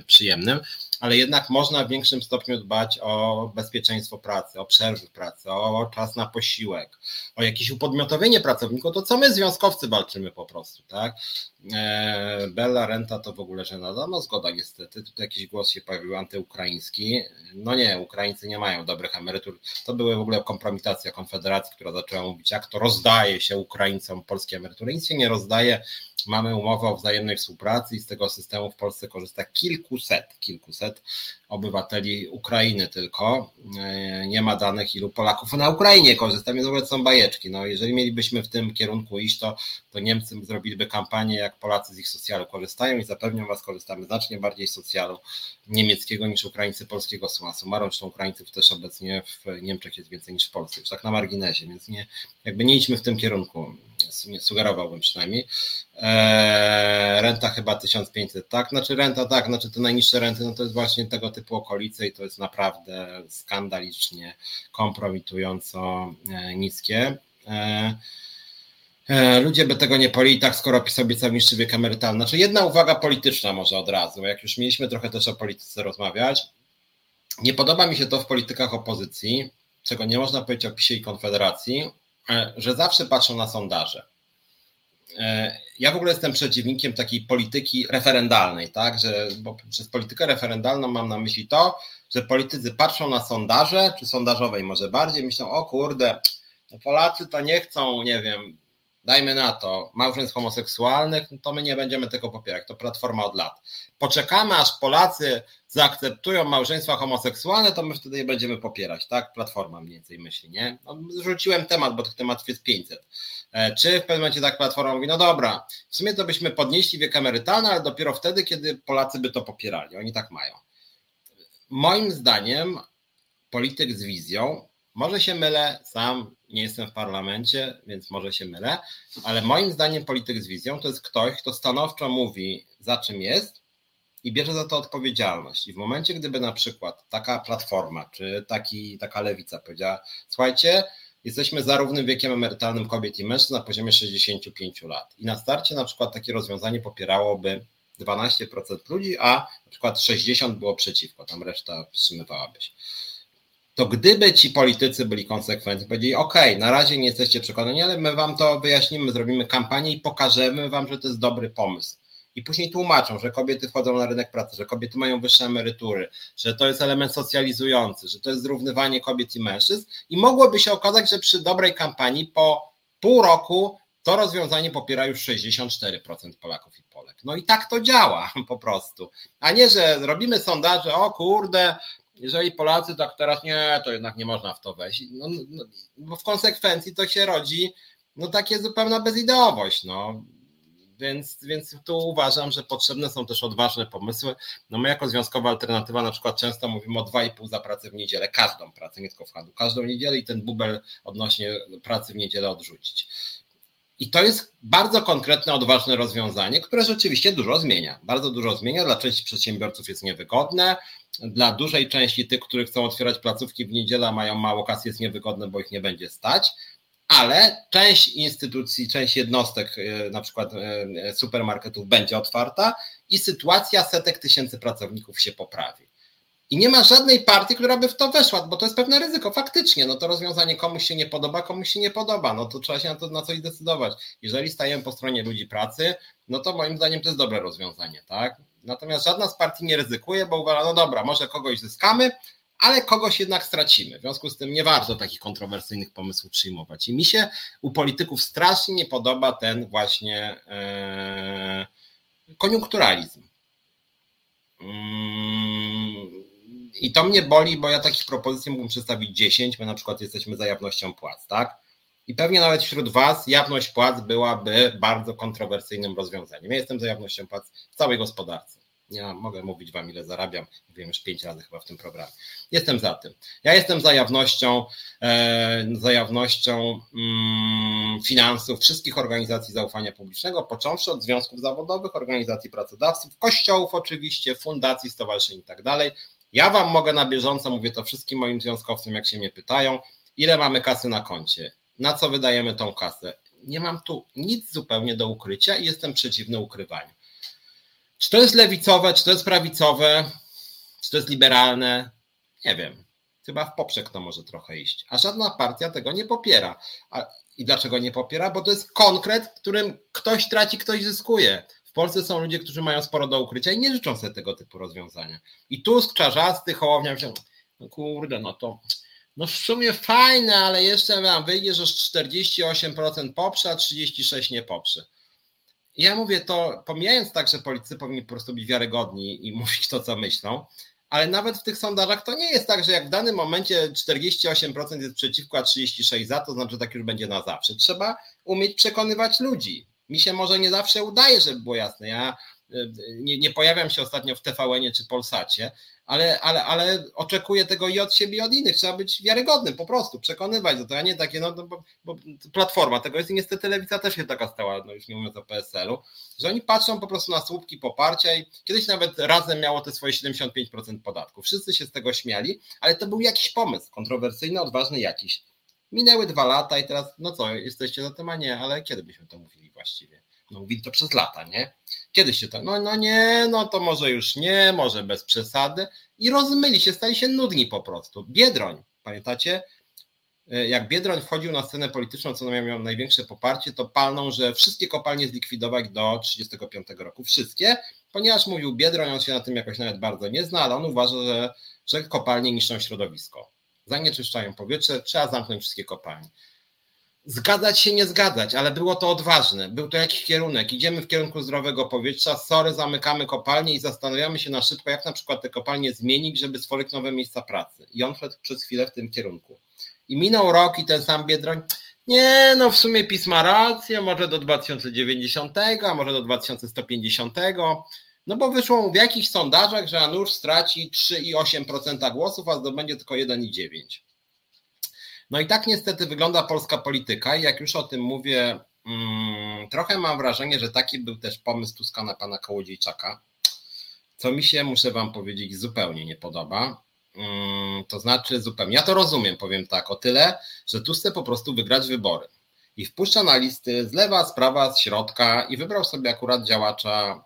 przyjemnym, ale jednak można w większym stopniu dbać o bezpieczeństwo pracy, o przerwy pracy, o czas na posiłek, o jakieś upodmiotowienie pracowników, to co my związkowcy walczymy po prostu, tak? E, Bella Renta to w ogóle żenada, no zgoda niestety, tutaj jakiś głos się pojawił antyukraiński, no nie, Ukraińcy nie mają dobrych emerytur, to były w ogóle kompromitacja Konfederacji, która zaczęła mówić, jak to rozdaje się Ukraińcom polskie emerytury, nic się nie rozdaje, mamy umowę o wzajemnej współpracy i z tego systemu w Polsce korzysta kilkuset, kilkuset obywateli Ukrainy tylko. E, nie ma danych, ilu Polaków na Ukrainie korzysta, więc w ogóle są bajeczki. No, jeżeli mielibyśmy w tym kierunku iść, to, to Niemcy zrobiliby kampanię, jak Polacy z ich socjalu korzystają i zapewniam Was, korzystamy znacznie bardziej z socjalu niemieckiego niż Ukraińcy polskiego suma summarum. Zresztą Ukraińców też obecnie w Niemczech jest więcej niż w Polsce, już tak na marginesie, więc nie, jakby nie idźmy w tym kierunku nie sugerowałbym przynajmniej. Eee, renta chyba 1500, tak? Znaczy renta, tak, znaczy te najniższe renty, no to jest właśnie tego typu okolice i to jest naprawdę skandalicznie, kompromitująco e, niskie. E, e, ludzie by tego nie poli tak, skoro PiS obiecał niższy wiek emerytalny. Znaczy jedna uwaga polityczna może od razu, jak już mieliśmy trochę też o polityce rozmawiać. Nie podoba mi się to w politykach opozycji, czego nie można powiedzieć o PiSie i Konfederacji, że zawsze patrzą na sondaże. E, ja w ogóle jestem przeciwnikiem takiej polityki referendalnej, tak? Że, bo przez politykę referendalną mam na myśli to, że politycy patrzą na sondaże, czy sondażowej może bardziej, myślą, o kurde, Polacy to nie chcą, nie wiem, dajmy na to, małżeństw homoseksualnych, no to my nie będziemy tego popierać. To platforma od lat. Poczekamy, aż Polacy zaakceptują małżeństwa homoseksualne, to my wtedy je będziemy popierać, tak? Platforma mniej więcej myśli, nie? No, rzuciłem temat, bo tych tematów jest 500. E, czy w pewnym momencie tak Platforma mówi, no dobra, w sumie to byśmy podnieśli wiek emerytalny, ale dopiero wtedy, kiedy Polacy by to popierali. Oni tak mają. Moim zdaniem polityk z wizją może się mylę, sam nie jestem w parlamencie, więc może się mylę, ale moim zdaniem polityk z wizją to jest ktoś, kto stanowczo mówi, za czym jest i bierze za to odpowiedzialność. I w momencie, gdyby na przykład taka platforma, czy taki, taka lewica powiedziała, słuchajcie, jesteśmy za równym wiekiem emerytalnym kobiet i mężczyzn na poziomie 65 lat. I na starcie na przykład takie rozwiązanie popierałoby 12% ludzi, a na przykład 60 było przeciwko, tam reszta wstrzymywałaby się to gdyby ci politycy byli konsekwentni, powiedzieli, OK, na razie nie jesteście przekonani, ale my wam to wyjaśnimy, zrobimy kampanię i pokażemy wam, że to jest dobry pomysł. I później tłumaczą, że kobiety wchodzą na rynek pracy, że kobiety mają wyższe emerytury, że to jest element socjalizujący, że to jest zrównywanie kobiet i mężczyzn. I mogłoby się okazać, że przy dobrej kampanii po pół roku to rozwiązanie popiera już 64% Polaków i Polek. No i tak to działa po prostu. A nie, że robimy sondaże, o kurde, jeżeli Polacy tak teraz nie, to jednak nie można w to wejść. No, no, bo w konsekwencji to się rodzi no takie zupełna bezideowość. No. Więc, więc tu uważam, że potrzebne są też odważne pomysły. No my jako Związkowa Alternatywa na przykład często mówimy o 2,5 za pracę w niedzielę, każdą pracę, nie tylko w handlu, każdą niedzielę i ten bubel odnośnie pracy w niedzielę odrzucić. I to jest bardzo konkretne, odważne rozwiązanie, które rzeczywiście dużo zmienia. Bardzo dużo zmienia. Dla części przedsiębiorców jest niewygodne. Dla dużej części tych, którzy chcą otwierać placówki w niedzielę, mają mało kasy, jest niewygodne, bo ich nie będzie stać ale część instytucji, część jednostek, e, na przykład e, supermarketów będzie otwarta i sytuacja setek tysięcy pracowników się poprawi. I nie ma żadnej partii, która by w to weszła, bo to jest pewne ryzyko. Faktycznie, no to rozwiązanie komuś się nie podoba, komuś się nie podoba, no to trzeba się na to na coś zdecydować. Jeżeli stajemy po stronie ludzi pracy, no to moim zdaniem to jest dobre rozwiązanie, tak? Natomiast żadna z partii nie ryzykuje, bo uważa, no dobra, może kogoś zyskamy, ale kogoś jednak stracimy. W związku z tym nie warto takich kontrowersyjnych pomysłów przyjmować. I mi się u polityków strasznie nie podoba ten właśnie e, koniunkturalizm. Mm, I to mnie boli, bo ja takich propozycji mógłbym przedstawić 10, my na przykład jesteśmy za jawnością płac, tak? I pewnie nawet wśród Was jawność płac byłaby bardzo kontrowersyjnym rozwiązaniem. Ja jestem za jawnością płac w całej gospodarce. Ja mogę mówić Wam, ile zarabiam. Mówiłem już pięć razy chyba w tym programie. Jestem za tym. Ja jestem za jawnością, e, za jawnością mm, finansów wszystkich organizacji zaufania publicznego, począwszy od związków zawodowych, organizacji pracodawców, kościołów oczywiście, fundacji, stowarzyszeń i tak dalej. Ja Wam mogę na bieżąco, mówię to wszystkim moim związkowcom, jak się mnie pytają, ile mamy kasy na koncie, na co wydajemy tą kasę. Nie mam tu nic zupełnie do ukrycia i jestem przeciwny ukrywaniu. Czy to jest lewicowe, czy to jest prawicowe, czy to jest liberalne? Nie wiem. Chyba w poprzek to może trochę iść. A żadna partia tego nie popiera. A, I dlaczego nie popiera? Bo to jest konkret, w którym ktoś traci, ktoś zyskuje. W Polsce są ludzie, którzy mają sporo do ukrycia i nie życzą sobie tego typu rozwiązania. I Tusk, Czarzasty, Hołownia no kurde, no to no w sumie fajne, ale jeszcze wam wyjdzie, że 48% poprze, a 36% nie poprze. Ja mówię to, pomijając tak, że politycy powinni po prostu być wiarygodni i mówić to, co myślą, ale nawet w tych sondażach to nie jest tak, że jak w danym momencie 48% jest przeciwko, a 36% za, to znaczy, że tak już będzie na zawsze. Trzeba umieć przekonywać ludzi. Mi się może nie zawsze udaje, żeby było jasne. Ja nie, nie pojawiam się ostatnio w TVN czy Polsacie, ale, ale, ale oczekuję tego i od siebie, i od innych. Trzeba być wiarygodnym, po prostu, przekonywać do tego, a nie takie, no, no bo, bo, platforma tego jest i niestety lewica też się taka stała, no już nie mówiąc o PSL-u, że oni patrzą po prostu na słupki poparcia i kiedyś nawet razem miało te swoje 75% podatków. Wszyscy się z tego śmiali, ale to był jakiś pomysł, kontrowersyjny, odważny jakiś. Minęły dwa lata i teraz, no co, jesteście za tym, a nie, ale kiedy byśmy to mówili właściwie? No mówili to przez lata, nie? Kiedyś się to, no, no nie, no to może już nie, może bez przesady. I rozmyli się, stali się nudni po prostu. Biedroń, pamiętacie? E, jak Biedroń wchodził na scenę polityczną, co miał największe poparcie, to palną, że wszystkie kopalnie zlikwidować do 1935 roku. Wszystkie, ponieważ mówił Biedroń, on się na tym jakoś nawet bardzo nie zna, ale on uważa, że, że kopalnie niszczą środowisko. Zanieczyszczają powietrze, trzeba zamknąć wszystkie kopalnie zgadzać się, nie zgadzać, ale było to odważne. Był to jakiś kierunek. Idziemy w kierunku zdrowego powietrza, sorry, zamykamy kopalnie i zastanawiamy się na szybko, jak na przykład te kopalnie zmienić, żeby stworzyć nowe miejsca pracy. I on szedł przez chwilę w tym kierunku. I minął rok i ten sam Biedroń, nie, no w sumie pisma rację, może do 2090, a może do 2150. No bo wyszło w jakichś sondażach, że Anusz straci 3,8% głosów, a zdobędzie tylko 1,9%. No i tak niestety wygląda polska polityka i jak już o tym mówię, mm, trochę mam wrażenie, że taki był też pomysł Tuska na pana Kołodziejczaka, co mi się, muszę wam powiedzieć, zupełnie nie podoba. Mm, to znaczy zupełnie, ja to rozumiem, powiem tak, o tyle, że tu chce po prostu wygrać wybory. I wpuszcza na listy z lewa, z prawa, z środka i wybrał sobie akurat działacza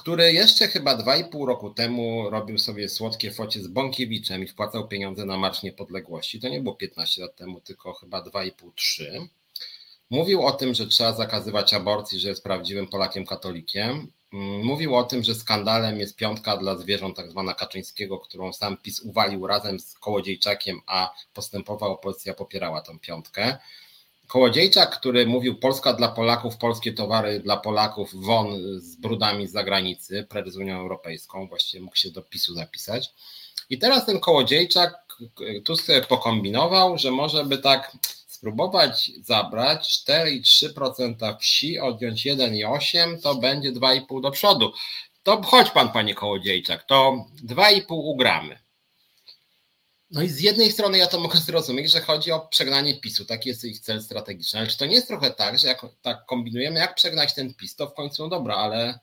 który jeszcze chyba 2,5 roku temu robił sobie słodkie focie z Bąkiewiczem i wpłacał pieniądze na Marsz Niepodległości. To nie było 15 lat temu, tylko chyba 2,5-3. Mówił o tym, że trzeba zakazywać aborcji, że jest prawdziwym Polakiem katolikiem. Mm, mówił o tym, że skandalem jest piątka dla zwierząt, tak zwana Kaczyńskiego, którą sam PiS uwalił razem z Kołodziejczakiem, a postępowa opozycja popierała tą piątkę Kołodziejczak, który mówił Polska dla Polaków, polskie towary dla Polaków, won z brudami z zagranicy, precz z Unią Europejską, właściwie mógł się do PiSu zapisać. I teraz ten Kołodziejczak tu sobie pokombinował, że może by tak spróbować zabrać 4,3% wsi, odjąć 1,8% to będzie 2,5% do przodu. To chodź pan, panie Kołodziejczak, to 2,5 ugramy. No i z jednej strony ja to mogę zrozumieć, że chodzi o przegnanie PiSu, taki jest ich cel strategiczny, ale czy to nie jest trochę tak, że jak tak kombinujemy, jak przegnać ten PiS, to w końcu no dobra, ale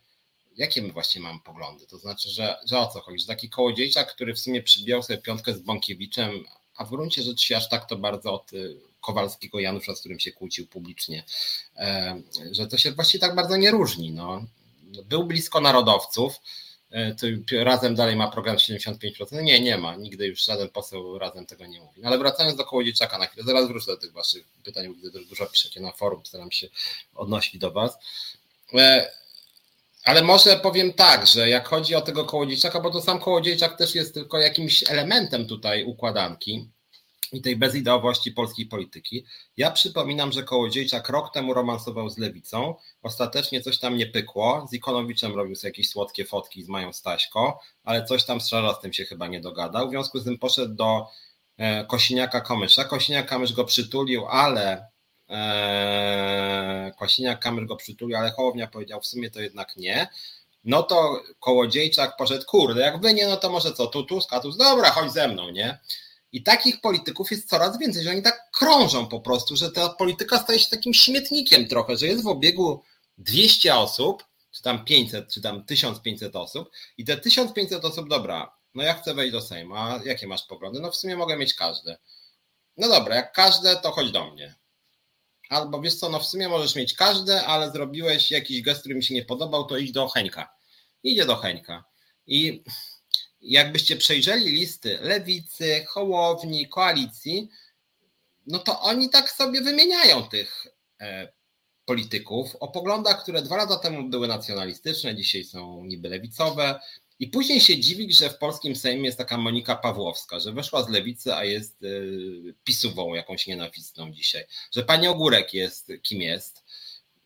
jakie my właśnie mamy poglądy? To znaczy, że, że o co chodzi? Że taki kołodziejczak, który w sumie przybijał sobie piątkę z Bąkiewiczem, a w gruncie rzeczy się aż tak to bardzo od y, Kowalskiego Janusza, z którym się kłócił publicznie, e, że to się właściwie tak bardzo nie różni. No. Był blisko narodowców, razem dalej ma program 75%. Nie, nie ma. Nigdy już żaden poseł razem tego nie mówi. No ale wracając do Kołodziejczaka na chwilę, zaraz wrócę do tych waszych pytań, że dużo piszecie na forum, staram się odnosić do was. E, ale może powiem tak, że jak chodzi o tego kołodziejczaka, bo to sam kołodziejczak też jest tylko jakimś elementem tutaj układanki i tej bezideowości polskiej polityki. Ja przypominam, że Kołodziejczak rok temu romansował z Lewicą, ostatecznie coś tam nie pykło, z Ikonowiczem robił sobie jakieś słodkie fotki z Mają Staśko, ale coś tam z tym się chyba nie dogadał, w związku z tym poszedł do e, Kosiniaka Komysza, Kosiniak Kamysz go przytulił, ale Kwasiniak Kamer go przytulił, ale Hołownia powiedział w sumie to jednak nie. No to Kołodziejczak poszedł, kurde, jak wy nie, no to może co, tu Tusk, a dobra, chodź ze mną, nie? I takich polityków jest coraz więcej, że oni tak krążą po prostu, że ta polityka staje się takim śmietnikiem trochę, że jest w obiegu 200 osób, czy tam 500, czy tam 1500 osób i te 1500 osób, dobra, no ja chcę wejść do Sejmu, a jakie masz poglądy? No w sumie mogę mieć każde. No dobra, jak każde, to chodź do mnie. Albo wiesz co, no w sumie możesz mieć każde, ale zrobiłeś jakiś gest, który mi się nie podobał, to idź do Heńka. Idzie do Heńka. I jakbyście przejrzeli listy lewicy, hołowni, koalicji, no to oni tak sobie wymieniają tych e, polityków o poglądach, które dwa lata temu były nacjonalistyczne, dzisiaj są niby lewicowe, i później się dziwić, że w polskim Sejmie jest taka Monika Pawłowska, że weszła z lewicy, a jest y, pisową jakąś nienawistną dzisiaj. Że pani Ogórek jest kim jest.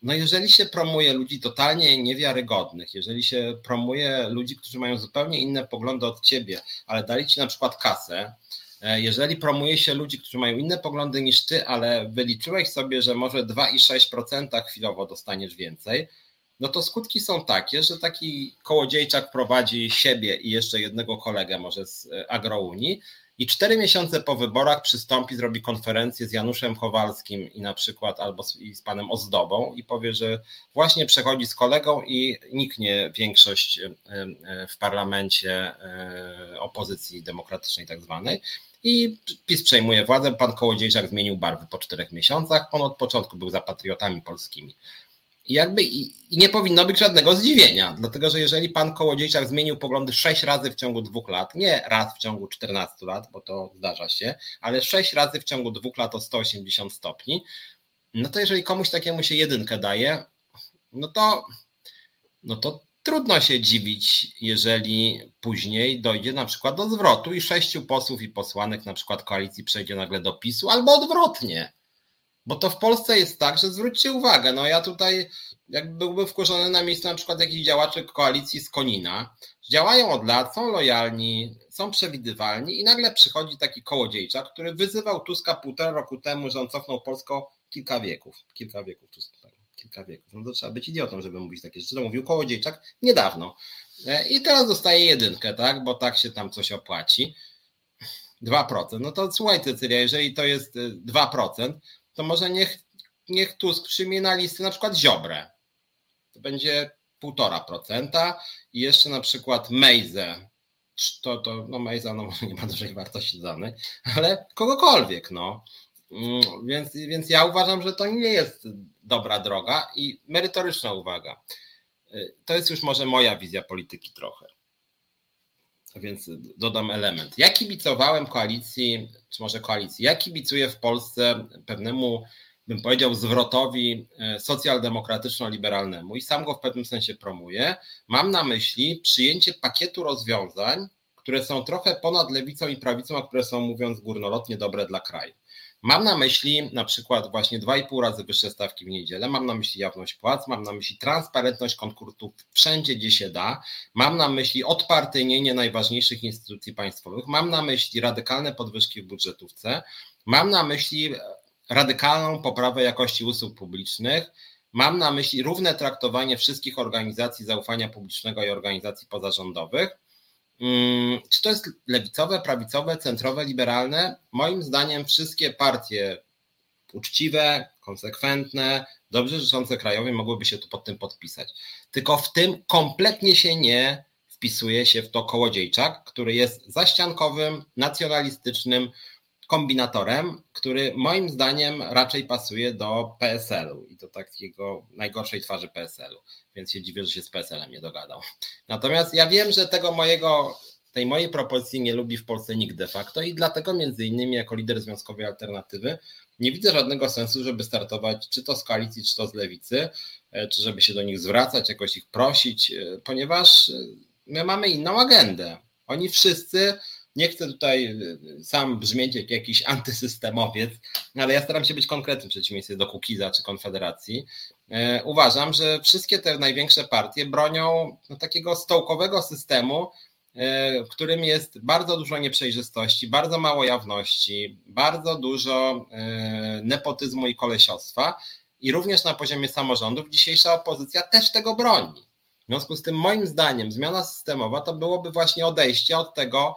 No jeżeli się promuje ludzi totalnie niewiarygodnych, jeżeli się promuje ludzi, którzy mają zupełnie inne poglądy od ciebie, ale dali ci na przykład kasę, e, jeżeli promuje się ludzi, którzy mają inne poglądy niż ty, ale wyliczyłeś sobie, że może 2,6% chwilowo dostaniesz więcej, no to skutki są takie, że taki kołodziejczak prowadzi siebie i jeszcze jednego kolegę może z e, Agrounii i cztery miesiące po wyborach przystąpi, zrobi konferencję z Januszem Kowalskim i na przykład albo z, z panem Ozdobą i powie, że właśnie przechodzi z kolegą i niknie większość e, e, w parlamencie opozycji demokratycznej tak zwanej. I PiS przejmuje władzę. Pan Kołodziejczak zmienił barwy po czterech miesiącach. On od początku był za patriotami polskimi. I jakby i, i, nie powinno być żadnego zdziwienia, dlatego że jeżeli pan Kołodziejczak zmienił poglądy sześć razy w ciągu dwóch lat, nie raz w ciągu 14 lat, bo to zdarza się, ale sześć razy w ciągu dwóch lat o 180 stopni, no to jeżeli komuś takiemu się jedynkę daje, no to, no to trudno się dziwić, jeżeli później dojdzie na przykład do zwrotu i sześciu posłów i posłanek na przykład koalicji przejdzie nagle do PiSu, albo odwrotnie. Bo to w Polsce jest tak, że zwróćcie uwagę, no ja tutaj jak byłbym wkurzony na miejscu na przykład jakichś działaczy koalicji z Konina, działają od lat, są lojalni, są przewidywalni i nagle przychodzi taki kołodziejczak, który wyzywał Tuska półtora roku temu, że on cofnął Polską kilka wieków. Kilka wieków, kilka wieków. No to trzeba być idiotą, żeby mówić takie rzeczy. To mówił kołodziejczak niedawno. E, I teraz dostaje jedynkę, tak, bo tak się tam coś opłaci. 2%. No to słuchaj Cecylia, jeżeli to jest 2%, e, to może niech, niech Tusk przyjmie na listę na przykład Ziobrę. To będzie 1,5% i jeszcze na przykład Mejzę. To, to no Mejza no, nie ma dużej wartości danej, ale kogokolwiek, no. Mm, więc, więc ja uważam, że to nie jest dobra droga i merytoryczna uwaga. Y, to jest już może moja wizja polityki trochę. Więc dodam element. Ja kibicowałem koalicji, czy może koalicji, ja kibicuję w Polsce pewnemu, bym powiedział, zwrotowi e, socjaldemokratyczno-liberalnemu i sam go w pewnym sensie promuję. Mam na myśli przyjęcie pakietu rozwiązań, które są trochę ponad lewicą i prawicą, a które są, mówiąc górnolotnie, dobre dla kraju. Mam na myśli na przykład właśnie 2,5 razy wyższe stawki w niedzielę, mam na myśli jawność płac, mam na myśli transparentność konkursów wszędzie, gdzie się da, mam na myśli odpartyjnienie najważniejszych instytucji państwowych, mam na myśli radykalne podwyżki w budżetówce, mam na myśli radykalną poprawę jakości usług publicznych, mam na myśli równe traktowanie wszystkich organizacji zaufania publicznego i organizacji pozarządowych. Mm, czy to jest lewicowe, prawicowe, centrowe, liberalne? Moim zdaniem wszystkie partie uczciwe, konsekwentne, dobrze życzące krajowi mogłyby się tu pod tym podpisać. Tylko w tym kompletnie się nie wpisuje się w to Kołodziejczak, który jest zaściankowym, nacjonalistycznym, kombinatorem, który moim zdaniem raczej pasuje do PSL-u i do takiego najgorszej twarzy PSL-u, więc się dziwię, że się z PSL-em nie dogadał. Natomiast ja wiem, że tego mojego, tej mojej propozycji nie lubi w Polsce nikt de facto i dlatego między innymi jako lider Związkowej Alternatywy nie widzę żadnego sensu, żeby startować czy to z koalicji, czy to z lewicy, e, czy żeby się do nich zwracać, jakoś ich prosić, e, ponieważ e, my mamy inną agendę. Oni wszyscy nie chcę tutaj y, sam brzmieć jak jakiś antysystemowiec, ale ja staram się być konkretnym w przeciwieństwie do Kukiza czy Konfederacji. E, uważam, że wszystkie te największe partie bronią no, takiego stołkowego systemu, e, w którym jest bardzo dużo nieprzejrzystości, bardzo mało jawności, bardzo dużo e, nepotyzmu i kolesiostwa. I również na poziomie samorządów dzisiejsza opozycja też tego broni. W związku z tym, moim zdaniem, zmiana systemowa to byłoby właśnie odejście od tego,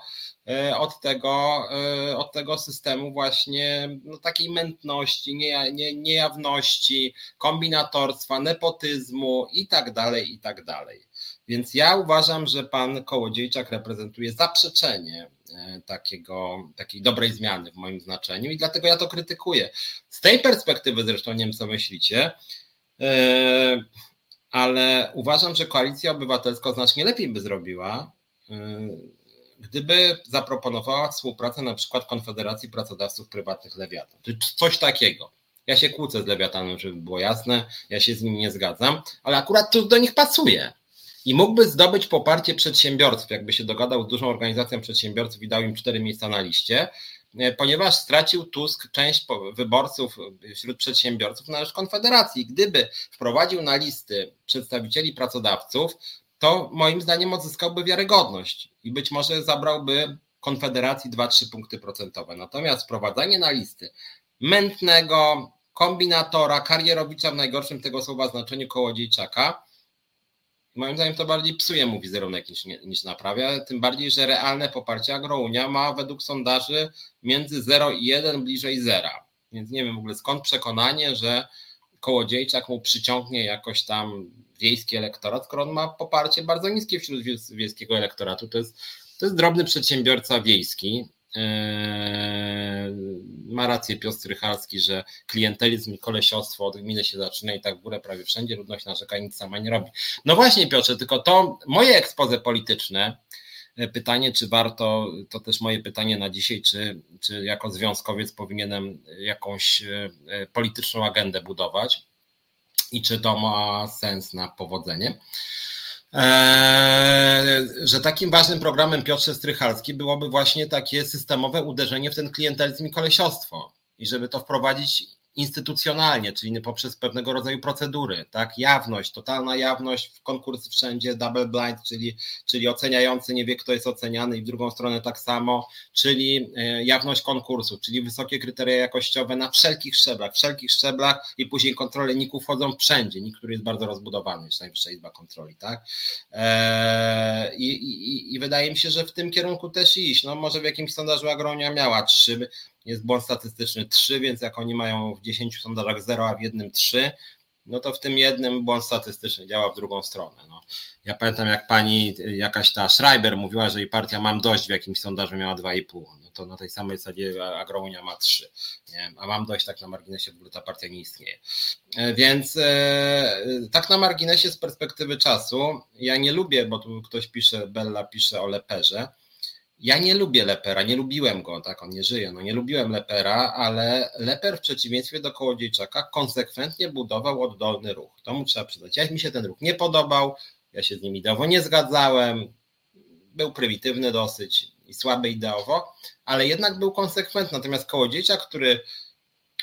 E, od tego, e, od tego systemu właśnie no, takiej mętności, nie, nie, niejawności, kombinatorstwa, nepotyzmu i tak dalej, i tak dalej. Więc ja uważam, że pan Kołodziejczak reprezentuje zaprzeczenie e, takiego, takiej dobrej zmiany w moim znaczeniu i dlatego ja to krytykuję. Z tej perspektywy zresztą nie wiem, co myślicie, ale uważam, że koalicja obywatelska znacznie lepiej by zrobiła, gdyby zaproponowała współpracę na przykład Konfederacji Pracodawców Prywatnych Lewiatan, czy coś takiego. Ja się kłócę z Lewiatanem, żeby było jasne, ja się z nimi nie zgadzam, ale akurat to do nich pasuje. I mógłby zdobyć poparcie przedsiębiorców, jakby się dogadał z dużą organizacją przedsiębiorców i dał im cztery miejsca na liście, ponieważ stracił Tusk część wyborców wśród przedsiębiorców na rzecz Konfederacji. Gdyby wprowadził na listy przedstawicieli pracodawców, to moim zdaniem odzyskałby wiarygodność i być może zabrałby Konfederacji 2-3 punkty procentowe. Natomiast wprowadzanie na listy mętnego kombinatora, karierowicza w najgorszym tego słowa znaczeniu kołodziejczaka, moim zdaniem to bardziej psuje mu wizerunek niż, niż naprawia, tym bardziej, że realne poparcie Agrounia ma według sondaży między 0 i 1 bliżej zera. Więc nie wiem w ogóle skąd przekonanie, że Kołodziejczak mu przyciągnie jakoś tam wiejski elektorat, skoro on ma poparcie bardzo niskie wśród wiejskiego elektoratu. To jest, to jest drobny przedsiębiorca wiejski. Eee, ma rację Piotr Strychalski, że klientelizm i kolesiostwo od gminy się zaczyna i tak w górę prawie wszędzie, ludność narzeka i nic sama nie robi. No właśnie Piotrze, tylko to moje ekspoze polityczne, e, pytanie, czy warto, to też moje pytanie na dzisiaj, czy, czy jako związkowiec powinienem jakąś e, e, polityczną agendę budować i czy to ma sens na powodzenie. Eee, że takim ważnym programem Piotrze Strychalski byłoby właśnie takie systemowe uderzenie w ten klientelizm i kolesiostwo. I żeby to wprowadzić instytucjonalnie, czyli poprzez pewnego rodzaju procedury, tak? Jawność, totalna jawność w konkursy wszędzie, double blind, czyli, czyli oceniający nie wie, kto jest oceniany i w drugą stronę tak samo, czyli e, jawność konkursu, czyli wysokie kryteria jakościowe na wszelkich szczeblach, wszelkich szczeblach i później kontrole NIK-u wchodzą wszędzie. NIK, który jest bardzo rozbudowany, jest Najwyższa Izba Kontroli, tak? Eee, i, i, I wydaje mi się, że w tym kierunku też iść. No może w jakimś sondażu Agronia miała trzy, jest błąd statystyczny 3, więc jak oni mają w 10 sondażach 0, a w jednym 3, no to w tym jednym błąd statystyczny działa w drugą stronę. No. Ja pamiętam, jak pani jakaś ta Schreiber mówiła, że jej partia mam dość w jakimś sondażu miała 2,5. No to na tej samej zasadzie Agrounia ma 3. Nie? A mam dość tak na marginesie, w ogóle ta partia nie istnieje. E, więc e, tak na marginesie z perspektywy czasu, ja nie lubię, bo tu ktoś pisze, Bella pisze o leperze ja nie lubię Lepera, nie lubiłem go, tak, on nie żyje, no nie lubiłem Lepera, ale Leper w przeciwieństwie do Kołodziejczaka konsekwentnie budował oddolny ruch. To mu trzeba przyznać. Jak mi się ten ruch nie podobał, ja się z nim ideowo nie zgadzałem, był prymitywny dosyć i słaby ideowo, ale jednak był konsekwentny. Natomiast Kołodziejczak, który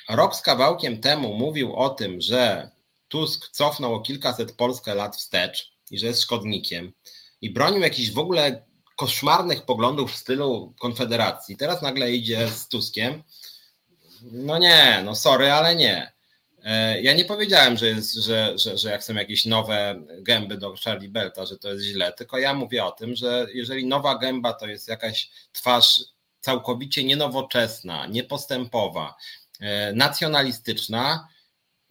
rok z kawałkiem temu mówił o tym, że Tusk cofnął o kilkaset Polskę lat wstecz i że jest szkodnikiem i bronił jakichś w ogóle koszmarnych poglądów w stylu Konfederacji, teraz nagle idzie z Tuskiem, no nie, no sorry, ale nie. E, ja nie powiedziałem, że, jest, że, że, że jak są jakieś nowe gęby do Charlie Belta, że to jest źle, tylko ja mówię o tym, że jeżeli nowa gęba to jest jakaś twarz całkowicie nienowoczesna, niepostępowa, e, nacjonalistyczna,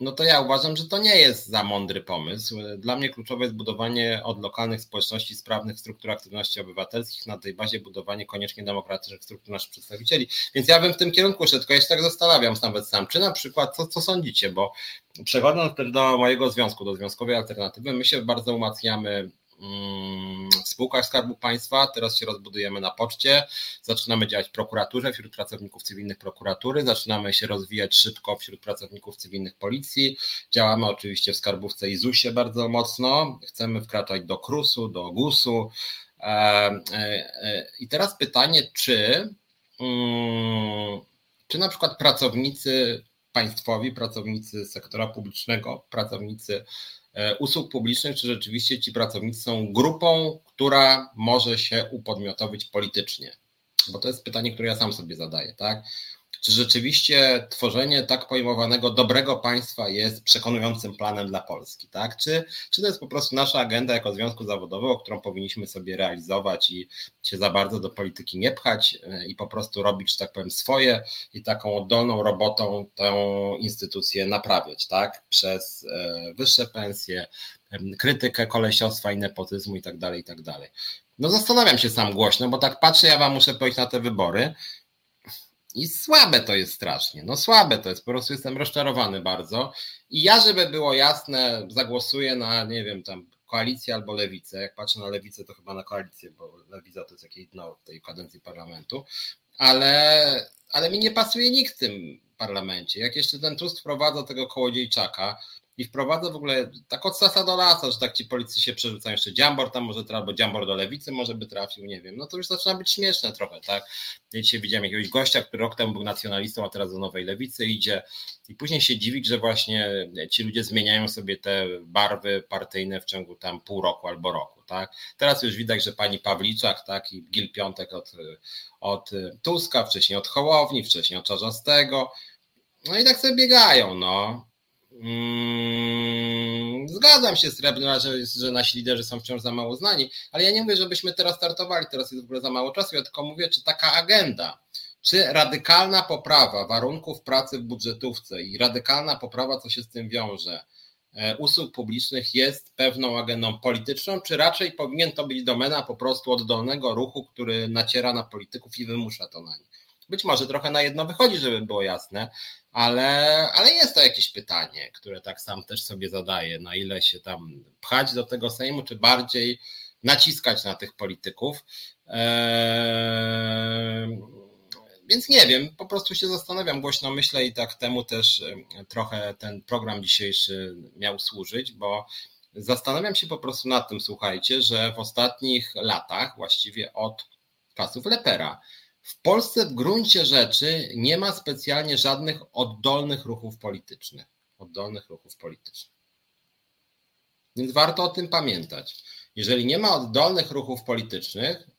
no to ja uważam, że to nie jest za mądry pomysł. Dla mnie kluczowe jest budowanie od lokalnych społeczności sprawnych struktur aktywności obywatelskich, na tej bazie budowanie koniecznie demokratycznych struktur naszych przedstawicieli. Więc ja bym w tym kierunku szedł, tylko ja się tak zastanawiam nawet sam, czy na przykład, co, co sądzicie, bo przechodząc też do mojego związku, do Związkowej Alternatywy, my się bardzo umacniamy w spółkach Skarbu Państwa, teraz się rozbudujemy na poczcie, zaczynamy działać w prokuraturze wśród pracowników cywilnych prokuratury, zaczynamy się rozwijać szybko wśród pracowników cywilnych policji, działamy oczywiście w Skarbówce i ZUS-ie bardzo mocno, chcemy wkraczać do KRUS-u, do GUS-u. E, e, e, i teraz pytanie, czy mm, czy na przykład pracownicy państwowi, pracownicy sektora publicznego, pracownicy usług publicznych, czy rzeczywiście ci pracownicy są grupą, która może się upodmiotowić politycznie? Bo to jest pytanie, które ja sam sobie zadaję, tak? Czy rzeczywiście tworzenie tak pojmowanego dobrego państwa jest przekonującym planem dla Polski, tak? Czy, czy to jest po prostu nasza agenda jako związku zawodowego, którą powinniśmy sobie realizować i się za bardzo do polityki nie pchać e, i po prostu robić, że tak powiem, swoje i taką oddolną robotą tę instytucję naprawiać, tak? Przez e, wyższe pensje, krytykę kolesiostwa i nepotyzmu i tak dalej, i tak dalej. No zastanawiam się sam głośno, bo tak patrzę, ja wam muszę powiedzieć na te wybory, i słabe to jest strasznie. No słabe to jest, po prostu jestem rozczarowany bardzo. I ja, żeby było jasne, zagłosuję na, nie wiem, tam koalicję albo lewicę. Jak patrzę na lewicę, to chyba na koalicję, bo lewica to jest jakieś dno w tej kadencji parlamentu. Ale, ale mi nie pasuje nikt w tym parlamencie. Jak jeszcze ten Tusk wprowadza tego kołodziejczaka, i wprowadza w ogóle tak od sasa do lasa, że tak ci policy się przerzucają jeszcze dziambor tam może albo dziambor do lewicy może by trafił, nie wiem, no to już zaczyna być śmieszne trochę, tak. Ja dzisiaj widziałem jakiegoś gościa, który rok temu był nacjonalistą, a teraz do nowej lewicy idzie i później się dziwi, że właśnie ci ludzie zmieniają sobie te barwy partyjne w ciągu tam pół roku albo roku, tak. Teraz już widać, że pani Pawliczak, tak, i Gil Piątek od, od Tuska, wcześniej od Hołowni, wcześniej od Czarzastego, no i tak sobie biegają, no. Mm, zgadzam się z Rebner, że, że nasi liderzy są wciąż za mało znani, ale ja nie mówię, żebyśmy teraz startowali, teraz jest w ogóle za mało czasu, ja tylko mówię, czy taka agenda, czy radykalna poprawa warunków pracy w budżetówce i radykalna poprawa, co się z tym wiąże, e, usług publicznych jest pewną agendą polityczną, czy raczej powinien to być domena po prostu oddolnego ruchu, który naciera na polityków i wymusza to na nich. Być może trochę na jedno wychodzi, żeby było jasne, ale, ale jest to jakieś pytanie, które tak sam też sobie zadaję, na ile się tam pchać do tego Sejmu, czy bardziej naciskać na tych polityków. Eee, więc nie wiem, po prostu się zastanawiam, głośno myślę i tak temu też trochę ten program dzisiejszy miał służyć, bo zastanawiam się po prostu nad tym, słuchajcie, że w ostatnich latach, właściwie od czasów Lepera, w Polsce w gruncie rzeczy nie ma specjalnie żadnych oddolnych ruchów politycznych. Oddolnych ruchów politycznych. Więc warto o tym pamiętać. Jeżeli nie ma oddolnych ruchów politycznych,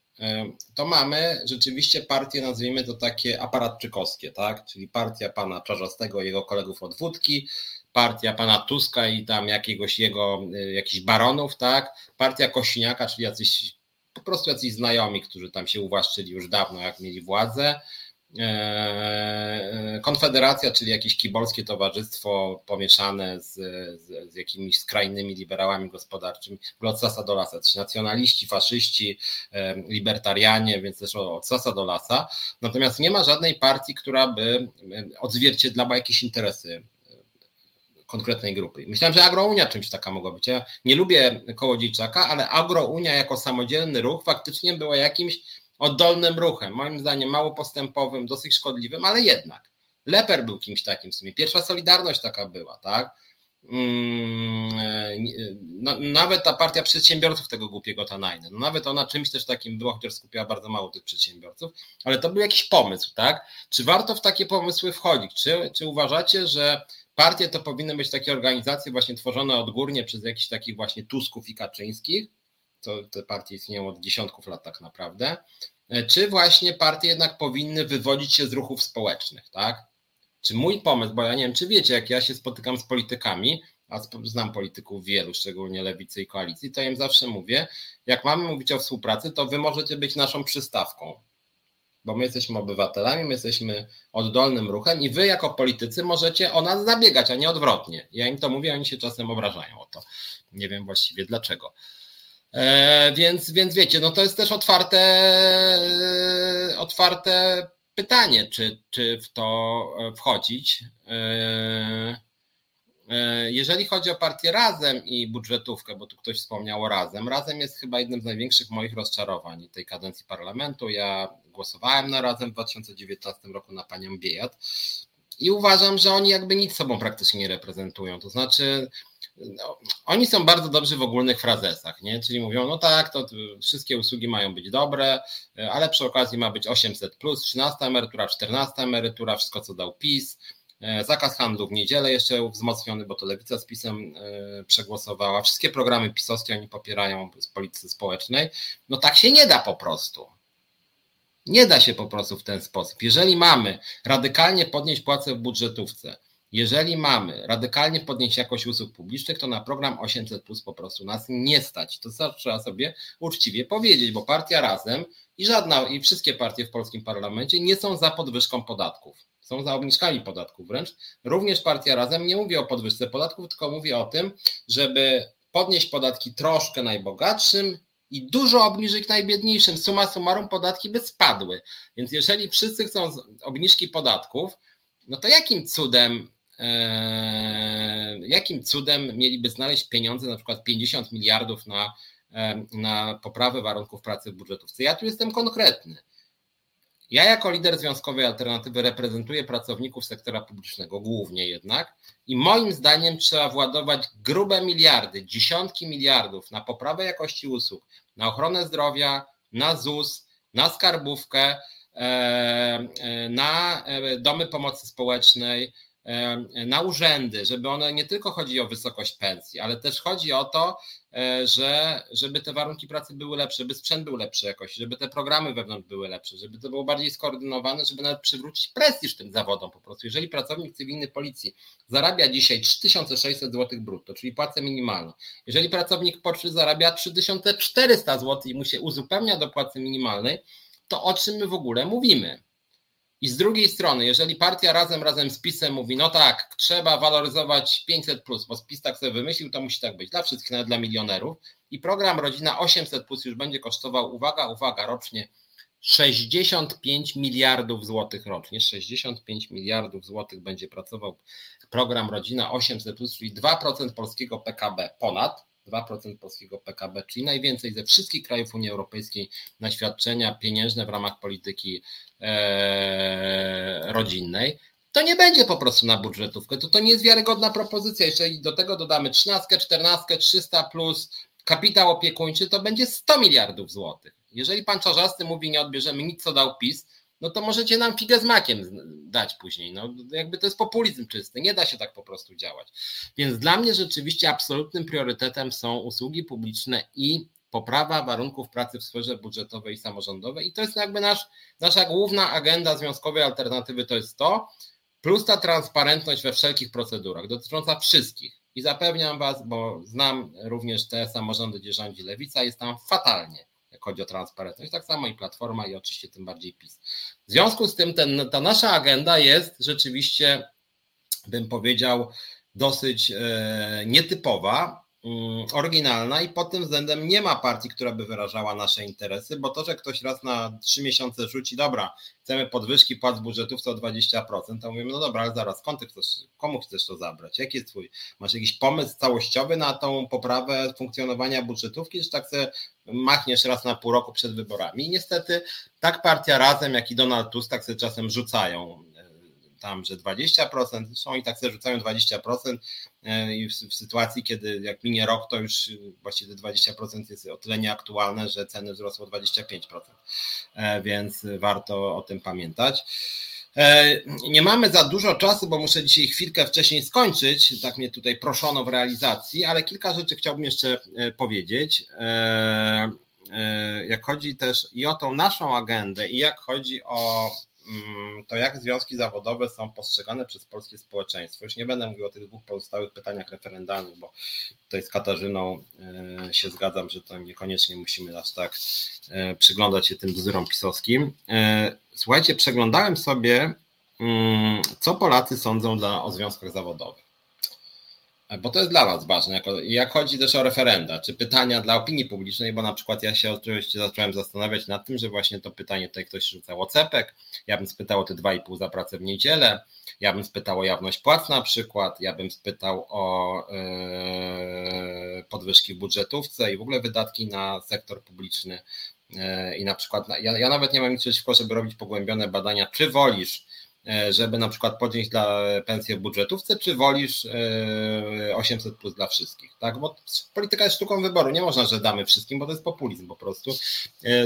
to mamy rzeczywiście partie, nazwijmy to takie aparatczykowskie, tak? Czyli partia pana Czarzastego i jego kolegów od wódki, partia pana Tuska i tam jakiegoś jego, y, jakichś baronów, tak? Partia Kosiniaka, czyli jacyś po prostu jacyś znajomi, którzy tam się uwłaszczyli już dawno, jak mieli władzę. E, e, Konfederacja, czyli jakieś kibolskie towarzystwo pomieszane z, z, z jakimiś skrajnymi liberałami gospodarczymi, od sasa do lasa, ci nacjonaliści, faszyści, e, libertarianie, więc też od sasa do lasa. Natomiast nie ma żadnej partii, która by odzwierciedlała jakieś interesy konkretnej grupy. Myślałem, że Agrounia czymś taka mogła być. Ja nie lubię Kołodziejczaka, ale Agrounia jako samodzielny ruch faktycznie była jakimś oddolnym ruchem, moim zdaniem mało postępowym, dosyć szkodliwym, ale jednak. Leper był kimś takim w sumie. Pierwsza Solidarność taka była, tak? Mm, no, nawet ta partia przedsiębiorców tego głupiego Tanajny, no nawet ona czymś też takim była, chociaż skupiała bardzo mało tych przedsiębiorców, ale to był jakiś pomysł, tak? Czy warto w takie pomysły wchodzić? Czy, czy uważacie, że partie to powinny być takie organizacje właśnie tworzone odgórnie przez jakichś takich właśnie Tusków i Kaczyńskich? To te partie istnieją od dziesiątków lat tak naprawdę. Czy właśnie partie jednak powinny wywodzić się z ruchów społecznych, tak? Czy mój pomysł, bo ja nie wiem, czy wiecie, jak ja się spotykam z politykami, a znam polityków wielu, szczególnie lewicy i koalicji, to ja im zawsze mówię, jak mamy mówić o współpracy, to wy możecie być naszą przystawką, bo my jesteśmy obywatelami, my jesteśmy oddolnym ruchem i wy jako politycy możecie o nas zabiegać, a nie odwrotnie. Ja im to mówię, oni się czasem obrażają o to. Nie wiem właściwie dlaczego. E, więc, więc wiecie, no to jest też otwarte, e, otwarte pytanie, czy, czy w to e, wchodzić. E, jeżeli chodzi o partię Razem i budżetówkę, bo tu ktoś wspomniał o Razem, Razem jest chyba jednym z największych moich rozczarowań tej kadencji parlamentu. Ja głosowałem na Razem w 2019 roku na panią Biejat i uważam, że oni jakby nic sobą praktycznie nie reprezentują. To znaczy, no, oni są bardzo dobrzy w ogólnych frazesach, nie? czyli mówią, no tak, to wszystkie usługi mają być dobre, ale przy okazji ma być 800 plus, 13 emerytura, 14 emerytura, wszystko co dał PiS, e, zakaz handlu w niedzielę jeszcze wzmocniony, bo to Lewica z PiSem e, przegłosowała, wszystkie programy pisowskie oni popierają z polityki społecznej, no tak się nie da po prostu. Nie da się po prostu w ten sposób. Jeżeli mamy radykalnie podnieść płacę w budżetówce, jeżeli mamy radykalnie podnieść jakość usług publicznych, to na program 800 plus po prostu nas nie stać. To trzeba sobie uczciwie powiedzieć, bo partia razem i żadna, i wszystkie partie w polskim parlamencie nie są za podwyżką podatków. Są za obniżkami podatków wręcz. Również partia razem nie mówi o podwyżce podatków, tylko mówi o tym, żeby podnieść podatki troszkę najbogatszym i dużo obniżyć najbiedniejszym. Suma summarum podatki by spadły. Więc jeżeli wszyscy chcą obniżki podatków, no to jakim cudem Eee, jakim cudem mieliby znaleźć pieniądze, na przykład 50 miliardów na, na poprawę warunków pracy w budżetówce. Ja tu jestem konkretny. Ja jako lider Związkowej Alternatywy reprezentuję pracowników sektora publicznego, głównie jednak, i moim zdaniem trzeba władować grube miliardy, dziesiątki miliardów na poprawę jakości usług, na ochronę zdrowia, na ZUS, na skarbówkę, eee, na e, domy pomocy społecznej, na urzędy, żeby one nie tylko chodzi o wysokość pensji, ale też chodzi o to, e, że żeby te warunki pracy były lepsze, żeby sprzęt był lepszy jakości, żeby te programy wewnątrz były lepsze, żeby to było bardziej skoordynowane, żeby nawet przywrócić prestiż tym zawodom po prostu. Jeżeli pracownik cywilny policji zarabia dzisiaj 3600 zł brutto, czyli płacę minimalną, jeżeli pracownik poczty zarabia 3400 zł i mu się uzupełnia do płacy minimalnej, to o czym my w ogóle mówimy? I z drugiej strony, jeżeli partia razem razem z PiSem mówi, no tak, trzeba waloryzować 500, plus, bo PiS tak sobie wymyślił, to musi tak być dla wszystkich, nawet dla milionerów. I program Rodzina 800 plus już będzie kosztował, uwaga, uwaga, rocznie 65 miliardów złotych rocznie. 65 miliardów złotych będzie pracował program Rodzina 800, plus, czyli 2% polskiego PKB ponad. 2% polskiego PKB, czyli najwięcej ze wszystkich krajów Unii Europejskiej na świadczenia pieniężne w ramach polityki e, rodzinnej, to nie będzie po prostu na budżetówkę. To, to nie jest wiarygodna propozycja. Jeżeli do tego dodamy 13, 14, 300 plus kapitał opiekuńczy, to będzie 100 miliardów złotych. Jeżeli pan Czarzasty mówi, nie odbierzemy nic, co dał PiS, no to możecie nam figę z makiem dać później. No, jakby to jest populizm czysty, nie da się tak po prostu działać. Więc dla mnie rzeczywiście absolutnym priorytetem są usługi publiczne i poprawa warunków pracy w sferze budżetowej i samorządowej. I to jest jakby nasz, nasza główna agenda związkowej alternatywy to jest to, plus ta transparentność we wszelkich procedurach, dotycząca wszystkich. I zapewniam Was, bo znam również te samorządy, gdzie rządzi lewica, jest tam fatalnie chodzi o transparentność. Tak samo i Platforma i oczywiście tym bardziej PiS. W związku z tym ten, ta nasza agenda jest rzeczywiście, bym powiedział, dosyć e, nietypowa, oryginalna i pod tym względem nie ma partii, która by wyrażała nasze interesy, bo to, że ktoś raz na trzy miesiące rzuci, dobra, chcemy podwyżki płac budżetów o 20%, to mówimy, no dobra, ale zaraz, skąd ty chcesz, komu chcesz to zabrać? Jaki jest twój, masz jakiś pomysł całościowy na tą poprawę funkcjonowania budżetówki, czy tak sobie machniesz raz na pół roku przed wyborami? I niestety tak partia Razem, jak i Donald Tusk tak sobie czasem rzucają tam, że 20%, zresztą i tak sobie rzucają 20% i w, w sytuacji, kiedy jak minie rok, to już właściwie 20% jest o tyle nieaktualne, że ceny wzrosły o 25%, więc warto o tym pamiętać. E, nie mamy za dużo czasu, bo muszę dzisiaj chwilkę wcześniej skończyć. Tak mnie tutaj proszono w realizacji, ale kilka rzeczy chciałbym jeszcze e, powiedzieć. E, jak chodzi też i o tą naszą agendę, i jak chodzi o to, jak związki zawodowe są postrzegane przez polskie społeczeństwo. Już nie będę mówił o tych dwóch pozostałych pytaniach referendalnych, bo tutaj z Katarzyną się zgadzam, że to niekoniecznie musimy aż tak przyglądać się tym bzdurom pisowskim. Słuchajcie, przeglądałem sobie, mm, co Polacy sądzą dla, o związkach zawodowych. Bo to jest dla Was ważne. Jak chodzi też o referenda, czy pytania dla opinii publicznej, bo na przykład ja się oczywiście zacząłem zastanawiać nad tym, że właśnie to pytanie tutaj ktoś rzucał o CEPEK, ja bym spytał o te 2,5 za pracę w niedzielę, ja bym spytał o jawność płac na przykład, ja bym spytał o yy, podwyżki w budżetówce i w ogóle wydatki na sektor publiczny. E, i na przykład, ja, ja nawet nie mam nic przeciwko, żeby robić pogłębione badania, czy wolisz, żeby na przykład podnieść dla pensję w budżetówce, czy wolisz 800 e, plus dla wszystkich, tak? Bo polityka jest sztuką wyboru, nie można, że damy wszystkim, bo to jest populizm po prostu.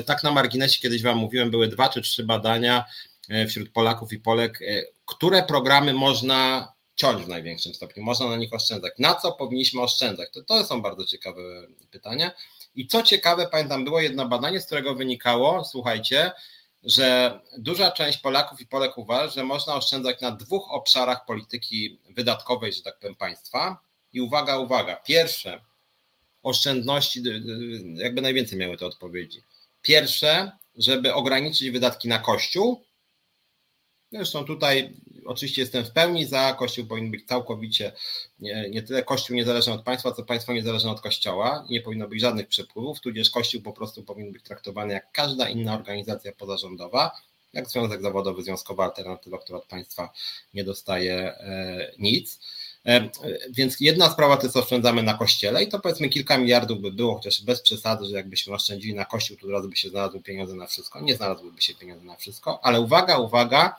Tak na marginesie kiedyś Wam mówiłem, były dwa czy trzy badania wśród Polaków i Polek, które programy można ciąć w największym stopniu, można na nich oszczędzać. Na co powinniśmy oszczędzać? To, to są bardzo ciekawe pytania. I co ciekawe, pamiętam, było jedno badanie, z którego wynikało, słuchajcie, że duża część Polaków i Polek uważa, że można oszczędzać na dwóch obszarach polityki wydatkowej, że tak powiem, państwa. I uwaga, uwaga. Pierwsze, oszczędności, jakby najwięcej miały te odpowiedzi. Pierwsze, żeby ograniczyć wydatki na kościół. Zresztą tutaj oczywiście jestem w pełni za, Kościół powinien być całkowicie, nie, nie tyle Kościół niezależny od państwa, co państwo niezależne od Kościoła, nie powinno być żadnych przepływów, tudzież Kościół po prostu powinien być traktowany jak każda inna organizacja pozarządowa, jak Związek Zawodowy, Związkowa Alternatywa, która od państwa nie dostaje e, nic. E, więc jedna sprawa to jest oszczędzamy na kościele i to powiedzmy kilka miliardów by było, chociaż bez przesady, że jakbyśmy oszczędzili na kościół, to od razu by się znalazły pieniądze na wszystko. Nie znalazłyby się pieniądze na wszystko, ale uwaga, uwaga,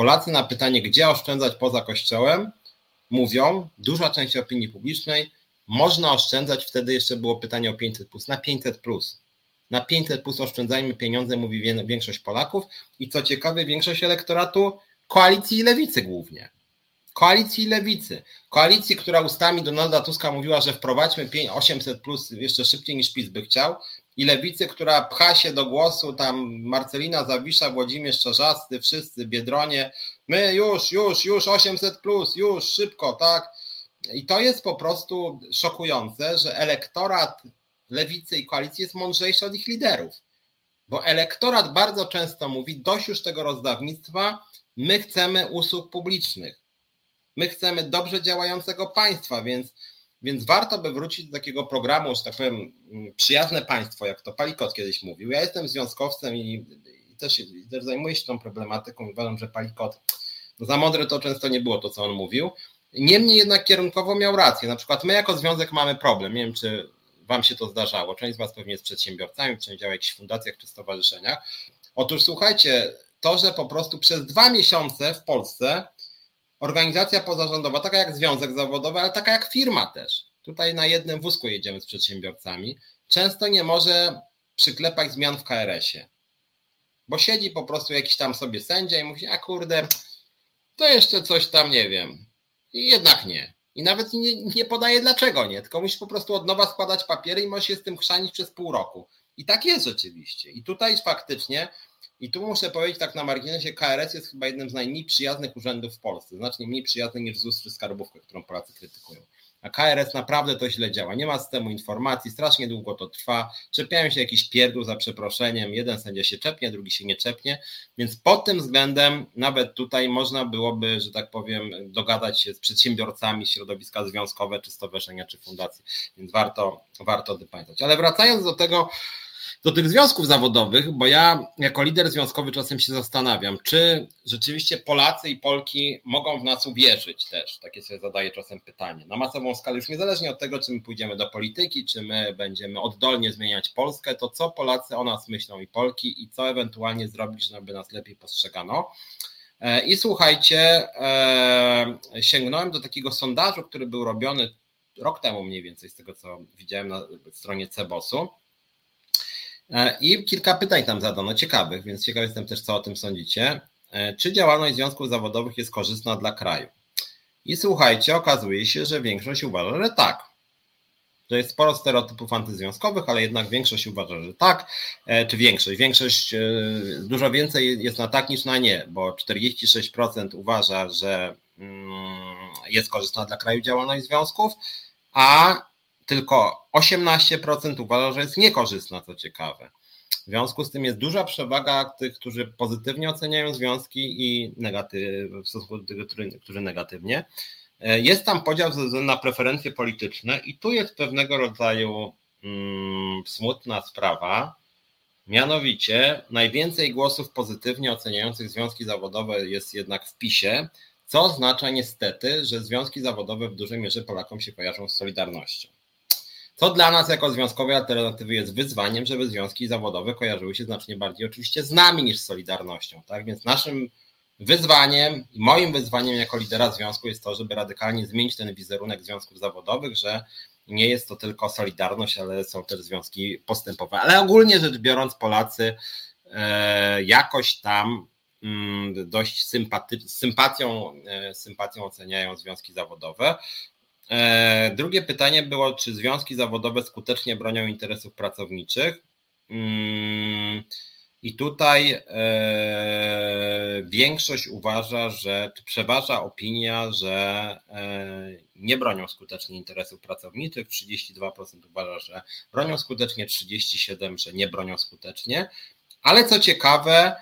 Polacy na pytanie, gdzie oszczędzać poza kościołem, mówią, duża część opinii publicznej, można oszczędzać, wtedy jeszcze było pytanie o 500 plus, na 500 plus. Na 500 plus oszczędzajmy pieniądze, mówi większość Polaków i co ciekawe, większość elektoratu koalicji i lewicy głównie. Koalicji i lewicy. Koalicji, która ustami Donalda Tuska mówiła, że wprowadźmy 800 plus jeszcze szybciej niż PiS by chciał, i lewicy, która pcha się do głosu, tam Marcelina Zawisza, Włodzimierz Czarzasty, wszyscy, Biedronie, my już, już, już 800 plus, już, szybko, tak? I to jest po prostu szokujące, że elektorat lewicy i koalicji jest mądrzejszy od ich liderów. Bo elektorat bardzo często mówi, dość już tego rozdawnictwa, my chcemy usług publicznych. My chcemy dobrze działającego państwa, więc więc warto by wrócić do takiego programu, że tak powiem, przyjazne państwo, jak to Palikot kiedyś mówił. Ja jestem związkowcem i, i też, i też zajmuję się tą problematyką. Uważam, że Palikot no za mądre to często nie było to, co on mówił. Niemniej jednak kierunkowo miał rację. Na przykład my jako związek mamy problem. Nie wiem, czy Wam się to zdarzało. Część z Was pewnie jest przedsiębiorcami, część działa w jakichś fundacjach czy stowarzyszeniach. Otóż słuchajcie, to, że po prostu przez dwa miesiące w Polsce organizacja pozarządowa, taka jak związek zawodowy, ale taka jak firma też. Tutaj na jednym wózku jedziemy z przedsiębiorcami. Często nie może przyklepać zmian w KRS-ie, bo siedzi po prostu jakiś tam sobie sędzia i mówi, a kurde, to jeszcze coś tam nie wiem. I jednak nie. I nawet nie, nie podaje dlaczego nie, tylko musisz po prostu od nowa składać papiery i możesz się z tym chrzanić przez pół roku. I tak jest rzeczywiście. I tutaj faktycznie i tu muszę powiedzieć tak na marginesie, KRS jest chyba jednym z najmniej przyjaznych urzędów w Polsce, znacznie mniej przyjazny niż ZUS czy Skarbówka, którą Polacy krytykują. A KRS naprawdę to źle działa. Nie ma systemu informacji, strasznie długo to trwa. Czepiają się jakiś pierdół za przeproszeniem. Jeden sędzia się czepnie, drugi się nie czepnie. Więc pod tym względem nawet tutaj można byłoby, że tak powiem, dogadać się z przedsiębiorcami, środowiska związkowe, czy stowarzyszenia, czy fundacji. Więc warto, warto o tym pamiętać. Ale wracając do tego, do tych związków zawodowych, bo ja jako lider związkowy czasem się zastanawiam, czy rzeczywiście Polacy i Polki mogą w nas uwierzyć też. Takie sobie zadaję czasem pytanie. Na masową skalę, już niezależnie od tego, czy my pójdziemy do polityki, czy my będziemy oddolnie zmieniać Polskę, to co Polacy o nas myślą i Polki i co ewentualnie zrobić, żeby nas lepiej postrzegano. E, I słuchajcie, e, sięgnąłem do takiego sondażu, który był robiony rok temu mniej więcej, z tego co widziałem na stronie Cebosu. E, I kilka pytań tam zadano, ciekawych, więc ciekaw jestem też, co o tym sądzicie. Czy działalność związków zawodowych jest korzystna dla kraju? I słuchajcie, okazuje się, że większość uważa, że tak że jest sporo stereotypów antyzwiązkowych, ale jednak większość uważa, że tak, e, czy większość, większość e, dużo więcej jest na tak niż na nie, bo 46% uważa, że mm, jest korzystna dla kraju działalność związków, a tylko 18% uważa, że jest niekorzystna, co ciekawe. W związku z tym jest duża przewaga tych, którzy pozytywnie oceniają związki i negatyw, w stosunku do tych, którzy negatywnie. E, jest tam podział ze względu na preferencje polityczne i tu jest pewnego rodzaju mm, smutna sprawa. Mianowicie najwięcej głosów pozytywnie oceniających związki zawodowe jest jednak w PiSie, co oznacza niestety, że związki zawodowe w dużej mierze Polakom się kojarzą z Solidarnością. Co dla nas jako związkowej alternatywy jest wyzwaniem, żeby związki zawodowe kojarzyły się znacznie bardziej oczywiście z nami niż z Solidarnością. Tak więc naszym Wyzwaniem moim wyzwaniem jako lidera związku jest to, żeby radykalnie zmienić ten wizerunek związków zawodowych, że nie jest to tylko solidarność, ale są też związki postępowe. Ale ogólnie rzecz biorąc, Polacy e, jakoś tam mm, dość sympaty, sympatią, e, sympatią oceniają związki zawodowe. E, drugie pytanie było, czy związki zawodowe skutecznie bronią interesów pracowniczych. Mm, i tutaj e, większość uważa, że przeważa opinia, że e, nie bronią skutecznie interesów pracowniczych. 32% uważa, że bronią skutecznie, 37% że nie bronią skutecznie. Ale co ciekawe,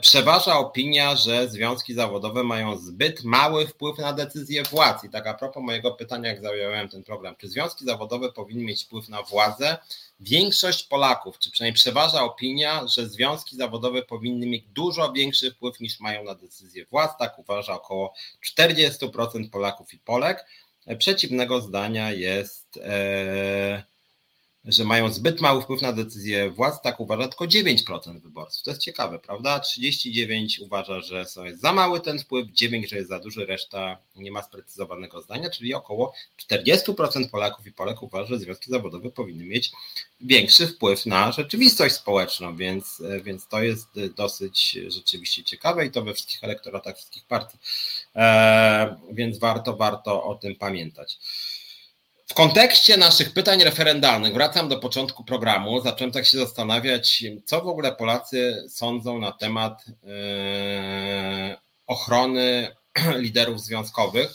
przeważa opinia, że związki zawodowe mają zbyt mały wpływ na decyzje władz. I tak a propos mojego pytania, jak zająłem ten program, czy związki zawodowe powinny mieć wpływ na władzę? Większość Polaków, czy przynajmniej przeważa opinia, że związki zawodowe powinny mieć dużo większy wpływ niż mają na decyzje władz. Tak uważa około 40% Polaków i Polek. E, przeciwnego zdania jest. E, że mają zbyt mały wpływ na decyzje władz, tak uważa tylko 9% wyborców. To jest ciekawe, prawda? 39 uważa, że jest za mały ten wpływ, 9, że jest za duży, reszta nie ma sprecyzowanego zdania, czyli około 40% Polaków i Polek uważa, że związki zawodowe powinny mieć większy wpływ na rzeczywistość społeczną, więc, więc to jest dosyć rzeczywiście ciekawe i to we wszystkich elektoratach wszystkich partii. Eee, więc warto, warto o tym pamiętać. W kontekście naszych pytań referendalnych, wracam do początku programu, zacząłem tak się zastanawiać, co w ogóle Polacy sądzą na temat yy, ochrony liderów związkowych.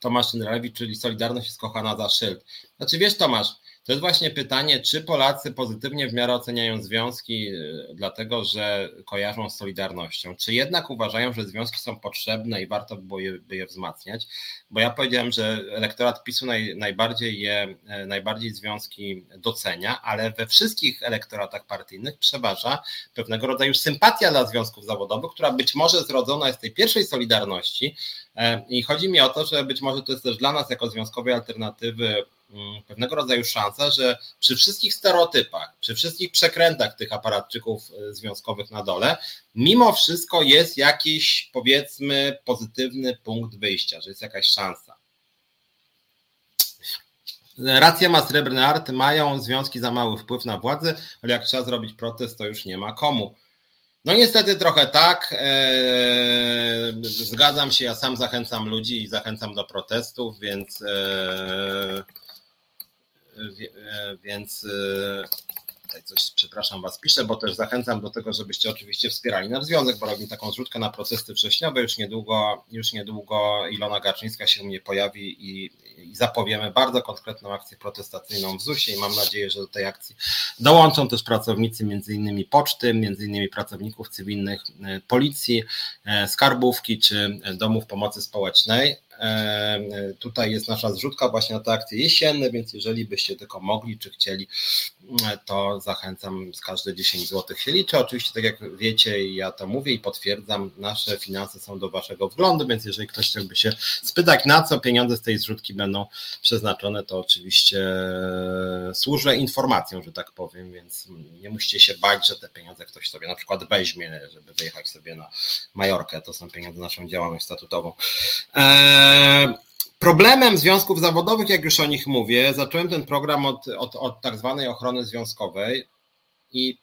Tomasz Szynrelewicz, czyli Solidarność jest kochana za szyld. Znaczy wiesz Tomasz, to jest właśnie pytanie, czy Polacy pozytywnie w miarę oceniają związki, y, dlatego że kojarzą z Solidarnością, czy jednak uważają, że związki są potrzebne i warto by je, by je wzmacniać? Bo ja powiedziałem, że elektorat PiSu naj, najbardziej je, e, najbardziej związki docenia, ale we wszystkich elektoratach partyjnych przeważa pewnego rodzaju sympatia dla związków zawodowych, która być może zrodzona jest z tej pierwszej Solidarności. E, I chodzi mi o to, że być może to jest też dla nas jako związkowej alternatywy pewnego rodzaju szansa, że przy wszystkich stereotypach, przy wszystkich przekrętach tych aparatczyków e, związkowych na dole, mimo wszystko jest jakiś powiedzmy pozytywny punkt wyjścia, że jest jakaś szansa. Rację ma srebrny art, mają związki za mały wpływ na władzę, ale jak trzeba zrobić protest, to już nie ma komu. No niestety trochę tak. Eee, zgadzam się, ja sam zachęcam ludzi i zachęcam do protestów, więc E, więc e, tutaj coś, przepraszam Was, piszę, bo też zachęcam do tego, żebyście oczywiście wspierali nasz związek, bo robimy taką zrzutkę na protesty wrześniowe. Już niedługo, już niedługo Ilona Garczyńska się u mnie pojawi i, i zapowiemy bardzo konkretną akcję protestacyjną w ZUS-ie i mam nadzieję, że do tej akcji dołączą też pracownicy między innymi poczty, między innymi pracowników cywilnych e, policji, skarbówki czy domów pomocy społecznej. Tutaj jest nasza zrzutka właśnie na te akcje jesienne, więc jeżeli byście tylko mogli czy chcieli, to zachęcam, z każde 10 zł się liczy. Oczywiście, tak jak wiecie, ja to mówię i potwierdzam, nasze finanse są do Waszego wglądu, więc jeżeli ktoś chciałby się spytać, na co pieniądze z tej zrzutki będą przeznaczone, to oczywiście służę informacją, że tak powiem, więc nie musicie się bać, że te pieniądze ktoś sobie na przykład weźmie, żeby wyjechać sobie na Majorkę. To są pieniądze na naszą działalność statutową. Eee, Problemem związków zawodowych, jak już o nich mówię, zacząłem ten program od, od, od tak zwanej ochrony związkowej i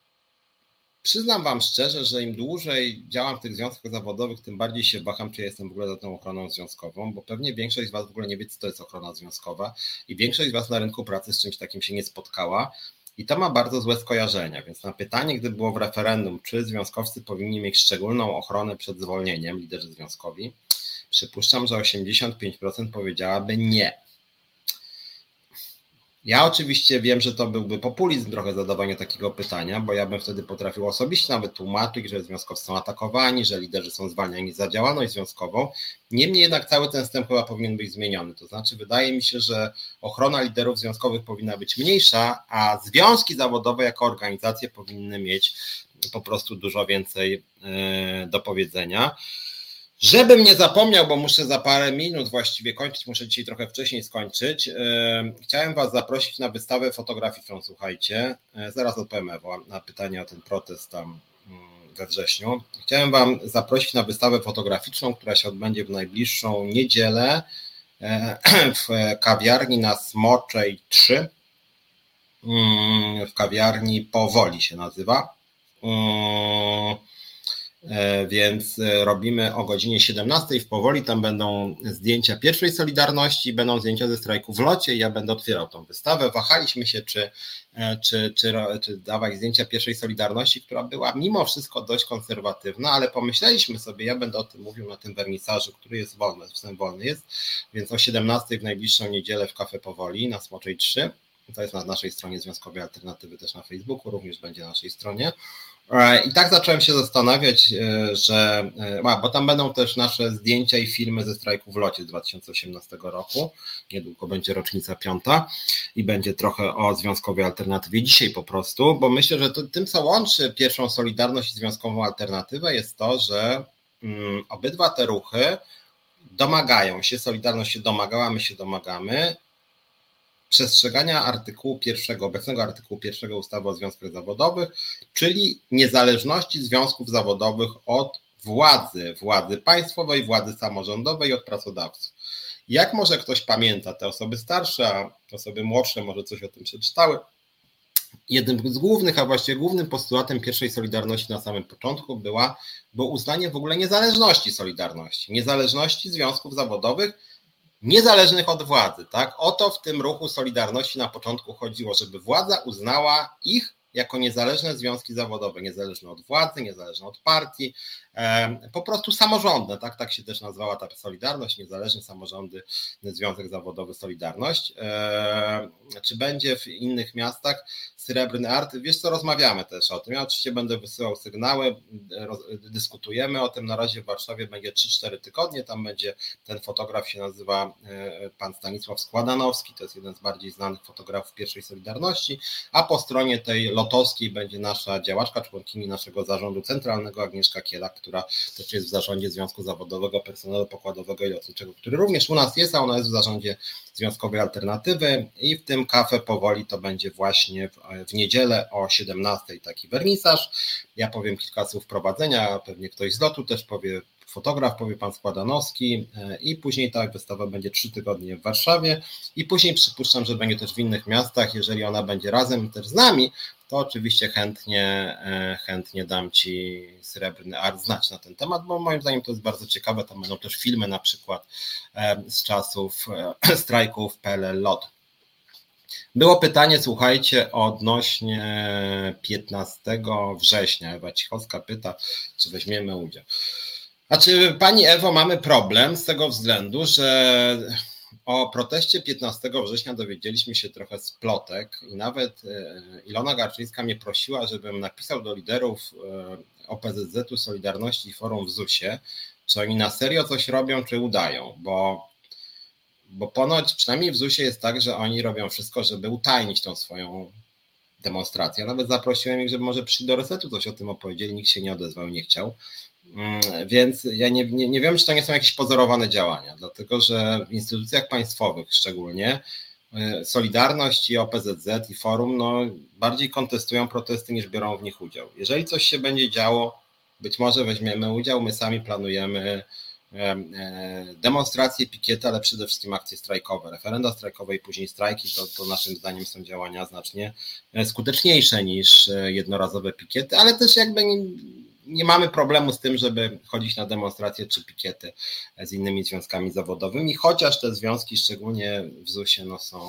przyznam Wam szczerze, że im dłużej działam w tych związkach zawodowych, tym bardziej się waham, czy jestem w ogóle za tą ochroną związkową, bo pewnie większość z Was w ogóle nie wie, co to jest ochrona związkowa i większość z Was na rynku pracy z czymś takim się nie spotkała. I to ma bardzo złe skojarzenia, więc na pytanie, gdy było w referendum, czy związkowcy powinni mieć szczególną ochronę przed zwolnieniem, liderzy związkowi, Przypuszczam, że 85% powiedziałaby nie. Ja oczywiście wiem, że to byłby populizm trochę zadawanie takiego pytania, bo ja bym wtedy potrafił osobiście nawet tłumaczyć, że związkowcy są atakowani, że liderzy są zwalniani za działalność związkową. Niemniej jednak cały ten wstęp chyba powinien być zmieniony. To znaczy, wydaje mi się, że ochrona liderów związkowych powinna być mniejsza, a związki zawodowe jako organizacje powinny mieć po prostu dużo więcej e, do powiedzenia. Żebym nie zapomniał, bo muszę za parę minut właściwie kończyć, muszę dzisiaj trochę wcześniej skończyć. Chciałem Was zaprosić na wystawę fotograficzną, słuchajcie. E, zaraz odpowiem Ewo na pytanie o ten protest tam mm, we wrześniu. Chciałem Wam zaprosić na wystawę fotograficzną, która się odbędzie w najbliższą niedzielę e, w kawiarni na Smoczej 3. Mm, w kawiarni Powoli się nazywa. E, więc e, robimy o godzinie 17 w powoli. Tam będą zdjęcia pierwszej Solidarności, będą zdjęcia ze strajku w locie. Ja będę otwierał tą wystawę. Wahaliśmy się, czy, e, czy, czy, czy dawać zdjęcia pierwszej Solidarności, która była mimo wszystko dość konserwatywna, ale pomyśleliśmy sobie, ja będę o tym mówił na tym wernisażu, który jest wolny, wstęp wolny jest, więc o 17 w najbliższą niedzielę w Kafe Powoli na Smoczej 3. To jest na naszej stronie Związkowej Alternatywy, też na Facebooku, również będzie na naszej stronie. E, I tak zacząłem się zastanawiać, e, że, e, bo tam będą też nasze zdjęcia i filmy ze strajku w locie z 2018 roku. Niedługo będzie rocznica piąta i będzie trochę o związkowej alternatywie dzisiaj po prostu, bo myślę, że to, tym, co łączy pierwszą Solidarność i związkową alternatywę, jest to, że mm, obydwa te ruchy domagają się, Solidarność się domagała, my się domagamy przestrzegania artykułu pierwszego, obecnego artykułu pierwszego ustawy o związkach zawodowych, czyli niezależności związków zawodowych od władzy, władzy państwowej, władzy samorządowej od pracodawców. Jak może ktoś pamięta, te osoby starsze, a osoby młodsze może coś o tym przeczytały, jednym z głównych, a właściwie głównym postulatem pierwszej Solidarności na samym początku była, było uznanie w ogóle niezależności Solidarności, niezależności związków zawodowych niezależnych od władzy. Tak? O to w tym ruchu Solidarności na początku chodziło, żeby władza uznała ich jako niezależne związki zawodowe, niezależne od władzy, niezależne od partii, po prostu samorządne, tak, tak się też nazwała ta Solidarność, niezależne samorządy, Związek Zawodowy Solidarność. Czy będzie w innych miastach Srebrny Art? Wiesz co, rozmawiamy też o tym. Ja oczywiście będę wysyłał sygnały, dyskutujemy o tym. Na razie w Warszawie będzie 3-4 tygodnie, tam będzie ten fotograf się nazywa e, pan Stanisław Składanowski, to jest jeden z bardziej znanych fotografów pierwszej Solidarności, a po stronie tej lotowskiej będzie nasza działaczka, członkini naszego zarządu centralnego Agnieszka Kiela, która też jest w zarządzie Związku Zawodowego Personelu Pokładowego i Lotniczego, który również u nas jest, a ona jest w zarządzie Związkowej Alternatywy. I w tym kafe powoli to będzie właśnie w, w niedzielę o 17 taki wernisaż. Ja powiem kilka słów wprowadzenia, pewnie ktoś z lotu też powie fotograf, powie pan Składanowski. E, i później ta wystawa będzie trzy tygodnie w Warszawie. I później przypuszczam, że będzie też w innych miastach, jeżeli ona będzie razem też z nami, to oczywiście chętnie, e, chętnie dam Ci srebrny art znać na ten temat, bo moim zdaniem to jest bardzo ciekawe. Tam będą też filmy na przykład e, z czasów e, strajków PLL LOT. Było pytanie, słuchajcie, odnośnie 15 września. Ewa Cichowska pyta, czy weźmiemy udział. Znaczy, Pani Ewo, mamy problem z tego względu, że o proteście 15 września dowiedzieliśmy się trochę z plotek i nawet e, Ilona Garczyńska mnie prosiła, żebym napisał do liderów e, OPZZ-u Solidarności i Forum w ZUS-ie, czy oni na serio coś robią, czy udają, bo bo ponoć przynajmniej w ZUS-ie jest tak, że oni robią wszystko, żeby utajnić tą swoją demonstrację. Nawet zaprosiłem ich, żeby może przyjść do resetu, coś o tym opowiedzieli, nikt się nie odezwał, nie chciał. Mm, więc ja nie, nie, nie wiem, czy to nie są jakieś pozorowane działania, dlatego że w instytucjach państwowych szczególnie e, Solidarność i OPZZ i Forum no, bardziej kontestują protesty niż biorą w nich udział. Jeżeli coś się będzie działo, być może weźmiemy udział, my sami planujemy e, e, demonstracje, pikiety, ale przede wszystkim akcje strajkowe, referenda strajkowe i później strajki, to, to naszym zdaniem są działania znacznie skuteczniejsze niż jednorazowe pikiety, ale też jakby nie, mamy problemu z tym, żeby chodzić na demonstracje czy pikiety z innymi związkami zawodowymi, chociaż te związki, szczególnie w ZUS-ie, no są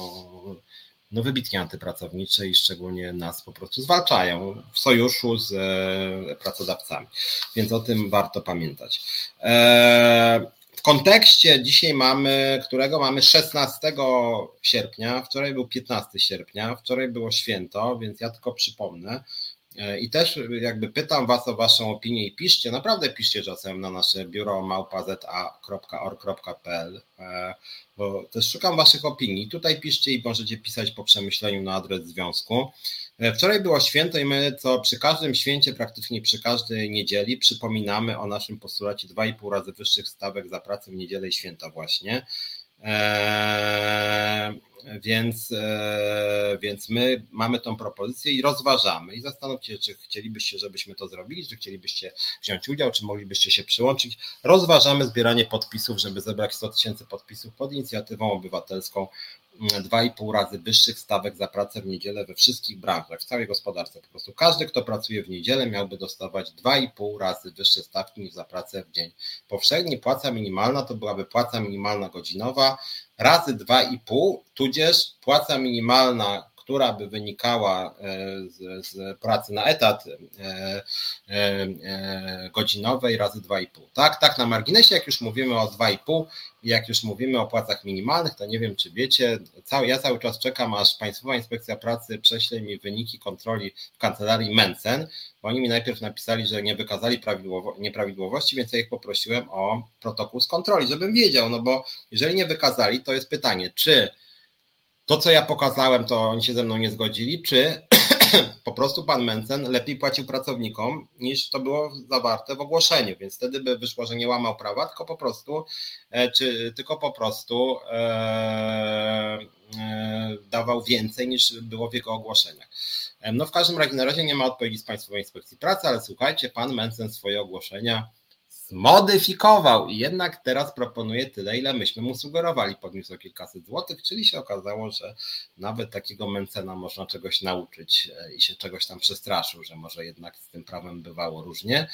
no wybitnie antypracownicze i szczególnie nas po prostu zwalczają w sojuszu z e, pracodawcami. Więc o tym warto pamiętać. E, w kontekście dzisiaj mamy, którego mamy 16 sierpnia, wczoraj był 15 sierpnia, wczoraj było święto, więc ja tylko przypomnę, I też jakby pytam Was o Waszą opinię i piszcie, naprawdę piszcie czasem na nasze biuro małpa.za.org.pl, e, bo też szukam Waszych opinii. Tutaj piszcie i możecie pisać po przemyśleniu na adres związku. E, wczoraj było święto i my co przy każdym święcie, praktycznie przy każdej niedzieli przypominamy o naszym postulacie 2,5 razy wyższych stawek za pracę w niedzielę i święta właśnie. Eee, więc, e, więc my mamy tą propozycję i rozważamy i zastanówcie się, czy chcielibyście, żebyśmy to zrobili, czy chcielibyście wziąć udział, czy moglibyście się przyłączyć. Rozważamy zbieranie podpisów, żeby zebrać 100 tysięcy podpisów pod inicjatywą obywatelską 2,5 razy wyższych stawek za pracę w niedzielę we wszystkich branżach, w całej gospodarce. Po prostu każdy, kto pracuje w niedzielę, miałby dostawać 2,5 razy wyższe stawki niż za pracę w dzień powszedni. Płaca minimalna to byłaby płaca minimalna godzinowa razy 2,5, tudzież płaca minimalna która by wynikała e, z, z pracy na etat e, e, godzinowej razy 2,5. Tak, tak na marginesie, jak już mówimy o 2,5, jak już mówimy o płacach minimalnych, to nie wiem, czy wiecie, cały, ja cały czas czekam, aż Państwowa Inspekcja Pracy prześle mi wyniki kontroli w kancelarii Mencen, bo oni mi najpierw napisali, że nie wykazali nieprawidłowości, więc ja ich poprosiłem o protokół z kontroli, żebym wiedział, no bo jeżeli nie wykazali, to jest pytanie, czy to, co ja pokazałem, to oni się ze mną nie zgodzili, czy po prostu pan Mencen lepiej płacił pracownikom niż to było zawarte w ogłoszeniu, więc wtedy by wyszło, że nie łamał prawa, tylko po prostu, e, czy tylko po prostu e, e, dawał więcej niż było w jego ogłoszeniach. E, no w każdym razie na razie nie ma odpowiedzi z Państwowej Inspekcji Pracy, ale słuchajcie, pan Mencen swoje ogłoszenia zmodyfikował i jednak teraz proponuje tyle, ile myśmy mu sugerowali. Podniósł o kilkaset złotych, czyli się okazało, że nawet takiego Mencena można czegoś nauczyć e, i się czegoś tam przestraszył, że może jednak z tym prawem bywało różnie.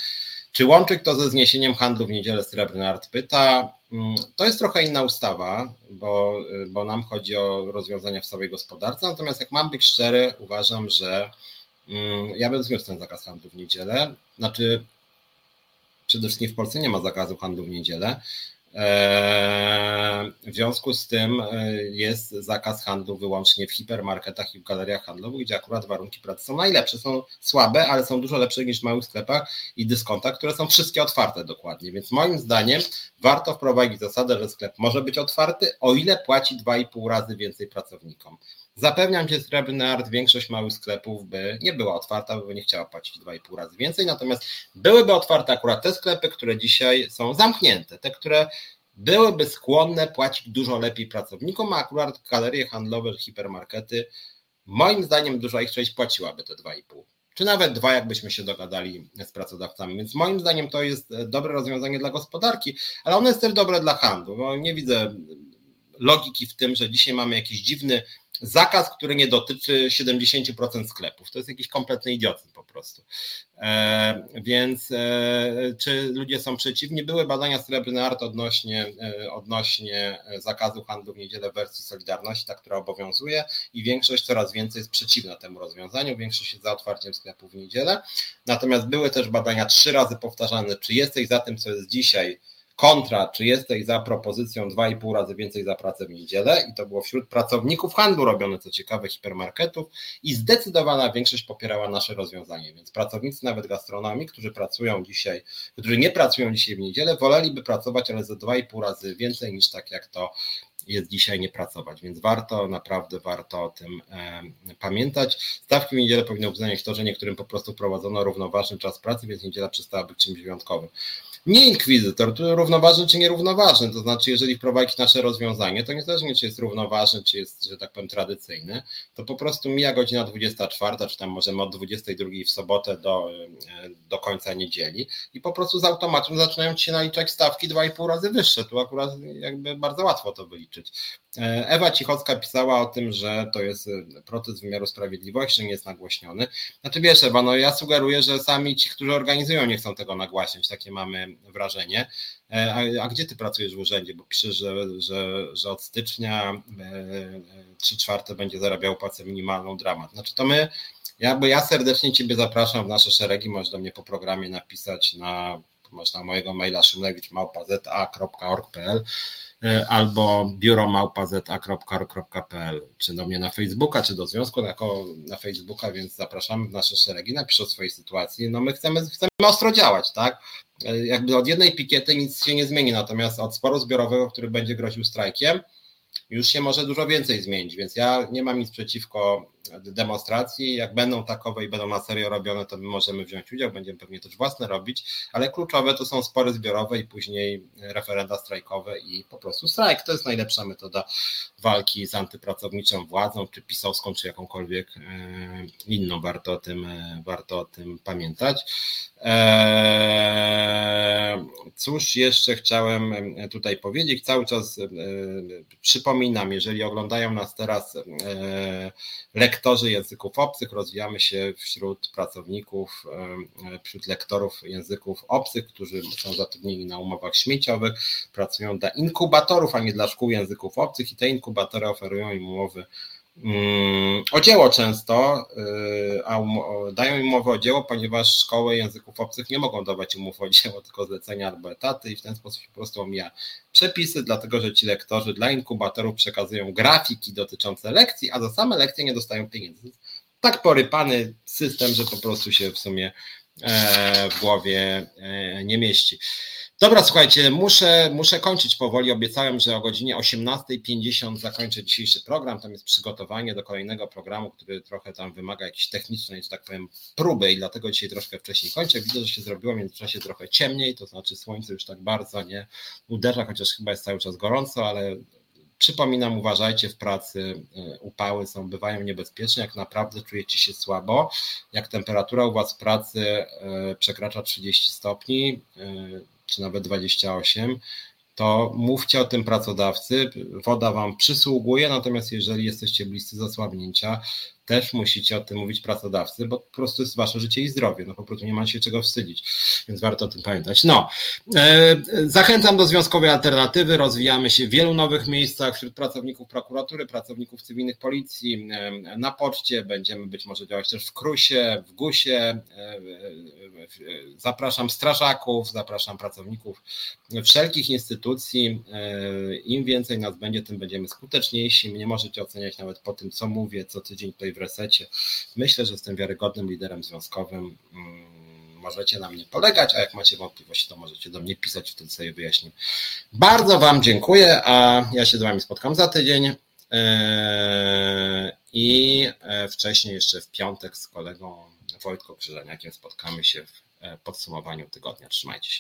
Czy łączyć to ze zniesieniem handlu w niedzielę Srebrny Art pyta? Mm, to jest trochę inna ustawa, bo, e, bo nam chodzi o rozwiązania w całej gospodarce, natomiast jak mam być szczery, uważam, że mm, ja bym zniósł ten zakaz handlu w niedzielę. Znaczy, przede wszystkim w Polsce nie ma zakazu handlu w niedzielę. Eee, w związku z tym e, jest zakaz handlu wyłącznie w hipermarketach i w galeriach handlowych, gdzie akurat warunki pracy są najlepsze. Są słabe, ale są dużo lepsze niż w małych sklepach i dyskontach, które są wszystkie otwarte dokładnie. Więc moim zdaniem warto wprowadzić zasadę, że sklep może być otwarty, o ile płaci 2,5 razy więcej pracownikom. Zapewniam Cię, Srebrny Art, większość małych sklepów by nie była otwarta, by nie chciała płacić 2,5 razy więcej, natomiast byłyby otwarte akurat te sklepy, które dzisiaj są zamknięte, te, które byłyby skłonne płacić dużo lepiej pracownikom, a akurat galerie handlowe, hipermarkety, moim zdaniem duża ich część płaciłaby te 2,5 czy nawet dwa, jakbyśmy się dogadali z pracodawcami. Więc moim zdaniem to jest dobre rozwiązanie dla gospodarki, ale ono jest też dobre dla handlu. Bo nie widzę logiki w tym, że dzisiaj mamy jakiś dziwny zakaz, który nie dotyczy 70% sklepów. To jest jakiś kompletny idiotyzm po prostu. E, więc e, czy ludzie są przeciwni? Były badania Srebrny Art odnośnie, e, odnośnie zakazu handlu w niedzielę wersji Solidarności, ta, która obowiązuje i większość coraz więcej jest przeciwna temu rozwiązaniu, większość jest za otwarciem sklepów w niedzielę. Natomiast były też badania trzy razy powtarzane, czy jesteś za tym, co jest dzisiaj, kontra, czy jesteś za propozycją 2,5 razy więcej za pracę w niedzielę i to było wśród pracowników handlu robione, co ciekawe, hipermarketów i zdecydowana większość popierała nasze rozwiązanie, więc pracownicy nawet gastronomii, którzy pracują dzisiaj, którzy nie pracują dzisiaj w niedzielę, woleliby pracować, ale za 2,5 razy więcej niż tak jak to jest dzisiaj nie pracować, więc warto, naprawdę warto o tym pamiętać. Stawki w niedzielę powinno uwzględniać to, że niektórym po prostu prowadzono równoważny czas pracy, więc niedziela przestała być czymś wyjątkowym nie inkwizytor, to równoważny czy nierównoważny, to znaczy jeżeli wprowadzić nasze rozwiązanie, to niezależnie czy jest równoważny, czy jest, że tak powiem, tradycyjny, to po prostu mija godzina 24, czy tam możemy od 22 w sobotę do, e, do końca niedzieli i po prostu z automatu zaczynają ci się naliczać stawki 2,5 razy wyższe, tu akurat jakby bardzo łatwo to wyliczyć. E, Ewa Cichocka pisała o tym, że to jest e, protest wymiaru sprawiedliwości, że nie jest nagłośniony. Znaczy wiesz Ewa, no ja sugeruję, że sami ci, którzy organizują nie chcą tego nagłaśniać, takie mamy wrażenie. E, a, a gdzie ty pracujesz w urzędzie? Bo piszesz, że, że, że od stycznia 3 czwarte będzie zarabiał płacę minimalną dramat. Znaczy to my, ja, bo ja serdecznie ciebie zapraszam w nasze szeregi, możesz do mnie po programie napisać na można mojego maila szymlewicz.małpa.za.org.pl E, albo biuromałpa.za.org.pl, czy do mnie na Facebooka, czy do związku jako na Facebooka, więc zapraszamy w nasze szeregi, napisz o swojej sytuacji. No my chcemy, chcemy ostro działać, tak? E, jakby od jednej pikiety nic się nie zmieni, natomiast od sporu zbiorowego, który będzie groził strajkiem, już się może dużo więcej zmienić, więc ja nie mam nic przeciwko demonstracji. Jak będą takowe i będą na serio robione, to my możemy wziąć udział, będziemy pewnie też własne robić, ale kluczowe to są spory zbiorowe i później referenda strajkowe i po prostu strajk. To jest najlepsza metoda walki z antypracowniczą władzą, czy pisowską, czy jakąkolwiek e, inną. Warto o tym, e, warto o tym pamiętać. E, cóż jeszcze chciałem tutaj powiedzieć? Cały czas przypominam, jeżeli oglądają nas teraz lektorzy języków obcych, rozwijamy się wśród pracowników, wśród lektorów języków obcych, którzy są zatrudnieni na umowach śmieciowych, pracują dla inkubatorów, a nie dla szkół języków obcych i te inkubatory oferują im umowy o dzieło często, y, a dają im umowę o dzieło, ponieważ szkoły języków obcych nie mogą dawać umów o dzieło, tylko zlecenia albo etaty i w ten sposób po prostu omija przepisy, dlatego że ci lektorzy dla inkubatorów przekazują grafiki dotyczące lekcji, a za same lekcje nie dostają pieniędzy. Tak porypany system, że po prostu się w sumie e, w głowie e, nie mieści. Dobra, słuchajcie, muszę, muszę kończyć powoli. Obiecałem, że o godzinie 18.50 zakończę dzisiejszy program. Tam jest przygotowanie do kolejnego programu, który trochę tam wymaga jakiejś technicznej, że tak powiem, próby i dlatego dzisiaj troszkę wcześniej kończę. Widzę, że się zrobiło w międzyczasie trochę ciemniej, to znaczy słońce już tak bardzo nie uderza, chociaż chyba jest cały czas gorąco, ale Przypominam, uważajcie w pracy, e, upały są, bywają niebezpieczne, jak naprawdę czujecie się słabo, jak temperatura u Was w pracy e, przekracza 30 stopni, e, czy nawet 28, to mówcie o tym pracodawcy. Woda Wam przysługuje, natomiast jeżeli jesteście bliscy zasłabnięcia, też musicie o tym mówić pracodawcy, bo po prostu jest wasze życie i zdrowie. No po prostu nie ma się czego wstydzić, więc warto o tym pamiętać. No, e, zachęcam do związkowej alternatywy. Rozwijamy się w wielu nowych miejscach wśród pracowników prokuratury, pracowników cywilnych policji, e, na poczcie. Będziemy być może działać też w Krusie, w Gusie. E, zapraszam strażaków, zapraszam pracowników wszelkich instytucji. Im więcej nas będzie, tym będziemy skuteczniejsi. Nie możecie oceniać nawet po tym, co mówię, co tydzień tutaj w resecie. Myślę, że jestem wiarygodnym liderem związkowym. Mm, możecie na mnie polegać, a jak macie wątpliwości, to możecie do mnie pisać, wtedy sobie wyjaśnię. Bardzo Wam dziękuję, a ja się z Wami spotkam za tydzień. Eee, I e, wcześniej jeszcze w piątek z kolegą Wojtko Krzyżaniakiem spotkamy się w e, podsumowaniu tygodnia. Trzymajcie się.